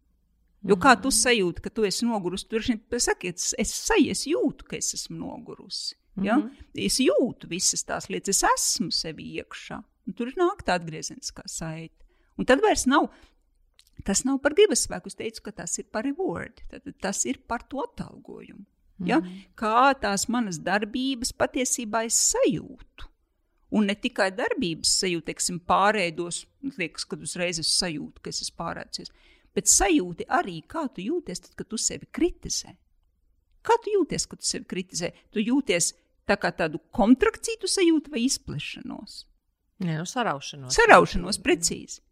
B: Jo kā tu sajūti, ka tu esi nogurusi, tur ir saki, es, es, es jūtu, ka es esmu nogurusi. Ja? Mm -hmm. Es jūtu visas tās lietas, es esmu sevi iekšā. Tur nāk tā atgriezeniskā saite. Un tad vairs nav, tas nav par gribas spēku. Es teicu, ka tas ir par reward. Tad, tas ir par to atalgojumu. Ja? Mm. Kā tās manas darbības patiesībā es sajūtu. Un ne tikai darbības sajūta, teiksim, pārēdos, liekas, kad uzreiz es sajūtu, ka es esmu pārēdzies, bet sajūti arī, kā tu jūties, tad, kad tu sevi kritizē. Kā tu jūties, kad tu sevi kritizē? Tu jūties tā kā tādu kontrakciju sajūtu vai izplešanos?
A: Nē, nu, saraušanos.
B: Saraušanos, precīzi.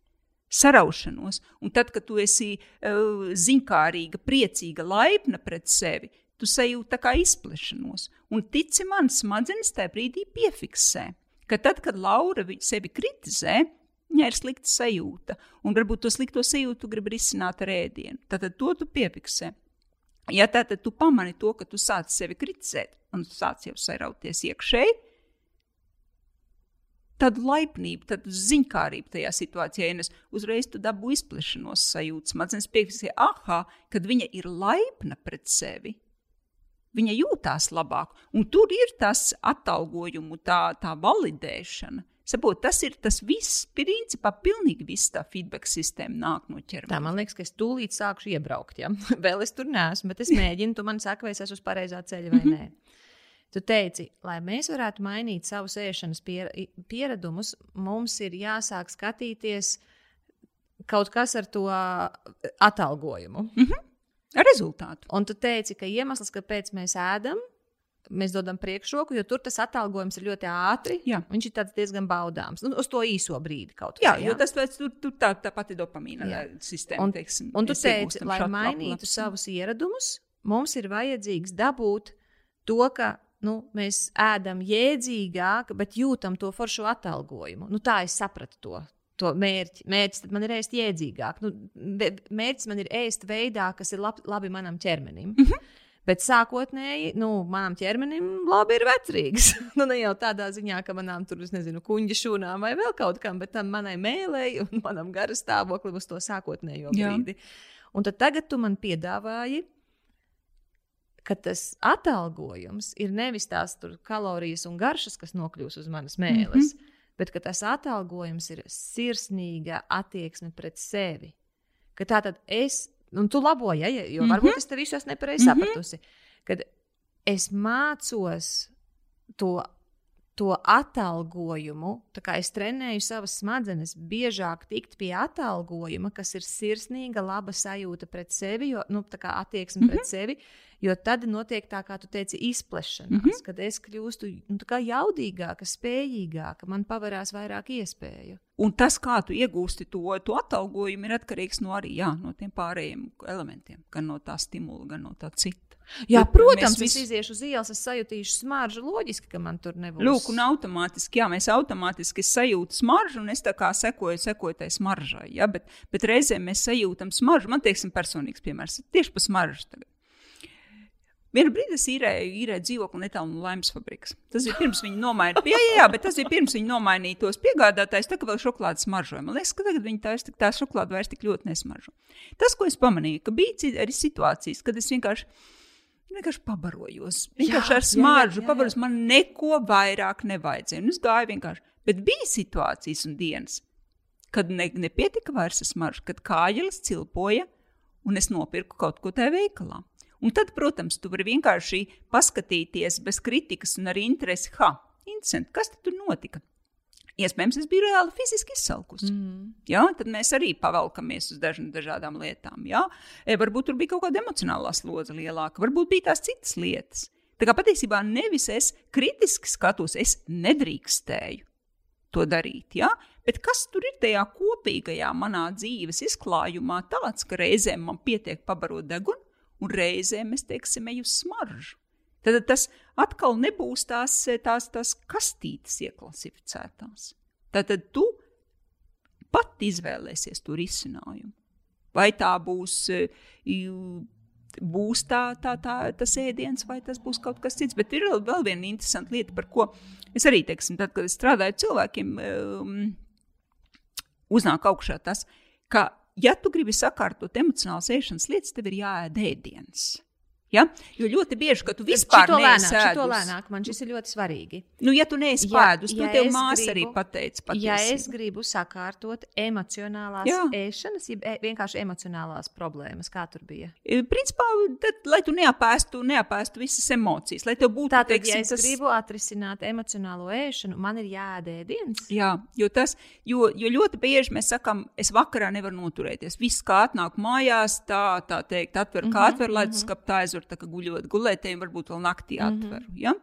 B: Saraušanos. Un tad, kad tu esi uh, ziņkārīga, priecīga, laipna pret sevi, tu sajūti kā izplešanos. Un tici man, smadzenes tajā brīdī piefiksē, ka tad, kad Laura sevi kritizē, viņai ir slikta sajūta, un varbūt to slikto sajūtu grib risināt ar ēdienu. Tad to tu piefiksē. Ja tātad tu pamani to, ka tu sāc sevi kritizēt, un tu sāc jau sarauties iekšēji, tādu laipnību, tādu ziņkārību tajā situācijā, es uzreiz dabūju izplešanos sajūtas. Smadzenes piefiksēja, ah, kad viņa ir laipna pret sevi. Viņa jūtās labāk, un tur ir tas atalgojumu, tā, tā validēšana. Saprot, tas ir tas viss, principā, pilnīgi viss tā feedback sistēma nāk no ķermeņa.
A: Tā man liekas, ka es tūlīt sākšu iebraukt. Ja? Vēl es tur neesmu, bet es mēģinu, tu man saki, vai es esmu uz pareizā ceļa vai nē. Tu teici, lai mēs varētu mainīt savus ēšanas pieradumus, mums ir jāsāk skatīties kaut kas ar to atalgojumu.
B: Mm -hmm. Rezultātu.
A: Un tu teici, ka iemesls, kāpēc mēs ēdam, mēs dodam priekšroku, jo tur tas atalgojums ir ļoti ātri. Jā. Viņš ir diezgan baudāms. Nu, uz to īso brīdi kaut
B: kā. Jā, jā, jo tas tur, tur tā, tā pati dopamīna jā. sistēma.
A: Un,
B: teiksim,
A: un tu teici, lai mainītu savus ieradumus, mums ir vajadzīgs dabūt to, ka nu, mēs ēdam jēdzīgāk, bet jūtam to foršu atalgojumu. Nu, tā es sapratu to. To mērķi. Mērķis man ir ēst jēdzīgāk. Nu, mērķis man ir ēst veidā, kas ir lab, labi manam ķermenim. Mm -hmm. Bet sākotnēji, nu, manam ķermenim labi ir vecrīgs. nu, ne jau tādā ziņā, ka manām tur, nezinu, kuģa šūnām vai vēl kaut kam, bet tam manai mēlēji un manam garastāvoklim uz to sākotnējo brīdi. Jā. Un tad tagad tu man piedāvāji ka tas atalgojums ir nevis tās kalorijas un garšas, kas nokļūs uz manas mēles, mm -hmm. Bet tas atalgojums ir sirsnīga attieksme pret sevi. Ka tā tad es, un tu laboji, ja, jo mm -hmm. varbūt es te visu esmu nepareizi mm -hmm. sapratusi, kad es mācos to to atalgojumu, tā kā es trenēju savas smadzenes, biežāk tikt pie atalgojuma, kas ir sirsnīga, laba sajūta pret sevi, jo, nu, tā kā attieksme mm -hmm. pret sevi, Jo tad notiek tā, kā tu teici, izplešanās, mm -hmm. kad es kļūstu nu, jaudīgāka, spējīgāka, man pavarās vairāk iespēju.
B: Un tas, kā tu iegūsti to, to atalgojumu, ir atkarīgs no arī jā, no tiem pārējiem elementiem, gan no tā stimula, gan no tā cita.
A: Jā, Bet protams, mēs visi iziešu uz ielas, es sajutīšu smaržu. Loģiski, ka man tur nebūs.
B: Lūk, un automātiski, jā, mēs automātiski sajūtam smaržu, un es tā kā sekoju, sekoju tai smaržai. Ja? Bet, bet reizēm mēs sajūtam smaržu. Man, teiksim, personīgs piemērs tieši par smaržu. Tagad. Vienu brīdi es īrēju, īrēju dzīvokli netālu no laimes fabrikas. Tas bija pirms viņa nomainīja. Jā, jā, bet tas bija pirms viņa nomainīja tos piegādātājus. Tā kā vēl šokolādes smaržoja. Man liekas, ka tagad viņa tā, tā šokolāde vairs tik ļoti nesmaržo. Tas, ko es pamanīju, ka bija arī situācijas, kad es vienkārši. Vienkārši pabarojos. Vienkārši jā, ar smaržu pabarojos. Man neko vairāk nevajadzēja. Un es gāju vienkārši. Bet bija situācijas un dienas, kad ne, nepietika vairs smarža, kad kājas cilpoja, un es nopirku kaut ko tajā veikalā. Un tad, protams, tu vari vienkārši paskatīties bez kritikas un ar interesi, ha, interesanti, kas tur notika. Iespējams, es biju reāli fiziski izsalkusi. Mm. Ja? Tad mēs arī pavalkamies uz daž dažādām lietām. Ja? E, varbūt tur bija kaut kāda emocionālā slodze lielāka, varbūt bija tās citas lietas. Tā kā patiesībā nevis es kritiski skatos, es nedrīkstēju to darīt. Ja? Bet kas tur ir tajā kopīgajā manā dzīves izklājumā, tāds, ka reizēm man pietiek pabarot degunu, un reizēm mēs teiksim, eju smaržu. Tad tas atkal nebūs tās, tās, tās kastītes ieklasificētās. Tad tu pat izvēlēsies to risinājumu. Vai tā būs, būs tā, tā, tā, tas ēdiens, vai tas būs kaut kas cits. Bet ir vēl viena interesanta lieta, par ko es arī teiksim, tad, kad es strādāju cilvēkiem, um, uznāk augšā tas, ka ja tu gribi sakārtot emocionālas ēšanas lietas, tev ir jāēd ēdienas. Ja? Jo ļoti bieži, kad tu vispār to lēnāk,
A: to lēnāk, man šis ir ļoti svarīgi.
B: Nu, ja tu neesi ja, pēdus, ja to tev māsa gribu, arī pateica. Patiesībā.
A: Ja es gribu sakārtot emocionālās Jā. ēšanas, ja e, vienkārši emocionālās problēmas, kā tur bija?
B: E, principā, tad, lai tu neapēstu, neapēstu visas emocijas, lai tev būtu
A: tāds, teiksim, ja es tas... gribu atrisināt emocionālo ēšanu, man ir jāēd ēdiens.
B: Jā, jo tas, jo, jo ļoti bieži mēs sakam, es vakarā nevaru noturēties. Viss kā atnāk mājās, tā, tā teikt, atver, kā mm -hmm, atver, lai tas mm -hmm. skaptā aizver tur guļot gulētēm, varbūt vēl naktī atveru. Mm -hmm. ja?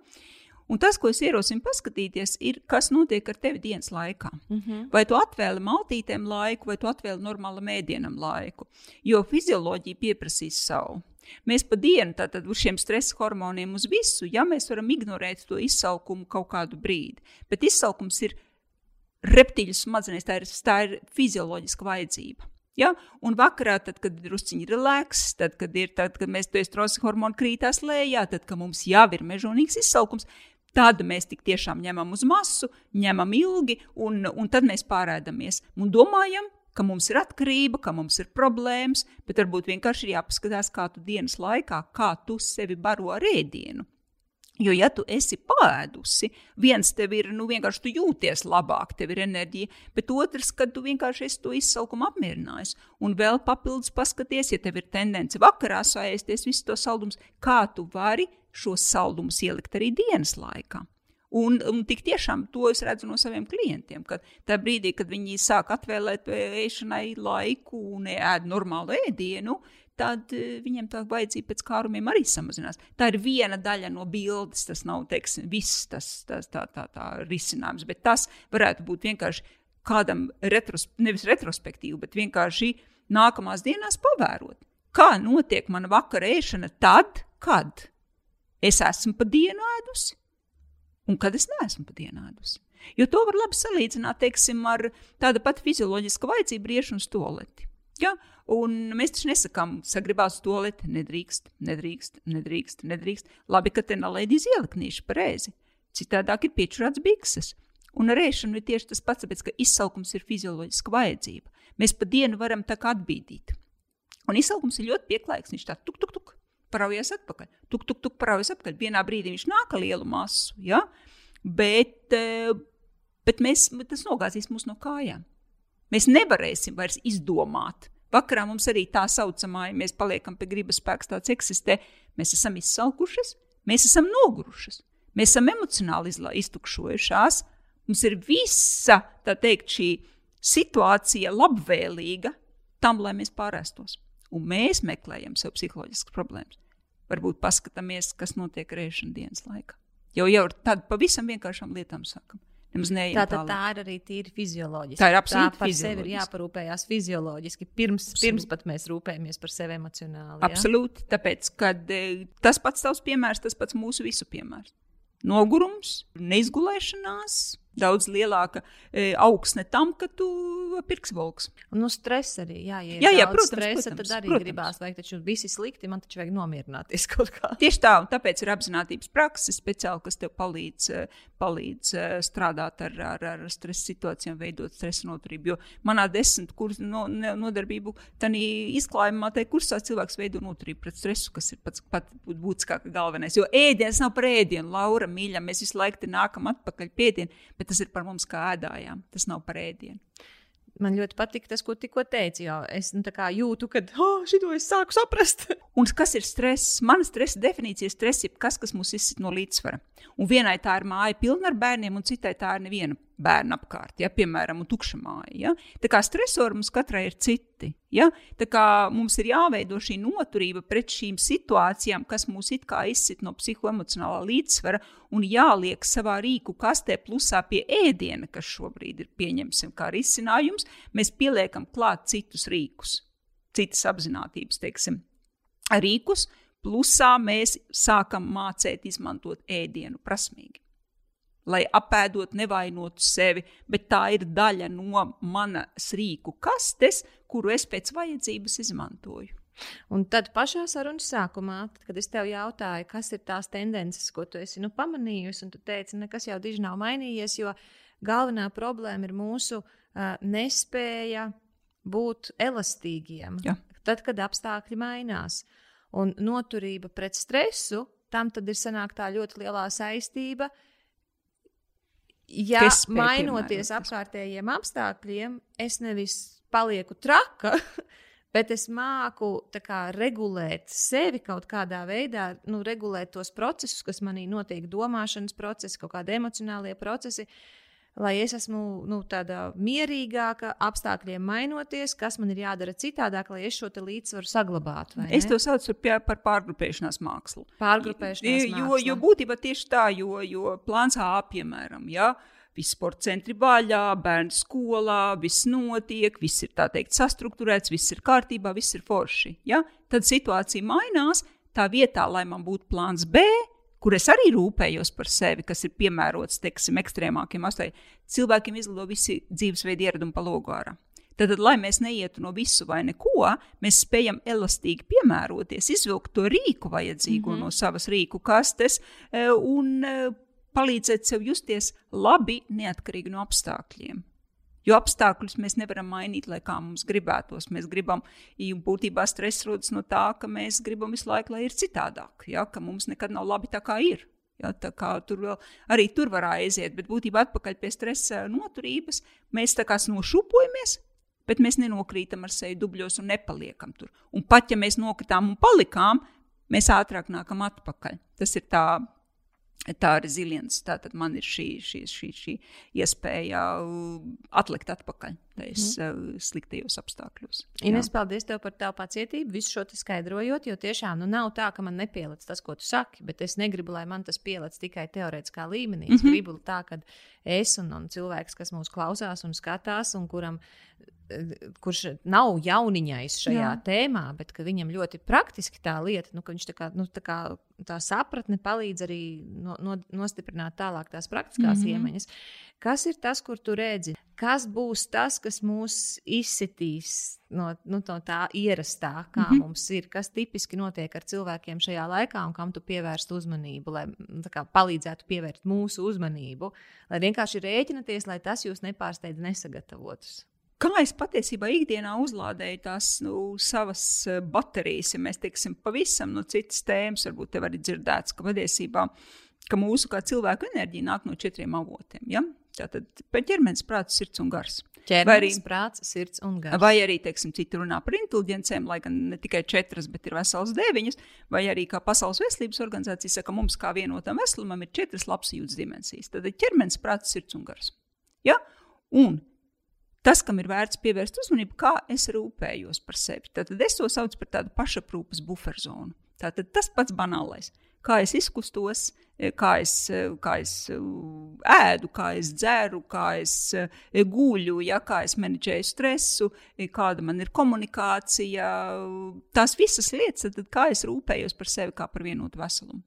B: Un tas, ko es ierosinu paskatīties, ir, kas notiek ar tevi dienas laikā. Mm -hmm. Vai tu atvēli maltītēm laiku, vai tu atvēli normālam ēdienam laiku. Jo fizioloģija pieprasīs savu. Mēs pa dienu tātad uz šiem stresa hormoniem, uz visu, ja mēs varam ignorēt to izsalkumu kaut kādu brīdi. Bet izsalkums ir reptīļu smadzenēs, tā ir, tā ir fizioloģiska vajadzība. Ja? Un vakarā, tad, kad ir drusciņi relaks, tad, kad, ir, tad, kad mēs to estrosas hormonu krītās lejā, tad, kad mums jau ir mežonīgs izsalkums, Tad mēs tik tiešām ņemam uz masu, ņemam ilgi, un, un tad mēs pārēdamies un domājam, ka mums ir atkarība, ka mums ir problēmas, bet varbūt vienkārši ir jāpaskatās, kā tu dienas laikā, kā tu sevi baro ar ēdienu. Jo, ja tu esi pāēdusi, viens tev ir nu, vienkārši tu jūties labāk, tev ir enerģija, bet otrs, kad tu vienkārši esi to izsalkumu apmierinājis. Un vēl papildus paskaties, ja tev ir tendence vakarā saēsties visus tos saldumus, kā tu vari šos saldumus ielikt arī dienas laikā. Un, un tik tiešām to es redzu no saviem klientiem, ka tajā brīdī, kad viņi sāk atvēlēt ēšanai laiku un ēd normālu ēdienu, tad uh, viņiem tā vajadzība pēc kārumiem arī samazinās. Tā ir viena daļa no bildes. Tas nav teiksim, viss tas, tas tā, tā, tā risinājums, bet tas varētu būt vienkārši kādam retros, nevis retrospektīvi, bet vienkārši nākamās dienās pavērot, kā notiek mana vakara ēšana tad, kad es esmu pa dienu ēdusi un kad es neesmu pa dienu ēdusi. Jo to var labi salīdzināt teiksim, ar tādu pat fizioloģisku vajadzību riešanu uz Ja? Un mēs taču nesakām, sagribās to lietu, nedrīkst, nedrīkst, nedrīkst, nedrīkst. Labi, ka te nalaidīs ieliknīši pareizi. Citādāk ir piečurāts bikses. Un ar ēšanu ir tieši tas pats, tāpēc, ka izsalkums ir fizioloģiska vajadzība. Mēs pa dienu varam tā kā atbīdīt. Un izsalkums ir ļoti pieklājīgs. Viņš tā tuk, tuk, tuk, paraujas atpakaļ. Tuk, tuk, tuk, paraujas atpakaļ. Vienā brīdī viņš nāk ar lielu masu, ja? bet, eh, bet mēs, tas nogāzīs mūs no kājām. Mēs nevarēsim vairs izdomāt. Vakarā mums arī tā saucamā, ja mēs paliekam pie gribas spēks, tāds eksistē. Mēs esam izsalkušas, mēs esam nogurušas, mēs esam emocionāli iztukšojušās. Mums ir visa teikt, šī situācija labvēlīga tam, lai mēs pārēstos. Un mēs meklējam sev psiholoģiskas problēmas. Varbūt paskatāmies, kas notiek rēšanas dienas laikā. Jau, jau tad pavisam vienkāršām lietām sākam.
A: Tā, tā, tā ir arī tīri fizioloģiski.
B: Tā ir absolūti
A: tā par sevi ir jāparūpējas fizioloģiski. Pirms, absolūti. pirms pat mēs rūpējamies par sevi emocionāli.
B: Ja? Absolūti. Tāpēc, kad e, tas pats tavs piemērs, tas pats mūsu visu piemērs. Nogurums, neizgulēšanās, daudz lielāka e, augsne tam, ka tu pirks volks.
A: Un no stresa arī. Jā, ja
B: jā, jā protams,
A: stresa,
B: protams,
A: tad arī
B: protams.
A: gribās, vai taču visi slikti, man taču vajag nomierināties kaut kā.
B: Tieši tā, un tāpēc ir apziņotības praksa speciāli, kas tev palīdz, e, palīdz e, strādāt ar, ar, ar stresa situācijām, veidot stresa noturību. Jo manā desmit kursu no, nodarbību izklājumā, tai kursā cilvēks veido noturību pret stresu, kas ir pats pat būtiskāk galvenais. Jo ēdiens nav par ēdienu, Laura mīļa, mēs visu laiku nākam atpakaļ pie ēdienu bet tas ir par mums kā ēdājām. Tas nav par ēdienu.
A: Man ļoti patīk tas, ko tikko teici. Es nu, jūtu, ka oh, šito es sāku saprast.
B: Un kas ir stress? Mana stresa definīcija ir stress, ir kas, kas mūs izsit no līdzsvara. Un vienai tā ir māja pilna ar bērniem, un citai tā ir neviena bērnu apkārt, ja, piemēram, tukša māja. Ja. Tā kā stresori mums katrai ir citi. Ja. Tā kā mums ir jāveido šī noturība pret šīm situācijām, kas mūs it kā izsit no psihoemocionālā līdzsvara, un jāliek savā rīku kastē plusā pie ēdiena, kas šobrīd ir pieņemsim kā risinājums, mēs pieliekam klāt citus rīkus, citas apziņotības, teiksim, rīkus. Plusā mēs sākam mācīt izmantot ēdienu prasmīgi lai apēdot nevainotu sevi, bet tā ir daļa no manas rīku kastes, kuru es pēc vajadzības izmantoju.
A: Un tad pašā sarunas sākumā, tad, kad es tev jautāju, kas ir tās tendences, ko tu esi nu, pamanījusi, un tu teici, nekas jau diži nav mainījies, jo galvenā problēma ir mūsu uh, nespēja būt elastīgiem. Ja. Tad, kad apstākļi mainās, un noturība pret stresu, tam tad ir sanāk tā ļoti lielā saistība uh, ja mainoties apkārtējiem apstākļiem, es nevis palieku traka, bet es māku kā, regulēt sevi kaut kādā veidā, nu, regulēt tos procesus, kas manī notiek, domāšanas procesi, kaut kādi emocionālie procesi. Lai es esmu nu, tāda mierīgāka, apstākļiem mainoties, kas man ir jādara citādāk, lai es šo līdzsvaru saglabātu.
B: Es to saucu par, par pārgrupēšanās mākslu.
A: Pārgrupēšanās
B: jo, māksla. Jo, jo būtībā tieši tā, jo, jo plāns A, piemēram, ja, Visi sporta centri vaļā, bērnu skolā, viss notiek, viss ir teikt, sastruktūrēts, viss ir kārtībā, viss ir forši. Ja? Tad situācija mainās. Tā vietā, lai man būtu plāns B, kur es arī rūpējos par sevi, kas ir piemērots teiksim, ekstrēmākiem apstākļiem, cilvēkiem izlido visi dzīvesveidi ieradumi pa logu ārā. Tad, lai mēs neietu no visu vai neko, mēs spējam elastīgi piemēroties, izvilkt to rīku vajadzīgo mm -hmm. no savas rīku kastes e, un e, palīdzēt sev justies labi, neatkarīgi no apstākļiem. Jo apstākļus mēs nevaram mainīt, lai kā mums gribētos. Mēs gribam, ja būtībā stress rodas no tā, ka mēs gribam visu laiku, lai ir citādāk, ja, ka mums nekad nav labi tā, kā ir. Ja, tā kā tur vēl arī tur var aiziet, bet būtībā atpakaļ pie stresa noturības mēs tā kā nošūpojamies, bet mēs nenokrītam ar sevi dubļos un nepaliekam tur. Un pat ja mēs nokritām un palikām, mēs ātrāk nākam atpakaļ. Tas ir tā tā rezilience. Tātad man ir šī, šī, šī, šī iespēja uh, atlikt atpakaļ tajos mm. sliktajos apstākļos.
A: Ines, paldies tev par tavu pacietību, visu šo skaidrojot, jo tiešām nu, nav tā, ka man nepielic tas, ko tu saki, bet es negribu, lai man tas pielic tikai teorētiskā līmenī. Es mm -hmm. gribu tā, ka es un, un cilvēks, kas mūs klausās un skatās, un kuram kurš nav jauniņais šajā Jā. tēmā, bet viņam ļoti praktiski tā lieta, nu, ka viņš tā, kā, nu, tā, kā, tā sapratne palīdz arī no, no, nostiprināt tālāk tās praktiskās mm -hmm. iemaņas. Kas ir tas, kur tu redzi? Kas būs tas, kas mūs izsitīs no, nu, no tā ierastā, kā mm -hmm. mums ir, kas tipiski notiek ar cilvēkiem šajā laikā un kam tu pievērst uzmanību, lai kā, palīdzētu pievērst mūsu uzmanību, lai vienkārši rēķināties, lai tas jūs nepārsteidz nesagatavotus?
B: Kā es patiesībā ikdienā uzlādēju tās nu, savas e, baterijas, ja mēs teiksim pavisam no citas tēmas, varbūt te arī dzirdēts, ka patiesībā ka mūsu kā cilvēku enerģija nāk no četriem avotiem. Ja? Tātad ķermenis, prāts, sirds un gars.
A: Ķermenis, vai arī, prāts, sirds un gars.
B: Vai arī, teiksim, citi runā par inteligencēm, lai gan ne tikai četras, bet ir vesels deviņas, vai arī kā Pasaules veselības organizācija saka, mums kā vienotam veselumam ir četras labsajūtas dimensijas. Tad ir ķermenis, prāts, sirds un gars. Ja? Un tas, kam ir vērts pievērst uzmanību, kā es rūpējos par sevi. Tad es to saucu par tādu pašaprūpes buferzonu. Tātad tas pats banālais. Kā es izkustos, kā es, kā es uh, ēdu, kā es dzeru, kā es guļu, ja, kā es menedžēju stresu, kāda man ir komunikācija. Tās visas lietas, tad kā es rūpējos par sevi kā par vienotu veselumu.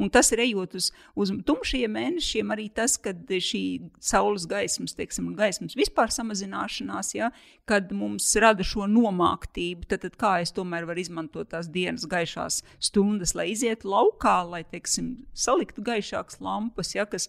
B: Un tas ir ejot uz, uz tumšiem mēnešiem, arī tas, kad šī saules gaismas, teiksim, gaismas vispār samazināšanās, ja, kad mums rada šo nomāktību, tad, tad kā es tomēr varu izmantot tās dienas gaišās stundas, lai izietu laukā, lai, teiksim, saliktu gaišākas lampas, ja, kas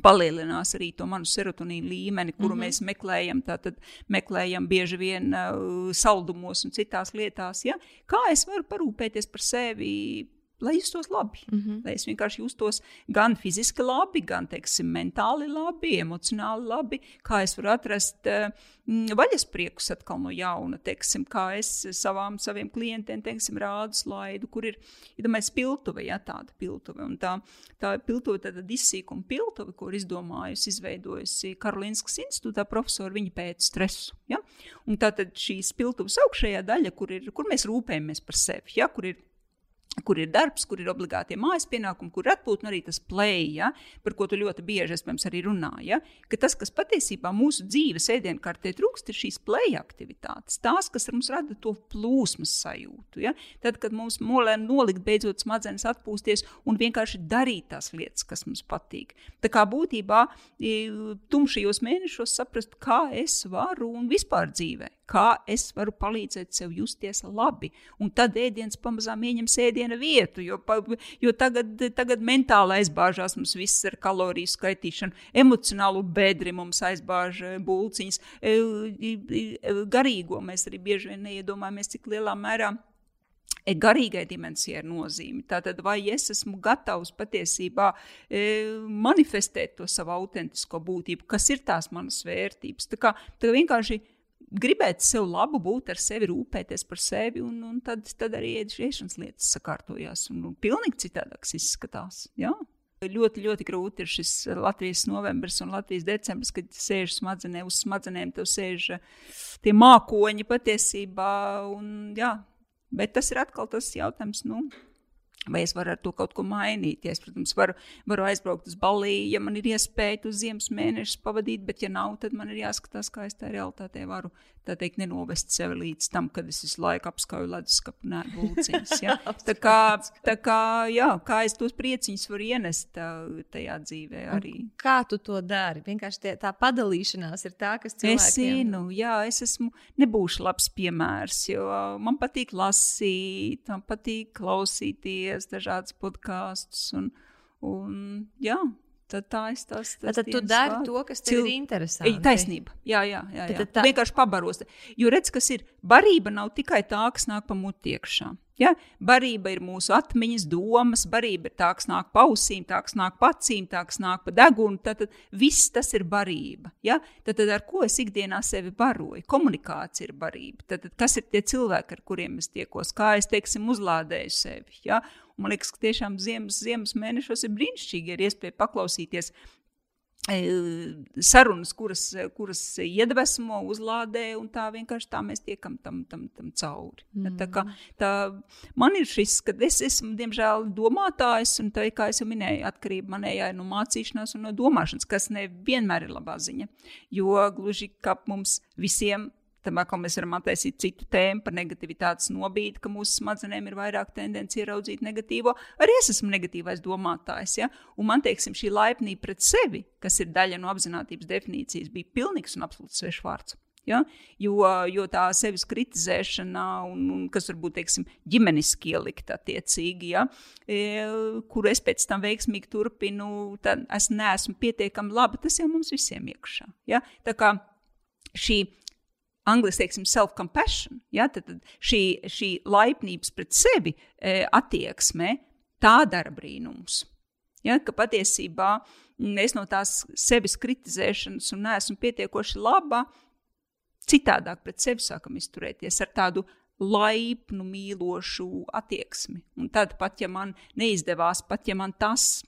B: palielinās arī to manu serotonīnu līmeni, kuru mm -hmm. mēs meklējam. Tātad meklējam bieži vien uh, saldumos un citās lietās. Ja? Kā es varu parūpēties par sevi lai justos labi. Mm -hmm. Lai es vienkārši justos gan fiziski labi, gan teiksim, mentāli labi, emocionāli labi, kā es varu atrast uh, vaļaspriekus atkal no jauna, teiksim, kā es savām, saviem klientiem teiksim, rādu slaidu, kur ir iedomājies piltuve, ja tāda piltuve. Un tā, tā piltuve, tāda izsīkuma piltuve, ko ir izdomājusi, izveidojusi Karolīnskas institūtā profesori, viņi pēta stresu. Ja? Un tā tad šīs piltuves augšējā daļa, kur, ir, kur mēs rūpējamies par sevi, ja? kur ir kur ir darbs, kur ir obligāti mājas pienākumi, kur ir atpūta, un arī tas play, ja, par ko tu ļoti bieži es, arī runāju. Ja, ka tas, kas patiesībā mūsu dzīves ēdienkartē trūkst, ir šīs play aktivitātes, tās, kas mums rada to plūsmas sajūtu. Ja. Tad, kad mums molēna nolikt beidzot smadzenes atpūsties un vienkārši darīt tās lietas, kas mums patīk. Tā kā būtībā tumšajos mēnešos saprast, kā es varu un vispār dzīvē kā es varu palīdzēt sev justies labi. Un tad ēdiens pamazām ieņems ēdiena vietu, jo, jo tagad, tagad mentāli aizbāžās mums viss ar kaloriju skaitīšanu, emocionālu bedri mums aizbāž e, būciņas, e, garīgo mēs arī bieži vien neiedomājamies, cik lielā mērā e, garīgai dimensijai ir nozīme. Tātad, vai es esmu gatavs patiesībā e, manifestēt to savu autentisko būtību, kas ir tās manas vērtības. Tā kā, tā vienkārši gribēt sev labu, būt ar sevi, rūpēties par sevi, un, un tad, tad arī ēdiešanas lietas sakārtojās. Un, un pilnīgi citādāks izskatās. Jā. Ļoti, ļoti grūti ir šis Latvijas novembris un Latvijas decembris, kad sēž smadzenē, uz smadzenēm tev sēž tie mākoņi patiesībā. Un, jā, bet tas ir atkal tas jautājums. Nu, Vai es varu ar to kaut ko mainīt? Ja es, protams, varu, varu aizbraukt uz Baliju, ja man ir iespēja uz ziemas mēnešus pavadīt, bet, ja nav, tad man ir jāskatās, kā es tā realitātē varu tā teikt, nenovest sevi līdz tam, kad es visu laiku apskauju leduskapu un ēdu būciņas. Ja? tā kā, tā kā, jā, kā es tos prieciņus varu ienest tajā dzīvē arī.
A: Un kā tu to dari? Vienkārši tie, tā padalīšanās ir tā, kas cilvēkiem...
B: Es zinu, jā, es esmu, nebūšu labs piemērs, jo man patīk lasīt, man patīk klausīties dažādas podkāstus un, un jā, tad tā es tās.
A: Tad, tad tu dari to, kas tev Cil... ir interesanti.
B: Taisnība. Jā, jā, jā. jā. Tad, tad tā... Vienkārši pabaros. Jo redz, kas ir. Barība nav tikai tā, kas nāk pa muti iekšā. Ja? Barība ir mūsu atmiņas, domas, barība ir tā, kas nāk pa ausīm, tā, kas nāk pa acīm, tā, kas nāk pa degunu. Tad, tad viss tas ir barība. Ja? Tad, tad ar ko es ikdienā sevi baroju? Komunikācija ir barība. Tad, tad kas ir tie cilvēki, ar kuriem es tiekos? Kā es, teiksim, uzlādēju sevi? Ja? Un man liekas, ka tiešām ziemas, ziemas mēnešos ir brīnišķīgi, ir iespēja paklausīties sarunas, kuras, kuras iedvesmo, uzlādē, un tā vienkārši tā mēs tiekam tam, tam, tam cauri. Mm. Tā kā, tā, man ir šis, ka es esmu, diemžēl, domātājs, un tā, kā jau minēju, atkarība manējā ir no mācīšanās un no domāšanas, kas nevienmēr ir labā ziņa, jo gluži kā mums visiem Tāpēc, kā mēs varam attaisīt citu tēmu par negativitātes nobīdi, ka mūsu smadzenēm ir vairāk tendence ieraudzīt negatīvo. Arī es esmu negatīvais domātājs. Ja? Un man, teiksim, šī laipnība pret sevi, kas ir daļa no apziņotības definīcijas, bija pilnīgs un absolūts svešs vārds. Ja? Jo, jo tā sevis kritizēšana, un, un kas varbūt teiksim, ģimeniski ielikt attiecīgi, ja? e, kur es pēc tam veiksmīgi turpinu, tad es neesmu pietiekami labi. Tas jau mums visiem iekšā. Ja? Tā kā šī angļuiski teiksim, self-compassion, ja, tad, tad šī, šī laipnības pret sevi e, attieksme, tā dara brīnums. Ja, ka patiesībā es no tās sevis kritizēšanas un neesmu pietiekoši laba, citādāk pret sevi sākam izturēties ar tādu laipnu, mīlošu attieksmi. Un tad, pat ja man neizdevās, pat ja man tas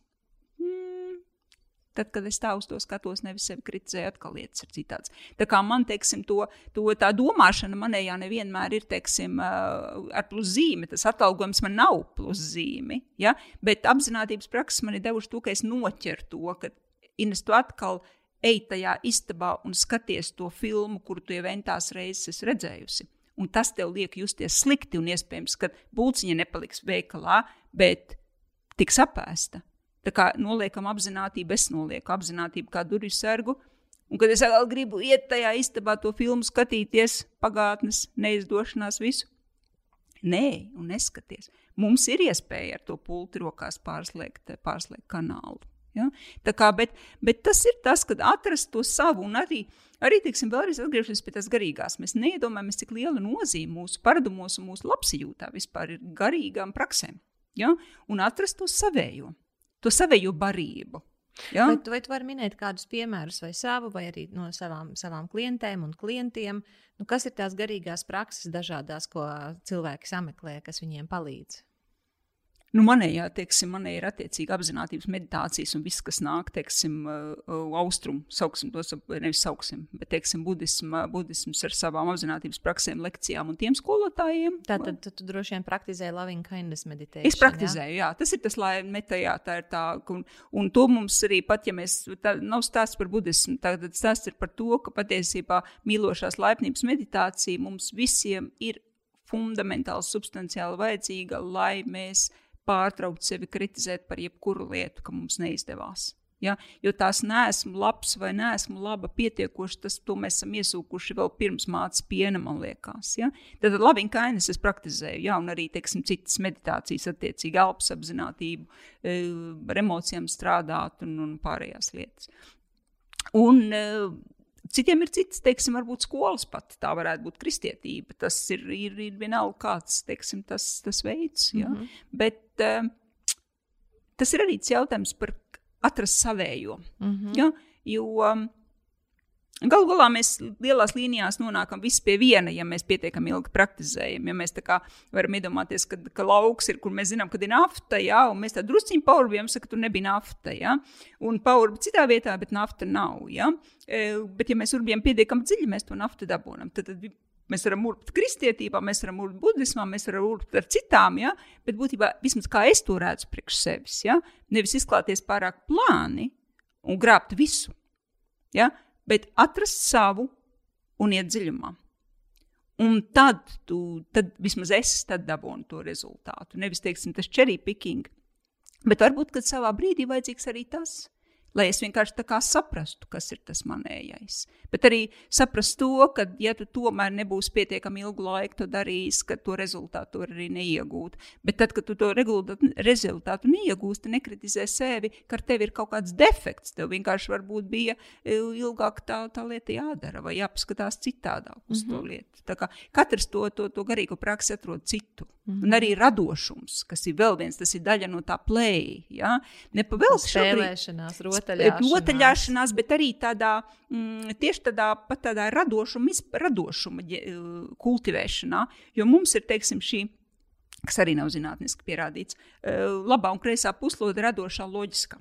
B: Tad, kad es tā uz to skatos, nevis sevi kritizēju, atkal lietas ir citādas. Tā kā man, teiksim, to, to tā domāšana manējā nevienmēr ir, teiksim, ar pluszīmi. Tas atalgojums man nav pluszīmi, ja? bet apziņotības prakses man ir devuši to, ka es noķeru to, ka Ines, tu atkal ej tajā istabā un skaties to filmu, kuru tu jau entās reizes esi redzējusi. Un tas tev liek justies slikti, un iespējams, ka būciņa nepaliks veikalā, bet tiks apēsta. Tā kā noliekam apziņotību, es nolieku apziņotību kā durvju sargu. Un, kad es atkal gribu iet tajā istabā, to filmu skatīties, pagātnes neizdošanās, visu. Nē, un neskaties. Mums ir iespēja ar to pulti rokās pārslēgt, pārslēgt kanālu. Ja? Tā kā, bet, bet tas ir tas, kad atrast to savu un arī, arī teiksim, vēlreiz atgriežoties pie tās garīgās. Mēs neiedomājamies, cik liela nozīme mūsu paradumos un mūsu labsajūtā vispār ir garīgām praksēm. Ja? Un atrast to savējo to savēju barību. Ja?
A: Vai, vai tu vari minēt kādus piemērus, vai savu, vai arī no savām, savām klientēm un klientiem? Nu, kas ir tās garīgās prakses dažādās, ko cilvēki sameklē, kas viņiem palīdz?
B: Nu, manējā, teiksim, manējā ir attiecīgi apziņotības meditācijas un viss, kas nāk, teiksim, austrumu, sauksim tos, nevis sauksim, bet, teiksim, budisma, budisms ar savām apziņotības praksēm, lekcijām un tiem skolotājiem.
A: Tātad tu, tu droši vien praktizē loving kindness meditāciju.
B: Es praktizēju, jā? jā, tas ir tas, lai metajā tā ir tā, un, un to mums arī pat, ja mēs, tā nav stāsts par budismu, tad stāsts ir par to, ka patiesībā mīlošās laipnības meditācija mums visiem ir fundamentāli, substanciāli vajadzīga, lai mēs pārtraukt sevi kritizēt par jebkuru lietu, ka mums neizdevās. Ja? Jo tās nesmu labs vai nesmu laba pietiekoši, tas mēs esam iesūkuši vēl pirms mācības piena, man liekas. Ja? Tad labi, kainas es praktizēju, ja? un arī teiksim, citas meditācijas, attiecīgi elpas apziņotību, e, ar emocijām strādāt un, un pārējās lietas. Un, e, Citiem ir cits, teiksim, varbūt skolas pat tā varētu būt kristietība. Tas ir, ir, ir vienalga kāds, teiksim, tas, tas veids. Ja? Mm -hmm. Bet uh, tas ir arī jautājums par atrast savējo. Mm -hmm. ja? Jo um, Galu galā mēs lielās līnijās nonākam visi pie viena, ja mēs pietiekami ilgi praktizējam. Ja mēs varam iedomāties, ka, ka lauks ir, kur mēs zinām, ka ir nafta, ja, un mēs tā drusciņi paurbjam, saka, tur nebija nafta. Ja, un paurbi citā vietā, bet nafta nav. Ja. E, bet, ja mēs urbjam pietiekami dziļi, mēs to naftu dabūjam. Tad, tad Mēs varam urbt kristietībā, mēs varam urbt budismā, mēs varam urbt ar citām, ja? bet būtībā, vismaz kā es to redzu priekš sevis, ja? nevis izklāties pārāk plāni un grābt visu. Ja? Bet atrast savu un iet dziļumā. Un tad, tu, tad vismaz es dabūnu to rezultātu. Nevis, teiksim, tas cherry picking, bet varbūt, savā brīdī vajadzīgs arī tas, lai es vienkārši tā kā saprastu, kas ir tas manējais. Bet arī saprast to, ka, ja tu tomēr nebūsi pietiekami ilgu laiku to darījis, ka to rezultātu arī neiegūt. Bet tad, kad tu to rezultātu neiegūsti, nekritizē sevi, ka ar tevi ir kaut kāds defekts. Tev vienkārši varbūt bija e, ilgāk tā, tā lieta jādara vai jāpaskatās citādāk uz mm -hmm. to mhm. lietu. Tā kā katrs to, to, to garīgo praksi atrod citu. Mm -hmm. Un arī radošums, kas ir vēl viens, tas ir daļa no tā plēja. Ja? Nepavēlti
A: spēlēšanās, rotaļāšanās.
B: rotaļāšanās, bet arī tādā, mm, tieši tādā, tādā radošuma, radošuma kultivēšanā. Jo mums ir, teiksim, šī kas arī nav zinātniski pierādīts, labā un kreisā puslode radošā loģiskā.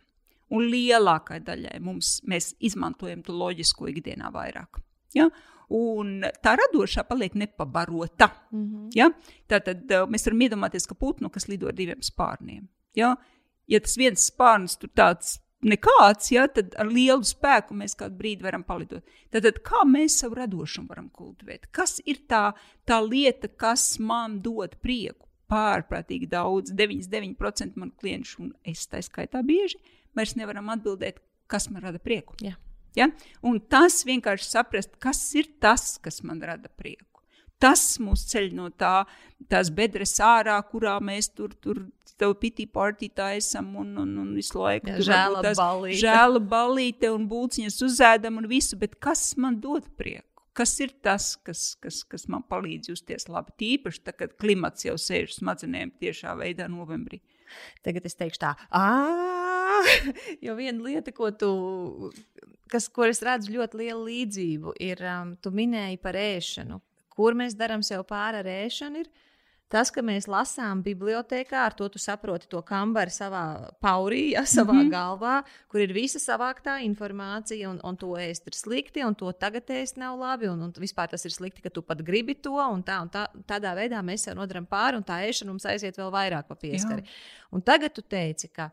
B: Un lielākai daļai mums mēs izmantojam to loģisko ikdienā vairāk. Ja? un tā radošā paliek nepabarota. Mm -hmm. ja? Tātad mēs varam iedomāties, ka putnu, kas lido ar diviem spārniem, ja, ja tas viens spārns tur tāds nekāds, ja, tad ar lielu spēku mēs kādu brīdi varam palidot. Tad, kā mēs savu radošumu varam kultivēt? Kas ir tā, tā lieta, kas man dod prieku? Pārprātīgi daudz, 99% manu klientu, un es tā skaitā bieži, vairs nevaram atbildēt, kas man rada prieku.
A: Yeah.
B: Ja? Un tas vienkārši saprast, kas ir tas, kas man rada prieku. Tas mūs ceļ no tā, tās bedres ārā, kurā mēs tur, tur tev pitī partijā esam un, un, un visu laiku
A: Jā, žēla balīte.
B: žēla balīte un būciņas uzēdam un visu, bet kas man dod prieku? Kas ir tas, kas, kas, kas man palīdz justies labi? Tīpaši, tad, kad klimats jau sēž smadzenēm tiešā veidā novembrī.
A: Tagad es teikšu tā, ah, jo viena lieta, ko tu kas, kur es redzu ļoti lielu līdzību, ir, um, tu minēji par ēšanu. Kur mēs darām sev pāri ar ēšanu? Ir tas, ka mēs lasām bibliotekā, ar to tu saproti to kambari savā paurī, ja, savā mm -hmm. galvā, kur ir visa savāktā informācija, un, un to ēst ir slikti, un to tagad ēst nav labi, un, un vispār tas ir slikti, ka tu pat gribi to, un tā, un tā, tādā veidā mēs sev nodaram pāri, un tā ēšana mums aiziet vēl vairāk pa pieskari. Jā. Un tagad tu teici, ka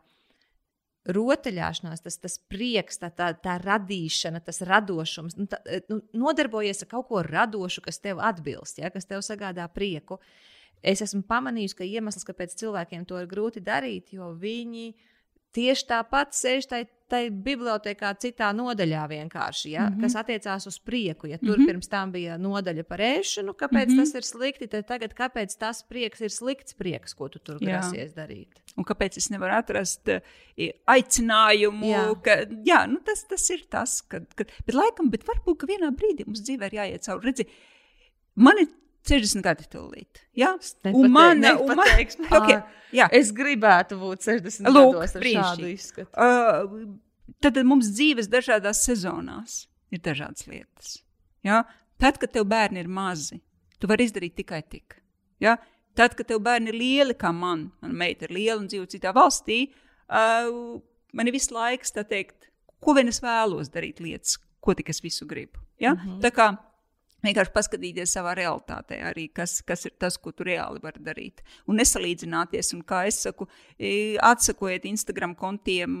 A: rotaļāšanās, tas, tas prieks, tā, tā, tā radīšana, tas radošums, nu, tā, nu, nodarbojies ar kaut ko radošu, kas tev atbilst, ja, kas tev sagādā prieku. Es esmu pamanījusi, ka iemesls, kāpēc cilvēkiem to ir grūti darīt, jo viņi tieši tāpat sēž tajā tai bibliotekā, citā nodaļā vienkārši, ja, mm -hmm. kas attiecās uz prieku. Ja tur mm -hmm. pirms tam bija nodaļa par ēšanu, kāpēc mm -hmm. tas ir slikti, tad tagad kāpēc tas prieks ir slikts prieks, ko tu tur grasies darīt.
B: Un kāpēc es nevaru atrast uh, aicinājumu, jā. ka jā, nu tas, tas ir tas, kad, kad, bet laikam, bet varbūt, vienā brīdī mums dzīvē ir jāiet cauri. Redzi, man ir 60 gadi tūlīt. Ja?
A: Un man, un man, okay, jā. es gribētu būt 60 Lūk, gados ar brīnišķi. šādu izskatu.
B: Uh, tad, mums dzīves dažādās sezonās ir dažādas lietas. Ja? Tad, kad tev bērni ir mazi, tu vari izdarīt tikai tik. Ja? Tad, kad tev bērni ir lieli, kā man, mana meita ir liela un dzīvo citā valstī, uh, man ir visu laiku tā teikt, ko vien es vēlos darīt lietas, ko tik es visu gribu. Ja? Mm -hmm. Tā kā Vienkārši paskatīties savā realitātē, arī kas, kas ir tas, ko tu reāli vari darīt. Un nesalīdzināties, un kā es saku, atsakojiet Instagram kontiem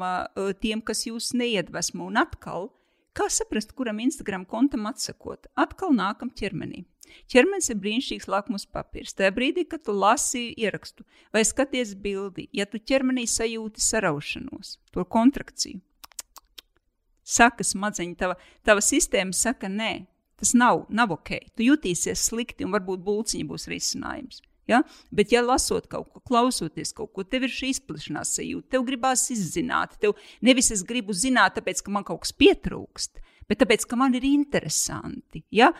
B: tiem, kas jūs neiedvesmo. Un atkal, kā saprast, kuram Instagram kontam atsakot? Atkal nākam ķermenī. Ķermenis ir brīnišķīgs lakmus papīrs. Tajā brīdī, kad tu lasi ierakstu vai skaties bildi, ja tu ķermenī sajūti saraušanos, to kontrakciju, saka smadzeņi, tava, tava sistēma saka, nē, Tas nav, nav ok. Tu jutīsies slikti, un varbūt būciņa būs risinājums. Ja? Bet, ja lasot kaut ko, klausoties kaut ko, tev ir šī izplešanās sajūta, tev gribās izzināt, tev nevis es gribu zināt, tāpēc, ka man kaut kas pietrūkst, bet tāpēc, ka man ir interesanti. Ja?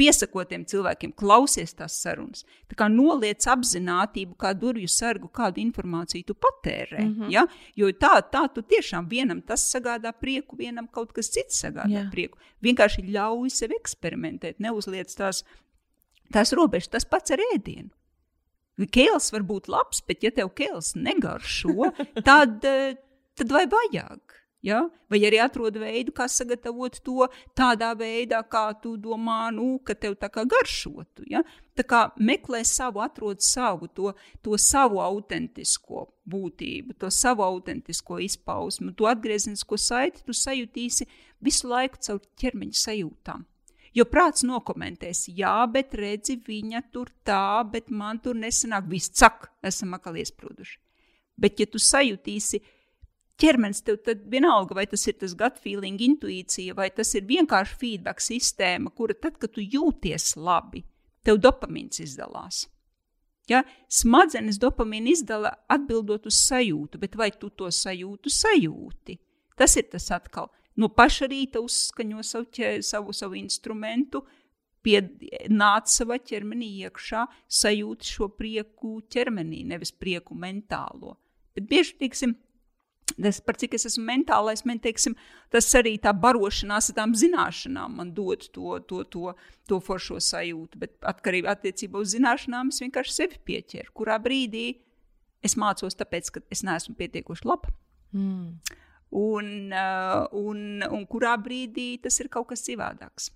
B: Piesakotiem cilvēkiem, klausies tās sarunas. Tā kā noliec apziņotību, kā durvju sargu, kādu informāciju tu patērē. Mm -hmm. ja? Jo tā, tā tu tiešām vienam tas sagādā prieku, vienam kaut kas cits sagādā Jā. prieku. Vienkārši ļauj sev eksperimentēt, neuzliec tās, tās robežas, tas pats ar ēdienu. Kēls var būt labs, bet ja tev kēls negaršo, tad, eh, tad vai vajag? Ja? Vai arī atrod veidu, kā sagatavot to tādā veidā, kā tu domā, nu, ka tev tā kā garšotu. Ja? Tā kā meklē savu, atrod savu, to, to savu autentisko būtību, to savu autentisko izpausmu, to atgriezenisko saiti tu sajutīsi visu laiku caur ķermeņa sajūtām. Jo prāts nokomentēs, jā, bet redzi, viņa tur tā, bet man tur nesanāk, viss cak, esam atkal iesprūduši. Bet, ja tu sajutīsi, ķermenis tev tad vienalga, vai tas ir tas gut feeling, intuīcija, vai tas ir vienkārši feedback sistēma, kura tad, kad tu jūties labi, tev dopamīns izdalās. Ja? Smadzenes dopamīnu izdala atbildot uz sajūtu, bet vai tu to sajūtu sajūti? Tas ir tas atkal. No paša rīta uzskaņo savu, ķē, savu, savu instrumentu, pie, nāc savā ķermenī iekšā, sajūti šo prieku ķermenī, nevis prieku mentālo. Bet bieži, teiksim, Tas, par cik es esmu mentālais, man teiksim, tas arī tā barošanās ar tām zināšanām man dod to, to, to, to foršo sajūtu. Bet atkarībā attiecībā uz zināšanām es vienkārši sevi pieķeru. Kurā brīdī es mācos, tāpēc, ka es neesmu pietiekoši laba. Mm. Un, uh, un, un kurā brīdī tas ir kaut kas citādāks.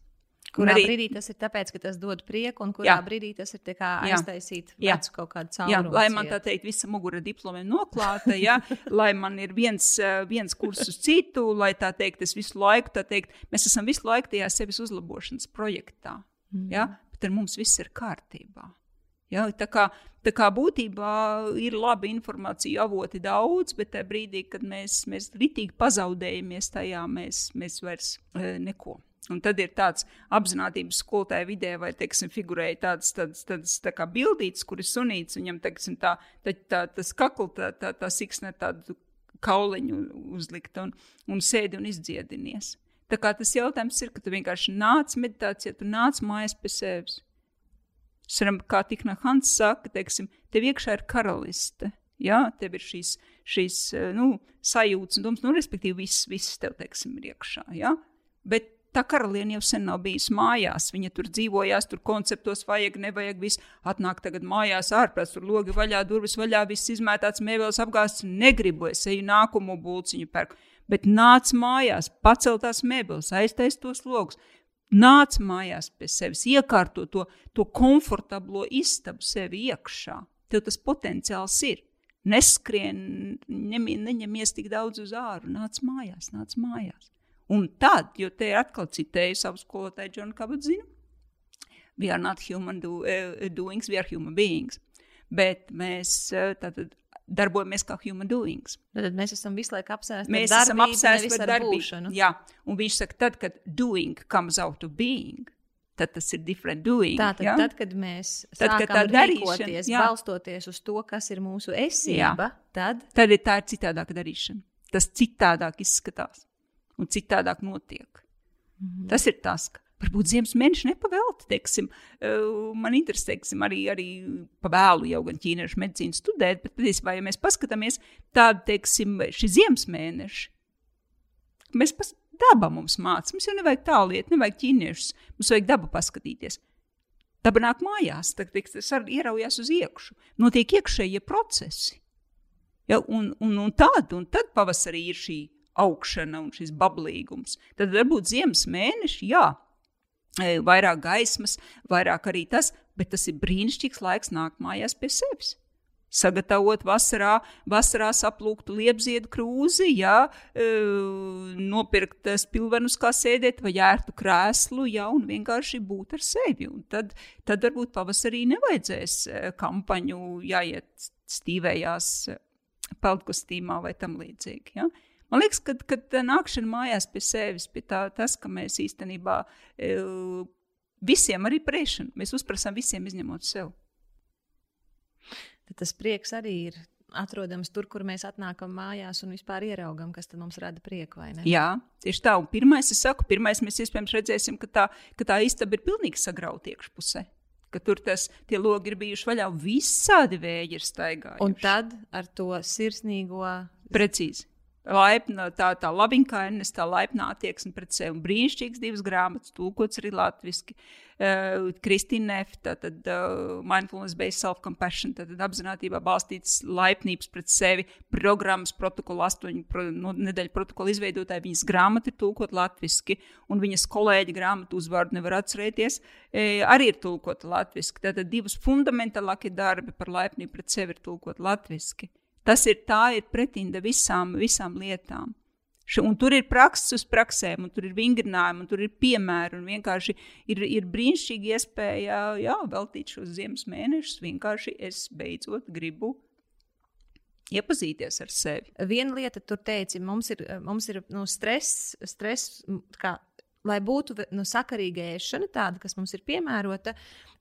A: Kurā arī, brīdī tas ir tāpēc, ka tas dod prieku, un kurā jā. brīdī tas ir aiztaisīt jā. vecu kaut kādu caurumu. Jā,
B: lai man tā teikt, visa mugura diploma ir noklāta, jā, lai man ir viens, eh, viens kurs uz citu, lai tā teikt, es visu laiku, tā teikt, mēs esam visu laiku tajā sevis uzlabošanas projektā, mm. jā, bet ar mums viss ir kārtībā. Ja, tā, kā, tā kā būtībā ir labi informācija avoti daudz, bet tajā brīdī, kad mēs, mēs ritīgi pazaudējamies tajā, mēs, mēs vairs e, neko Un tad ir tāds apziņotības skolotāja vidē, vai teiksim, figurēja tāds, tāds, tāds tā kā bildīts, kur ir sunīts, viņam teiksim, tā, tā, tā, tas kakls, tā, tā, tā siksne tādu kauliņu uzlikta un, un sēdi un izdziedinies. Tā kā tas jautājums ir, ka tu vienkārši nāc meditācijā, tu nāc mājās pie sevis. Saram, kā Tikna Hans saka, teiksim, tev iekšā ir karaliste. Ja? Tev ir šīs, šīs nu, sajūtas un domas, nu, respektīvi, viss, viss tev, teiksim, ir iekšā. Ja? Bet Tā karaliene jau sen nav bijusi mājās. Viņa tur dzīvojās, tur konceptos vajag, nevajag. Viss atnāk tagad mājās, ārpus tur logi vaļā, durvis vaļā, viss izmētāts, mēbeles apgāzts. Negribu es eju nākamo būciņu pērku. Bet nāc mājās, pacel tās mēbeles, aiztais tos logus. Nāc mājās pie sevis, iekārto to, to komfortablo istabu sevi iekšā. Tev tas potenciāls ir. Neskrien, neņem, neņemies tik daudz uz āru, nāc mājās, nāc mājās. Un tad, jo te atkal citēju savu skolotāju Džonu Kabadzinu, we are not human do, uh, doings, we are human beings. Bet mēs uh, tātad darbojamies kā human doings.
A: Tad mēs esam visu laiku apsēsti
B: mēs
A: ar darbību,
B: esam apsēsti ar darbību. Jā, un viņš saka, tad, kad doing comes out of being, tad tas ir different doing.
A: Tātad,
B: ja?
A: tad, kad mēs tad, kad tā jā. balstoties uz to, kas ir mūsu esība, jā. tad...
B: Tad ir tā ir citādāka darīšana. Tas citādāk izskatās un citādāk notiek. Mm -hmm. Tas ir tas, ka varbūt ziemas mēneši nepavēlti. Teiksim, man interesē, teiksim, arī, arī pavēlu jau gan ķīniešu medicīnu studēt, bet patiesībā, ja mēs paskatāmies tādu, teiksim, šī ziemas mēneši, mēs pas, daba mums māca, mums jau nevajag tāliet, nevajag ķīniešus, mums vajag dabu paskatīties. Daba nāk mājās, tad tas ieraujās uz iekšu. Notiek iekšējie procesi. Ja, un, un, un, tad, un tad pavasarī ir šī augšana un šis bablīgums. Tad varbūt ziemas mēneši, jā, vairāk gaismas, vairāk arī tas, bet tas ir brīnišķīgs laiks nākt mājās pie sevis. Sagatavot vasarā, vasarā saplūktu liepziedu krūzi, jā, nopirkt spilvenus, kā sēdēt, vai ērtu krēslu, jā, un vienkārši būt ar sevi. Un tad, tad varbūt pavasarī nevajadzēs kampaņu jāiet stīvējās peldkostīmā vai tam līdzīgi. Ja? Man liekas, ka, kad nākšana mājās pie sevis, pie tā, tas, ka mēs īstenībā e, visiem arī priekšam, mēs uzprasām visiem izņemot sev.
A: Tad tas prieks arī ir atrodams tur, kur mēs atnākam mājās un vispār ieraugam, kas mums rada prieku.
B: Jā, tieši tā. Un pirmais, es saku, pirmais mēs iespējams redzēsim, ka tā, ka tā istaba ir pilnīgi sagrauta iekšpusē. Ka tur tas, tie logi ir bijuši vaļā, visādi vēji ir staigājuši.
A: Un tad ar to sirsnīgo.
B: Precīzi laipna, tā, tā labiņkainis, tā laipnā attieksme pret sevi. Brīnišķīgas divas grāmatas, tūkots arī latviešu. Uh, Kristīna Nefta, tad uh, Mindfulness Based Self-Compassion, tad apzinātībā balstīts laipnības pret sevi, programmas protokola, astoņu pro, no, nedēļu protokola izveidotāji, viņas grāmata ir tūkot latviešu, un viņas kolēģi grāmatu uzvārdu nevar atcerēties, e, arī ir tūkota latviešu. Tātad divas fundamentālākie darbi par laipnību pret sevi ir tūkot latviešu. Tas ir tā, ir pretinda visām, visām lietām. Un tur ir prakses uz praksēm, un tur ir vingrinājumi, un tur ir piemēri. Vienkārši ir, ir brīnišķīgi iespēja jā, veltīt šos ziemas mēnešus. Vienkārši es beidzot gribu iepazīties ar sevi.
A: Viena lieta, tur teica, mums ir, mums ir nu, stress, stress kā, lai būtu nu, sakarīga ēšana, tāda, kas mums ir piemērota,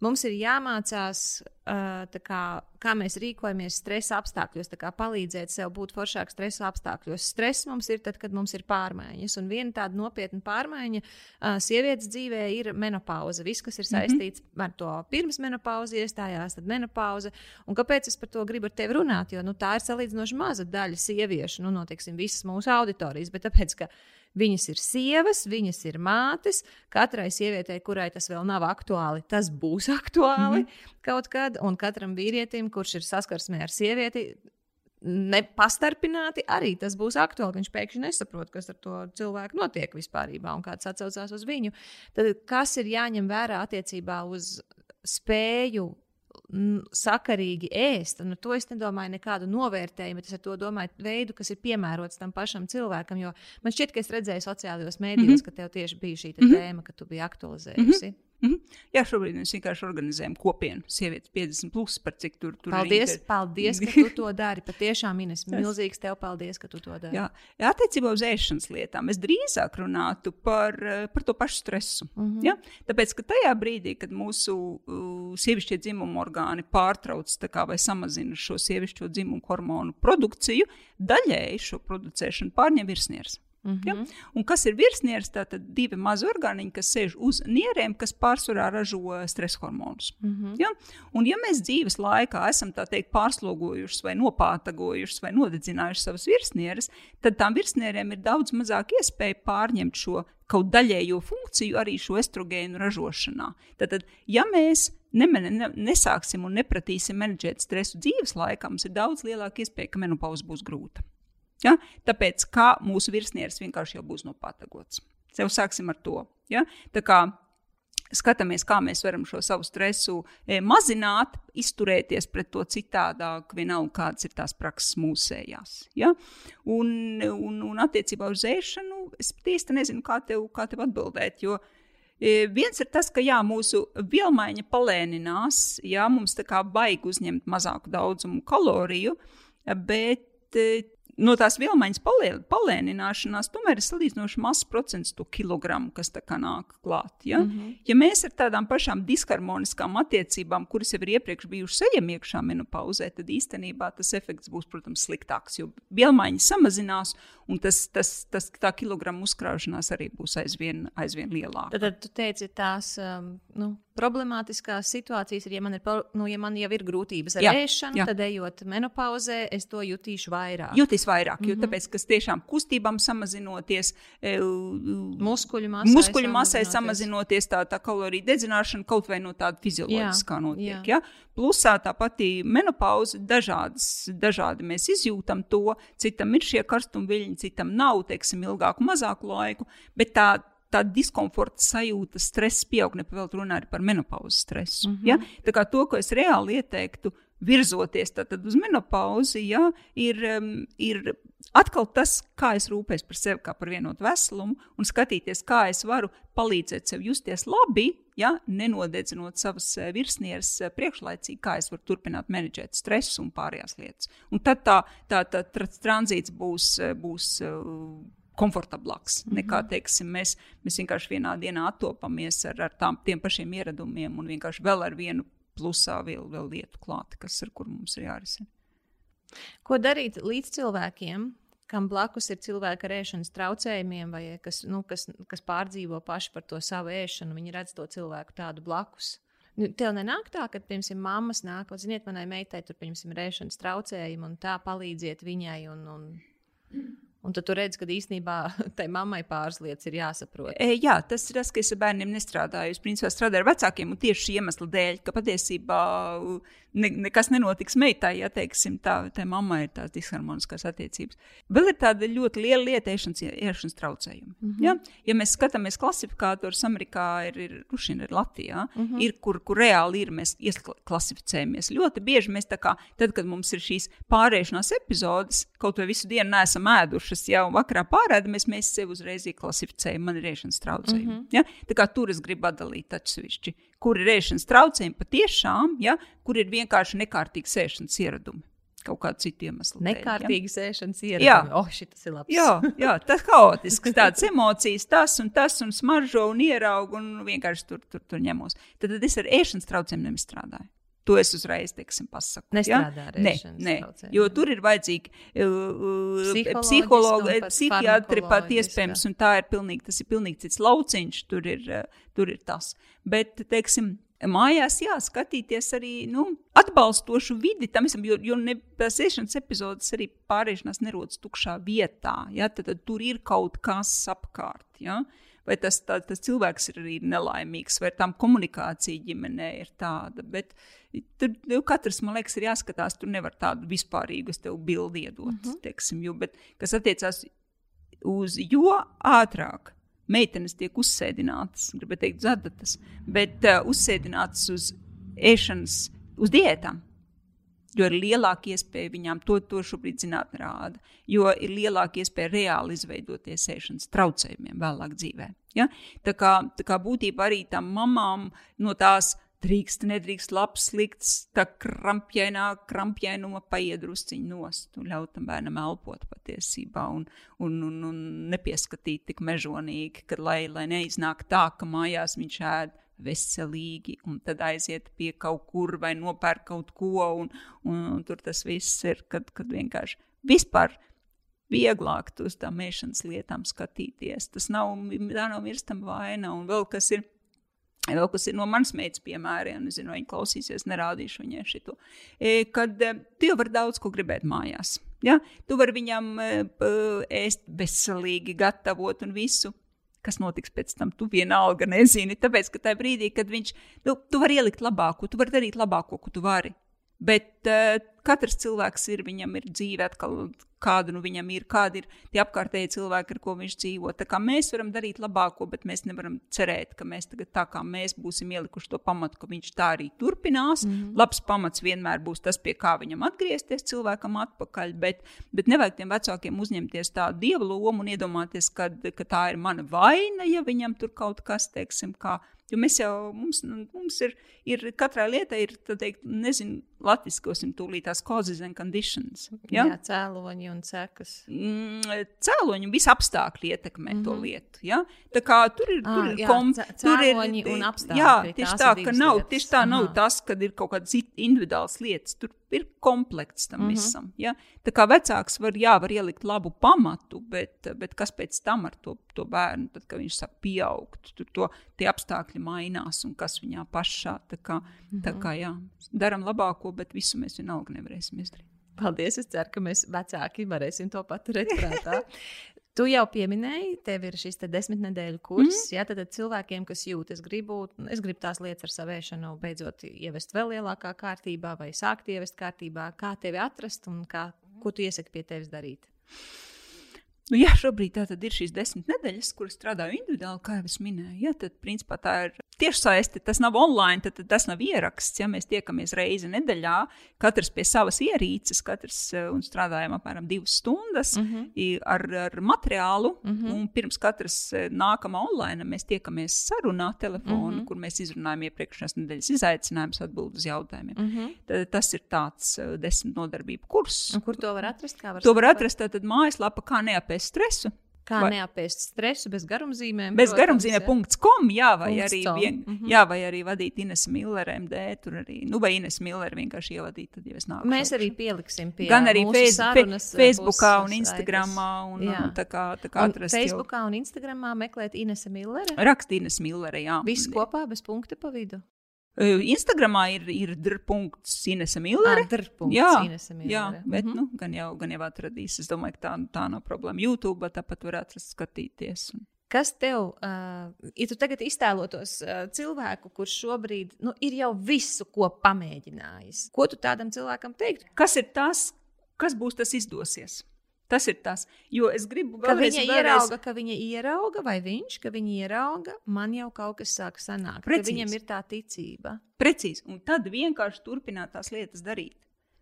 A: mums ir jāmācās, uh, kā, kā mēs rīkojamies stresa apstākļos, kā palīdzēt sev būt foršāk stresa apstākļos. Stress mums ir tad, kad mums ir pārmaiņas. Un viena tāda nopietna pārmaiņa uh, sievietes dzīvē ir menopauze. Viss, kas ir mhm. saistīts mm -hmm. ar to pirms menopauzi iestājās, tad menopauze. Un kāpēc es par to gribu ar tevi runāt? Jo nu, tā ir salīdzinoši maza daļa sieviešu, nu, noteiksim, visas mūsu auditorijas, bet tāpēc, ka Viņas ir sievas, viņas ir mātes. Katrai sievietei, kurai tas vēl nav aktuāli, tas būs aktuāli mm -hmm. kaut kad. Un katram vīrietim, kurš ir saskarsmē ar sievieti, nepastarpināti arī tas būs aktuāli. Viņš pēkšņi nesaprot, kas ar to cilvēku notiek vispār, un kāds atcaucās uz viņu. Tad kas ir jāņem vērā attiecībā uz spēju sakarīgi ēst. Un to es nedomāju nekādu novērtējumu, bet es ar to domāju veidu, kas ir piemērots tam pašam cilvēkam. Jo man šķiet, ka es redzēju sociālajos mēdījos, mm -hmm. ka tev tieši bija šī mm -hmm. tēma, ka tu biji aktualizējusi. Mm -hmm.
B: Mm -hmm. Jā, šobrīd mēs vienkārši organizējam kopienu sievietes 50, plus, par cik tur tur
A: paldies, ir. Paldies, ka tu to dari. Patiešām, Ines, milzīgs tev paldies, ka tu to dari.
B: Jā, jā attiecībā uz ēšanas lietām es drīzāk runātu par, par to pašu stresu. Mm -hmm. ja? Tāpēc, ka tajā brīdī, kad mūsu uh, sievišķie dzimuma orgāni pārtrauc kā, vai samazina šo sievišķo dzimumu hormonu produkciju, daļēji šo producēšanu pārņem virsnieris. Mm -hmm. ja? Un kas ir virsnieris? Tātad divi mazi organiņi, kas sēž uz nierēm, kas pārsvarā ražo stresa hormonus. Mm -hmm. ja? Un, ja mēs dzīves laikā esam teikt, pārslogojuši, vai nopātagojuši, vai nodedzinājuši savas virsnieres, tad tām virsnierēm ir daudz mazāk iespēja pārņemt šo kaut daļējo funkciju arī šo estrogēnu ražošanā. Tad, ja mēs nemene, ne, nesāksim un nepratīsim menedžēt stresu dzīves laikā, mums ir daudz lielāka iespēja, ka menopauze būs grūta. Ja? Tāpēc kā mūsu virsnieris vienkārši jau būs nopātagots. Jau sāksim ar to. Ja? Tā kā skatāmies, kā mēs varam šo savu stresu e, mazināt, izturēties pret to citādāk, vienalga kādas ir tās prakses mūsējās. Ja? Un, un, un attiecībā uz ēšanu, es patiesi nezinu, kā tev, kā tev atbildēt. Jo, e, Viens ir tas, ka jā, mūsu vielmaiņa palēninās, jā, mums tā kā baigi uzņemt mazāku daudzumu kaloriju, bet e, no tās vielmaiņas palēnināšanās, tomēr ir salīdzinoši mazs procents to kilogramu, kas tā kā nāk klāt. Ja? Mm -hmm. ja mēs ar tādām pašām disharmoniskām attiecībām, kuras jau ir iepriekš bijušas ejam iekšā menopauzē, tad īstenībā tas efekts būs, protams, sliktāks, jo vielmaiņa samazinās un tas, tas, tas, tā kilogramu uzkrāšanās arī būs aizvien, aizvien lielāka.
A: Tad, tad tu teici, tās um, nu, problemātiskās situācijas ir, ja man, ir, nu, ja man jau ir grūtības ar jā, ēšanu, jā. tad ejot menopauzē, es to jutīšu vairāk.
B: Jutīs vairāk, mm -hmm. jo mhm. tāpēc, kas tiešām kustībām samazinoties,
A: e, muskuļu masai,
B: muskuļu masai samazinoties, tā, tā kaloriju dedzināšana kaut vai no tāda fizioloģiskā notiek. Jā. Ja? Plusā tā pati menopauze, dažādas, dažādi mēs izjūtam to, citam ir šie karstumviļņi, citam nav, teiksim, ilgāku, mazāku laiku, bet tā tā diskomforta sajūta, stress pieaug, nepavēlt runāt par menopauzes stresu. Mm -hmm. ja? Tā kā to, ko es reāli ieteiktu, virzoties uz menopauzi, ja, ir, um, ir atkal tas, kā es rūpēs par sevi, kā par vienotu veselumu, un skatīties, kā es varu palīdzēt sev justies labi, ja, nenodedzinot savas eh, virsnieres eh, priekšlaicīgi, kā es varu turpināt menedžēt stresu un pārējās lietas. Un tad tā, tā, tā, tā tranzīts būs. Eh, būs komfortablāks mm -hmm. nekā teiksim, mēs, mēs vienkārši vienā dienā attopamies ar, ar tām, tiem pašiem ieradumiem un vienkārši vēl ar vienu plusā vēl, vēl lietu klāti, kas ar kur mums ir jārisina.
A: Ko darīt līdz cilvēkiem, kam blakus ir cilvēki ar ēšanas traucējumiem, vai kas, nu, kas, kas pārdzīvo paši par to savu ēšanu, viņi redz to cilvēku tādu blakus. Nu, tev nenāk tā, ka, piemēram, mammas nāk, un, ziniet, manai meitai tur, piemēram, ir ēšanas traucējumi, un tā palīdziet viņai. Un, un... Un tad tu redz, ka īstenībā tai mammai pāris lietas ir jāsaprot.
B: E, jā, tas ir tas, ka es ar bērniem nestrādāju. Es principā strādāju ar vecākiem, un tieši šī iemesla dēļ, ka patiesībā ne, nekas nenotiks meitai, ja teiksim, tā, tā mammai ir tās disharmoniskās attiecības. Vēl ir tāda ļoti liela lieta, ēšanas, ēšanas traucējumi. Mm -hmm. ja? ja mēs skatāmies klasifikātors, Amerikā ir, ir, kurš ir Latvijā, mm -hmm. ir, kur, kur reāli ir, mēs klasificējamies. Ļoti bieži mēs tā kā, tad, kad mums ir šīs pārēšanās epizodes, kaut vai visu dienu neesam ēdušas, jau vakarā pārēdamies, mēs sevi uzreiz klasificējam, man ir ēšanas traucējumi. Mm -hmm. ja? Tā kā tur es gribu atdalīt atsevišķi kur ir ēšanas traucējumi patiešām, ja, kur ir vienkārši nekārtīgi ēšanas ieradumi. kaut kādu citu iemeslu. dēļ, ja?
A: Nekārtīgas ēšanas
B: Jā.
A: ieradumi. Oh, šis ir labs.
B: Jā, jā, tas haotisks, tāds emocijas, tas un tas, un smaržo un ieraugu, un vienkārši tur, tur, tur ņemos. Tad, tad es ar ēšanas traucējumiem nestrādāju. To es uzreiz teiksim, pasaku.
A: Nestrādā ar
B: Nē, nē, jo tur ir vajadzīgi uh, psihologi,
A: pat
B: psihiatri pat iespējams, un tā ir pilnīgi, tas ir pilnīgi cits lauciņš, tur ir, uh, tur ir tas. Bet, teiksim, mājās jāskatīties arī nu, atbalstošu vidi tam visam, jo, jo ne, tās iešanas epizodes arī pārēšanās nerodas tukšā vietā, ja, tad, tad tur ir kaut kas apkārt, ja. Vai tas, tā, tas cilvēks ir arī nelaimīgs, vai tam komunikācija ģimenē ir tāda. Bet tur jau katrs, man liekas, ir jāskatās. Tur nevar tādu vispārīgu, bildi iedot. Uh -huh. teiksim, jo, bet, kas attiecās uz jo ātrāk meitenes tiek uzsēdinātas, gribētu teikt, zadatas, bet uh, uzsēdinātas uz ēšanas, uz diētām. Jo ir lielāka iespēja viņām to, to šobrīd zinātnē rāda, jo ir lielāka iespēja reāli izveidoties ēšanas traucējumiem vēlāk dzīvē. Ja? Tā, kā, tā kā būtībā arī tam mamām no tās drīkst, nedrīkst, labs, slikts, tā krampjainā, krampjainuma paiedrusciņu nost un ļaut tam bērnam elpot patiesībā un, un, un, un nepieskatīt tik mežonīgi, ka lai, lai neiznāk tā, ka mājās viņš ēd veselīgi, un tad aiziet pie kaut kur vai nopērk kaut ko, un, un, un tur tas viss ir, kad, kad vienkārši vispār vieglāk uz tām mēšanas lietām skatīties. Tas nav, tā nav mirstama vaina, un vēl kas ir. Vēl kas ir no manas meitas piemēriem, nezinu, vai viņa klausīsies, nerādīšu viņai šo. Kad e, jau vari daudz ko gribēt mājās. Ja? Tu vari viņam e, ēst veselīgi, gatavot un visu. Kas notiks pēc tam, tu vienalga nezini. Tāpēc, ka tajā brīdī, kad viņš, nu, tu vari ielikt labāko, tu vari darīt labāko, ko tu vari. Bet uh, katrs cilvēks ir, viņam ir dzīve, atkal, kāda nu viņam ir, kādi ir tie apkārtēji cilvēki, ar ko viņš dzīvo. Tā kā mēs varam darīt labāko, bet mēs nevaram cerēt, ka mēs tagad tā kā mēs būsim ielikuši to pamatu, ka viņš tā arī turpinās. Mm -hmm. Labs pamats vienmēr būs tas, pie kā viņam atgriezties cilvēkam atpakaļ, bet, bet nevajag tiem vecākiem uzņemties tādu dievu lomu un iedomāties, kad, ka tā ir mana vaina, ja viņam tur kaut kas, teiksim, kā Jo mēs jau, mums, nu, mums ir, ir katrai lietai, ir, tā teikt, nezinu, latviskosim tūlīt tās causes and conditions. Ja?
A: Jā, cēloņi un sekas.
B: Mm, Cēloņi un visi apstākļi ietekmē mm -hmm. to lietu. Ja? Tā kā tur ir, tur
A: Ā,
B: ir,
A: jā,
B: kom,
A: cē-
B: tur ir
A: un apstākļi,
B: Jā, tieši tā, ka nav, tieši tā nav tas, kad ir kaut kādas individuālas lietas. Tur ir komplekts tam
A: Mhm.
B: mm -hmm. visam. Ja? Tā kā vecāks var, jā, var ielikt labu pamatu, bet, bet kas pēc tam ar to, to bērnu, tad, kad viņš sāk pieaugt, tur to, tie apstākļi mainās un kas viņā pašā. Tā kā, mm -hmm. tā kā jā, daram labāko, bet visu mēs vienalga nevarēsim izdarīt.
A: Paldies! Es ceru, ka mēs vecāki varēsim to paturēt prātā. Tu jau pieminēji, tev ir šis te desmit nedēļu kurs. Mm. Jā, tad, tad cilvēkiem, kas jūt, es gribu, es gribu tās lietas ar savēšanu, beidzot ievest vēl lielākā kārtībā, vai sākt ievest kārtībā, kā tevi atrast un kā, ko tu iesaki pie tevis darīt.
B: Nu, jā, šobrīd tā ir šīs desmit nedēļas, kuras strādāju individuāli, kā jau es minēju. Jā, tad, principā, tā ir tiešsaiste. Tas nav online, tad, tad tas nav ieraksts. Ja mēs tiekamies reizi nedēļā, katrs pie savas ierīces, katrs eh, un strādājam apmēram divas stundas mm -hmm. ar, ar materiālu. Mm -hmm. Un pirms katras eh, nākamā online mēs tiekamies sarunā, telefonu, mm -hmm. kur mēs izrunājam iepriekšējās nedēļas izaicinājumus, atbildus uz jautājumiem. Mm -hmm. tad, tas ir tāds uh, desmit nodarbību kurs.
A: Un kur to var atrast? Var
B: To var atrast tātad mājaslapā, kā neapēst stresu.
A: Kā
B: vai-
A: neapēst stresu bez garumzīmēm?
B: Bez
A: protams,
B: garumzīmē.com, jā, vai arī, vien,
A: mhm.
B: jā, vai arī vadīt Ines Millere, MD, tur arī, nu, vai Ines Millere vienkārši ievadīt, tad jau es nāku.
A: Mēs arī pieliksim pie
B: Gan arī face,
A: sarunas,
B: fe, Facebookā un Instagramā, un,
A: Jā.
B: un tā kā, tā kā
A: Un
B: atrast jau.
A: Facebookā un Instagramā meklēt Inese Millere.
B: Rakst Ines Millere, jā.
A: Viss kopā bez punkta pa vidu.
B: Instagramā ir, ir drpunkts Inese Millere.
A: Drpunkts
B: Jā,
A: Inese
B: jā,
A: Millere.
B: bet,
A: Mhm.
B: nu, gan jau, gan jau atradīs. Es domāju, ka tā, tā nav problēma. YouTube tāpat var atrast, skatīties. Un...
A: Kas tev, uh, ja tu tagad iztēlotos uh, cilvēku, kurš šobrīd nu, ir jau visu, ko pamēģinājis, ko tu tādam cilvēkam teiktu?
B: Kas ir tas, kas būs tas izdosies? Tas ir tas, jo es gribu
A: Ka
B: vēlreiz,
A: viņa
B: vēlreiz-
A: ierauga, ka viņa ierauga, vai viņš, ka viņa ierauga, man jau kaut kas sāk sanākt. ka. Viņam ir tā ticība.
B: Precīzi. Un tad vienkārši turpināt tās lietas darīt.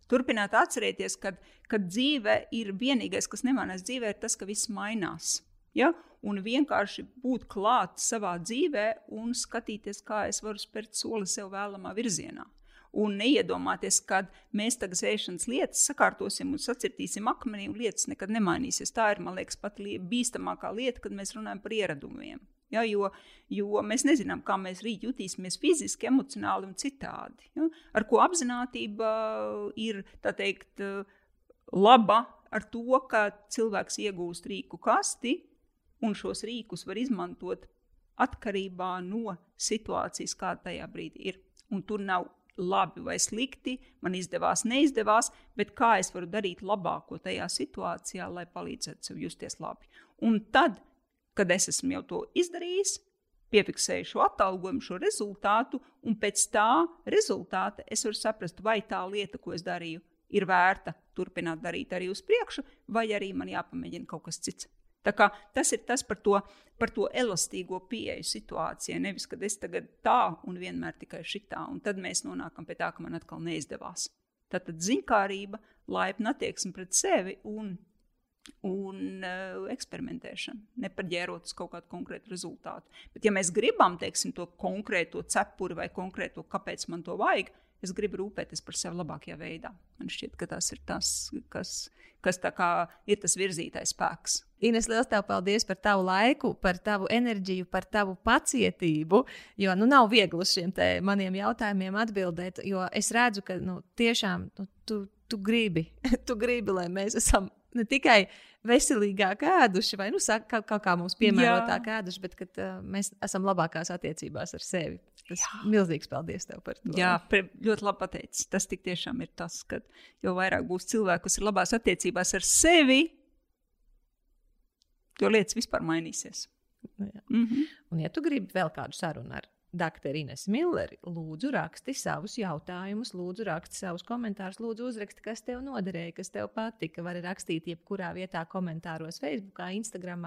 B: Turpināt atcerēties, ka kad dzīve ir vienīgais, kas nemainās dzīvē, ir tas, ka viss mainās. Ja? Un vienkārši būt klāt savā dzīvē un skatīties, kā es varu spērt soli sev vēlamā virzienā. Un neiedomāties, ka mēs tagad ēšanas lietas sakārtosim un sacirtīsim akmenī, un lietas nekad nemainīsies. Tā ir, man liekas, pati bīstamākā lieta, kad mēs runājam par ieradumiem. Ja, jo, jo mēs nezinām, kā mēs rīt jutīsimies fiziski, emocionāli un citādi. Ja, ar ko apziņotība ir teikt, laba ar to, ka cilvēks iegūst rīku kasti un šos rīkus var izmantot atkarībā no situācijas, kāda tajā brīdī ir. Un tur nav labi vai slikti, man izdevās, neizdevās, bet kā es varu darīt labāko tajā situācijā, lai palīdzētu sev justies labi. Un tad, kad es esmu jau to izdarījis, piefiksēju šo atalgojumu, šo rezultātu, un pēc tā rezultāta es varu saprast, vai tā lieta, ko es darīju, ir vērta turpināt darīt arī uz priekšu, vai arī man jāpamēģina kaut kas cits. Tas ir tas par to, par to elastīgo pieeju situācijai. Nevis, ka es tagad tā un vienmēr tikai šitā, un tad mēs nonākam pie tā, ka man atkal neizdevās. Tad ziņkārība, laipna attieksme pret sevi un, un uh, eksperimentēšana, nepaģērot uz kaut kādu konkrētu rezultātu. Bet, ja mēs gribam teiksim, to konkrēto cepuri vai konkrēto, kāpēc man to vajag, es gribu rūpēties par sevi labākajā veidā. Man šķiet, ka tas ir tas, kas, kas ir tas virzītais spēks.
A: Ines, liels tev paldies par tavu laiku, par tavu enerģiju, par tavu pacietību. Jo nu, nav viegli uz šiem maniem jautājumiem atbildēt, jo es redzu, ka nu, tiešām nu, tu, tu, gribi, tu gribi, lai mēs esam ne tikai veselīgāk ēduši, vai nu, kaut kā, kā mums piemērotāk ēduši, bet ka uh, mēs esam labākās attiecībās ar sevi. Tas ir milzīgs paldies tev par to.
B: Jā, ļoti labi pateicis. Tas tik tiešām ir tas, ka jo vairāk būs cilvēku, kas ir labās attiecībās ar sevi, jo lietas vispār mainīsies.
A: Nu jā. Mm -hmm. Un, ja tu gribi vēl kādu sarunu ar Dr. Ines Milleri, lūdzu, raksti savus jautājumus, lūdzu, raksti savus komentārus, lūdzu, uzraksti, kas tev noderēja, kas tev patika. Vari rakstīt jebkurā vietā, komentāros, Facebook, Instagram,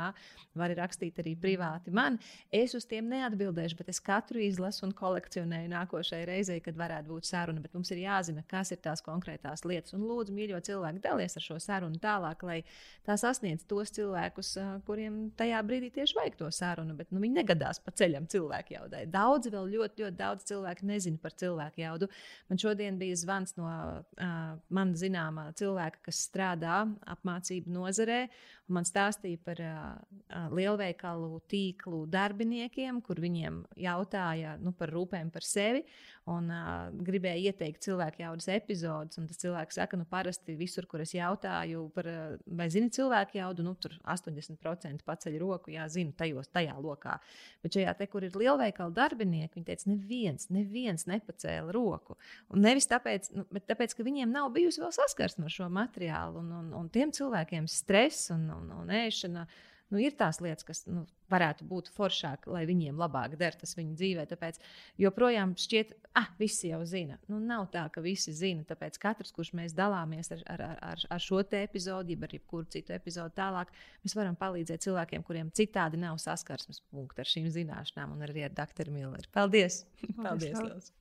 A: vari rakstīt arī privāti man. Es uz tiem neatbildēšu, bet es katru izlasu un kolekcionēju nākošajai reizei, kad varētu būt saruna. Bet mums ir jāzina, kas ir tās konkrētās lietas. Un lūdzu, mīļo cilvēku, dalies ar šo sarunu tālāk, lai tā sasniedz tos cilvēkus, kuriem tajā brīdī tieši vajag to sarunu. Bet nu, viņi negadās pa ceļam cilvēku jaudai daudzi, vēl ļoti, ļoti daudz cilvēku nezina par cilvēku jaudu. Man šodien bija zvans no uh, man zināmā cilvēka, kas strādā apmācību nozarē, man stāstīja par uh, lielveikalu tīklu darbiniekiem, kur viņiem jautāja nu, par rūpēm par sevi un uh, gribēja ieteikt cilvēku jaudas epizodus. Tas cilvēks saka, nu, parasti visur, kur es jautāju par, vai zini cilvēku jaudu, nu, tur 80% paceļ roku, jā, zinu, tajos, tajā lokā. Bet šajā te, kur ir lielveikala darbinieki, viņi teica, neviens, neviens nepacēla roku. Un nevis tāpēc, nu, bet tāpēc, ka viņiem nav bijusi vēl saskarsme ar šo materiālu, un, un, un tiem cilvēkiem stress un, un, un ēšana nu, ir tās lietas, kas nu, varētu būt foršāk, lai viņiem labāk der tas viņu dzīvē. Tāpēc joprojām šķiet, ah, visi jau zina. Nu, nav tā, ka visi zina. Tāpēc katrs, kurš mēs dalāmies ar, ar, ar, ar šo epizodi, jeb ar jebkuru citu epizodi tālāk, mēs varam palīdzēt cilvēkiem, kuriem citādi nav saskarsmes punkti ar šīm zināšanām un arī ar doktoru Milleru. Paldies! Paldies! Paldies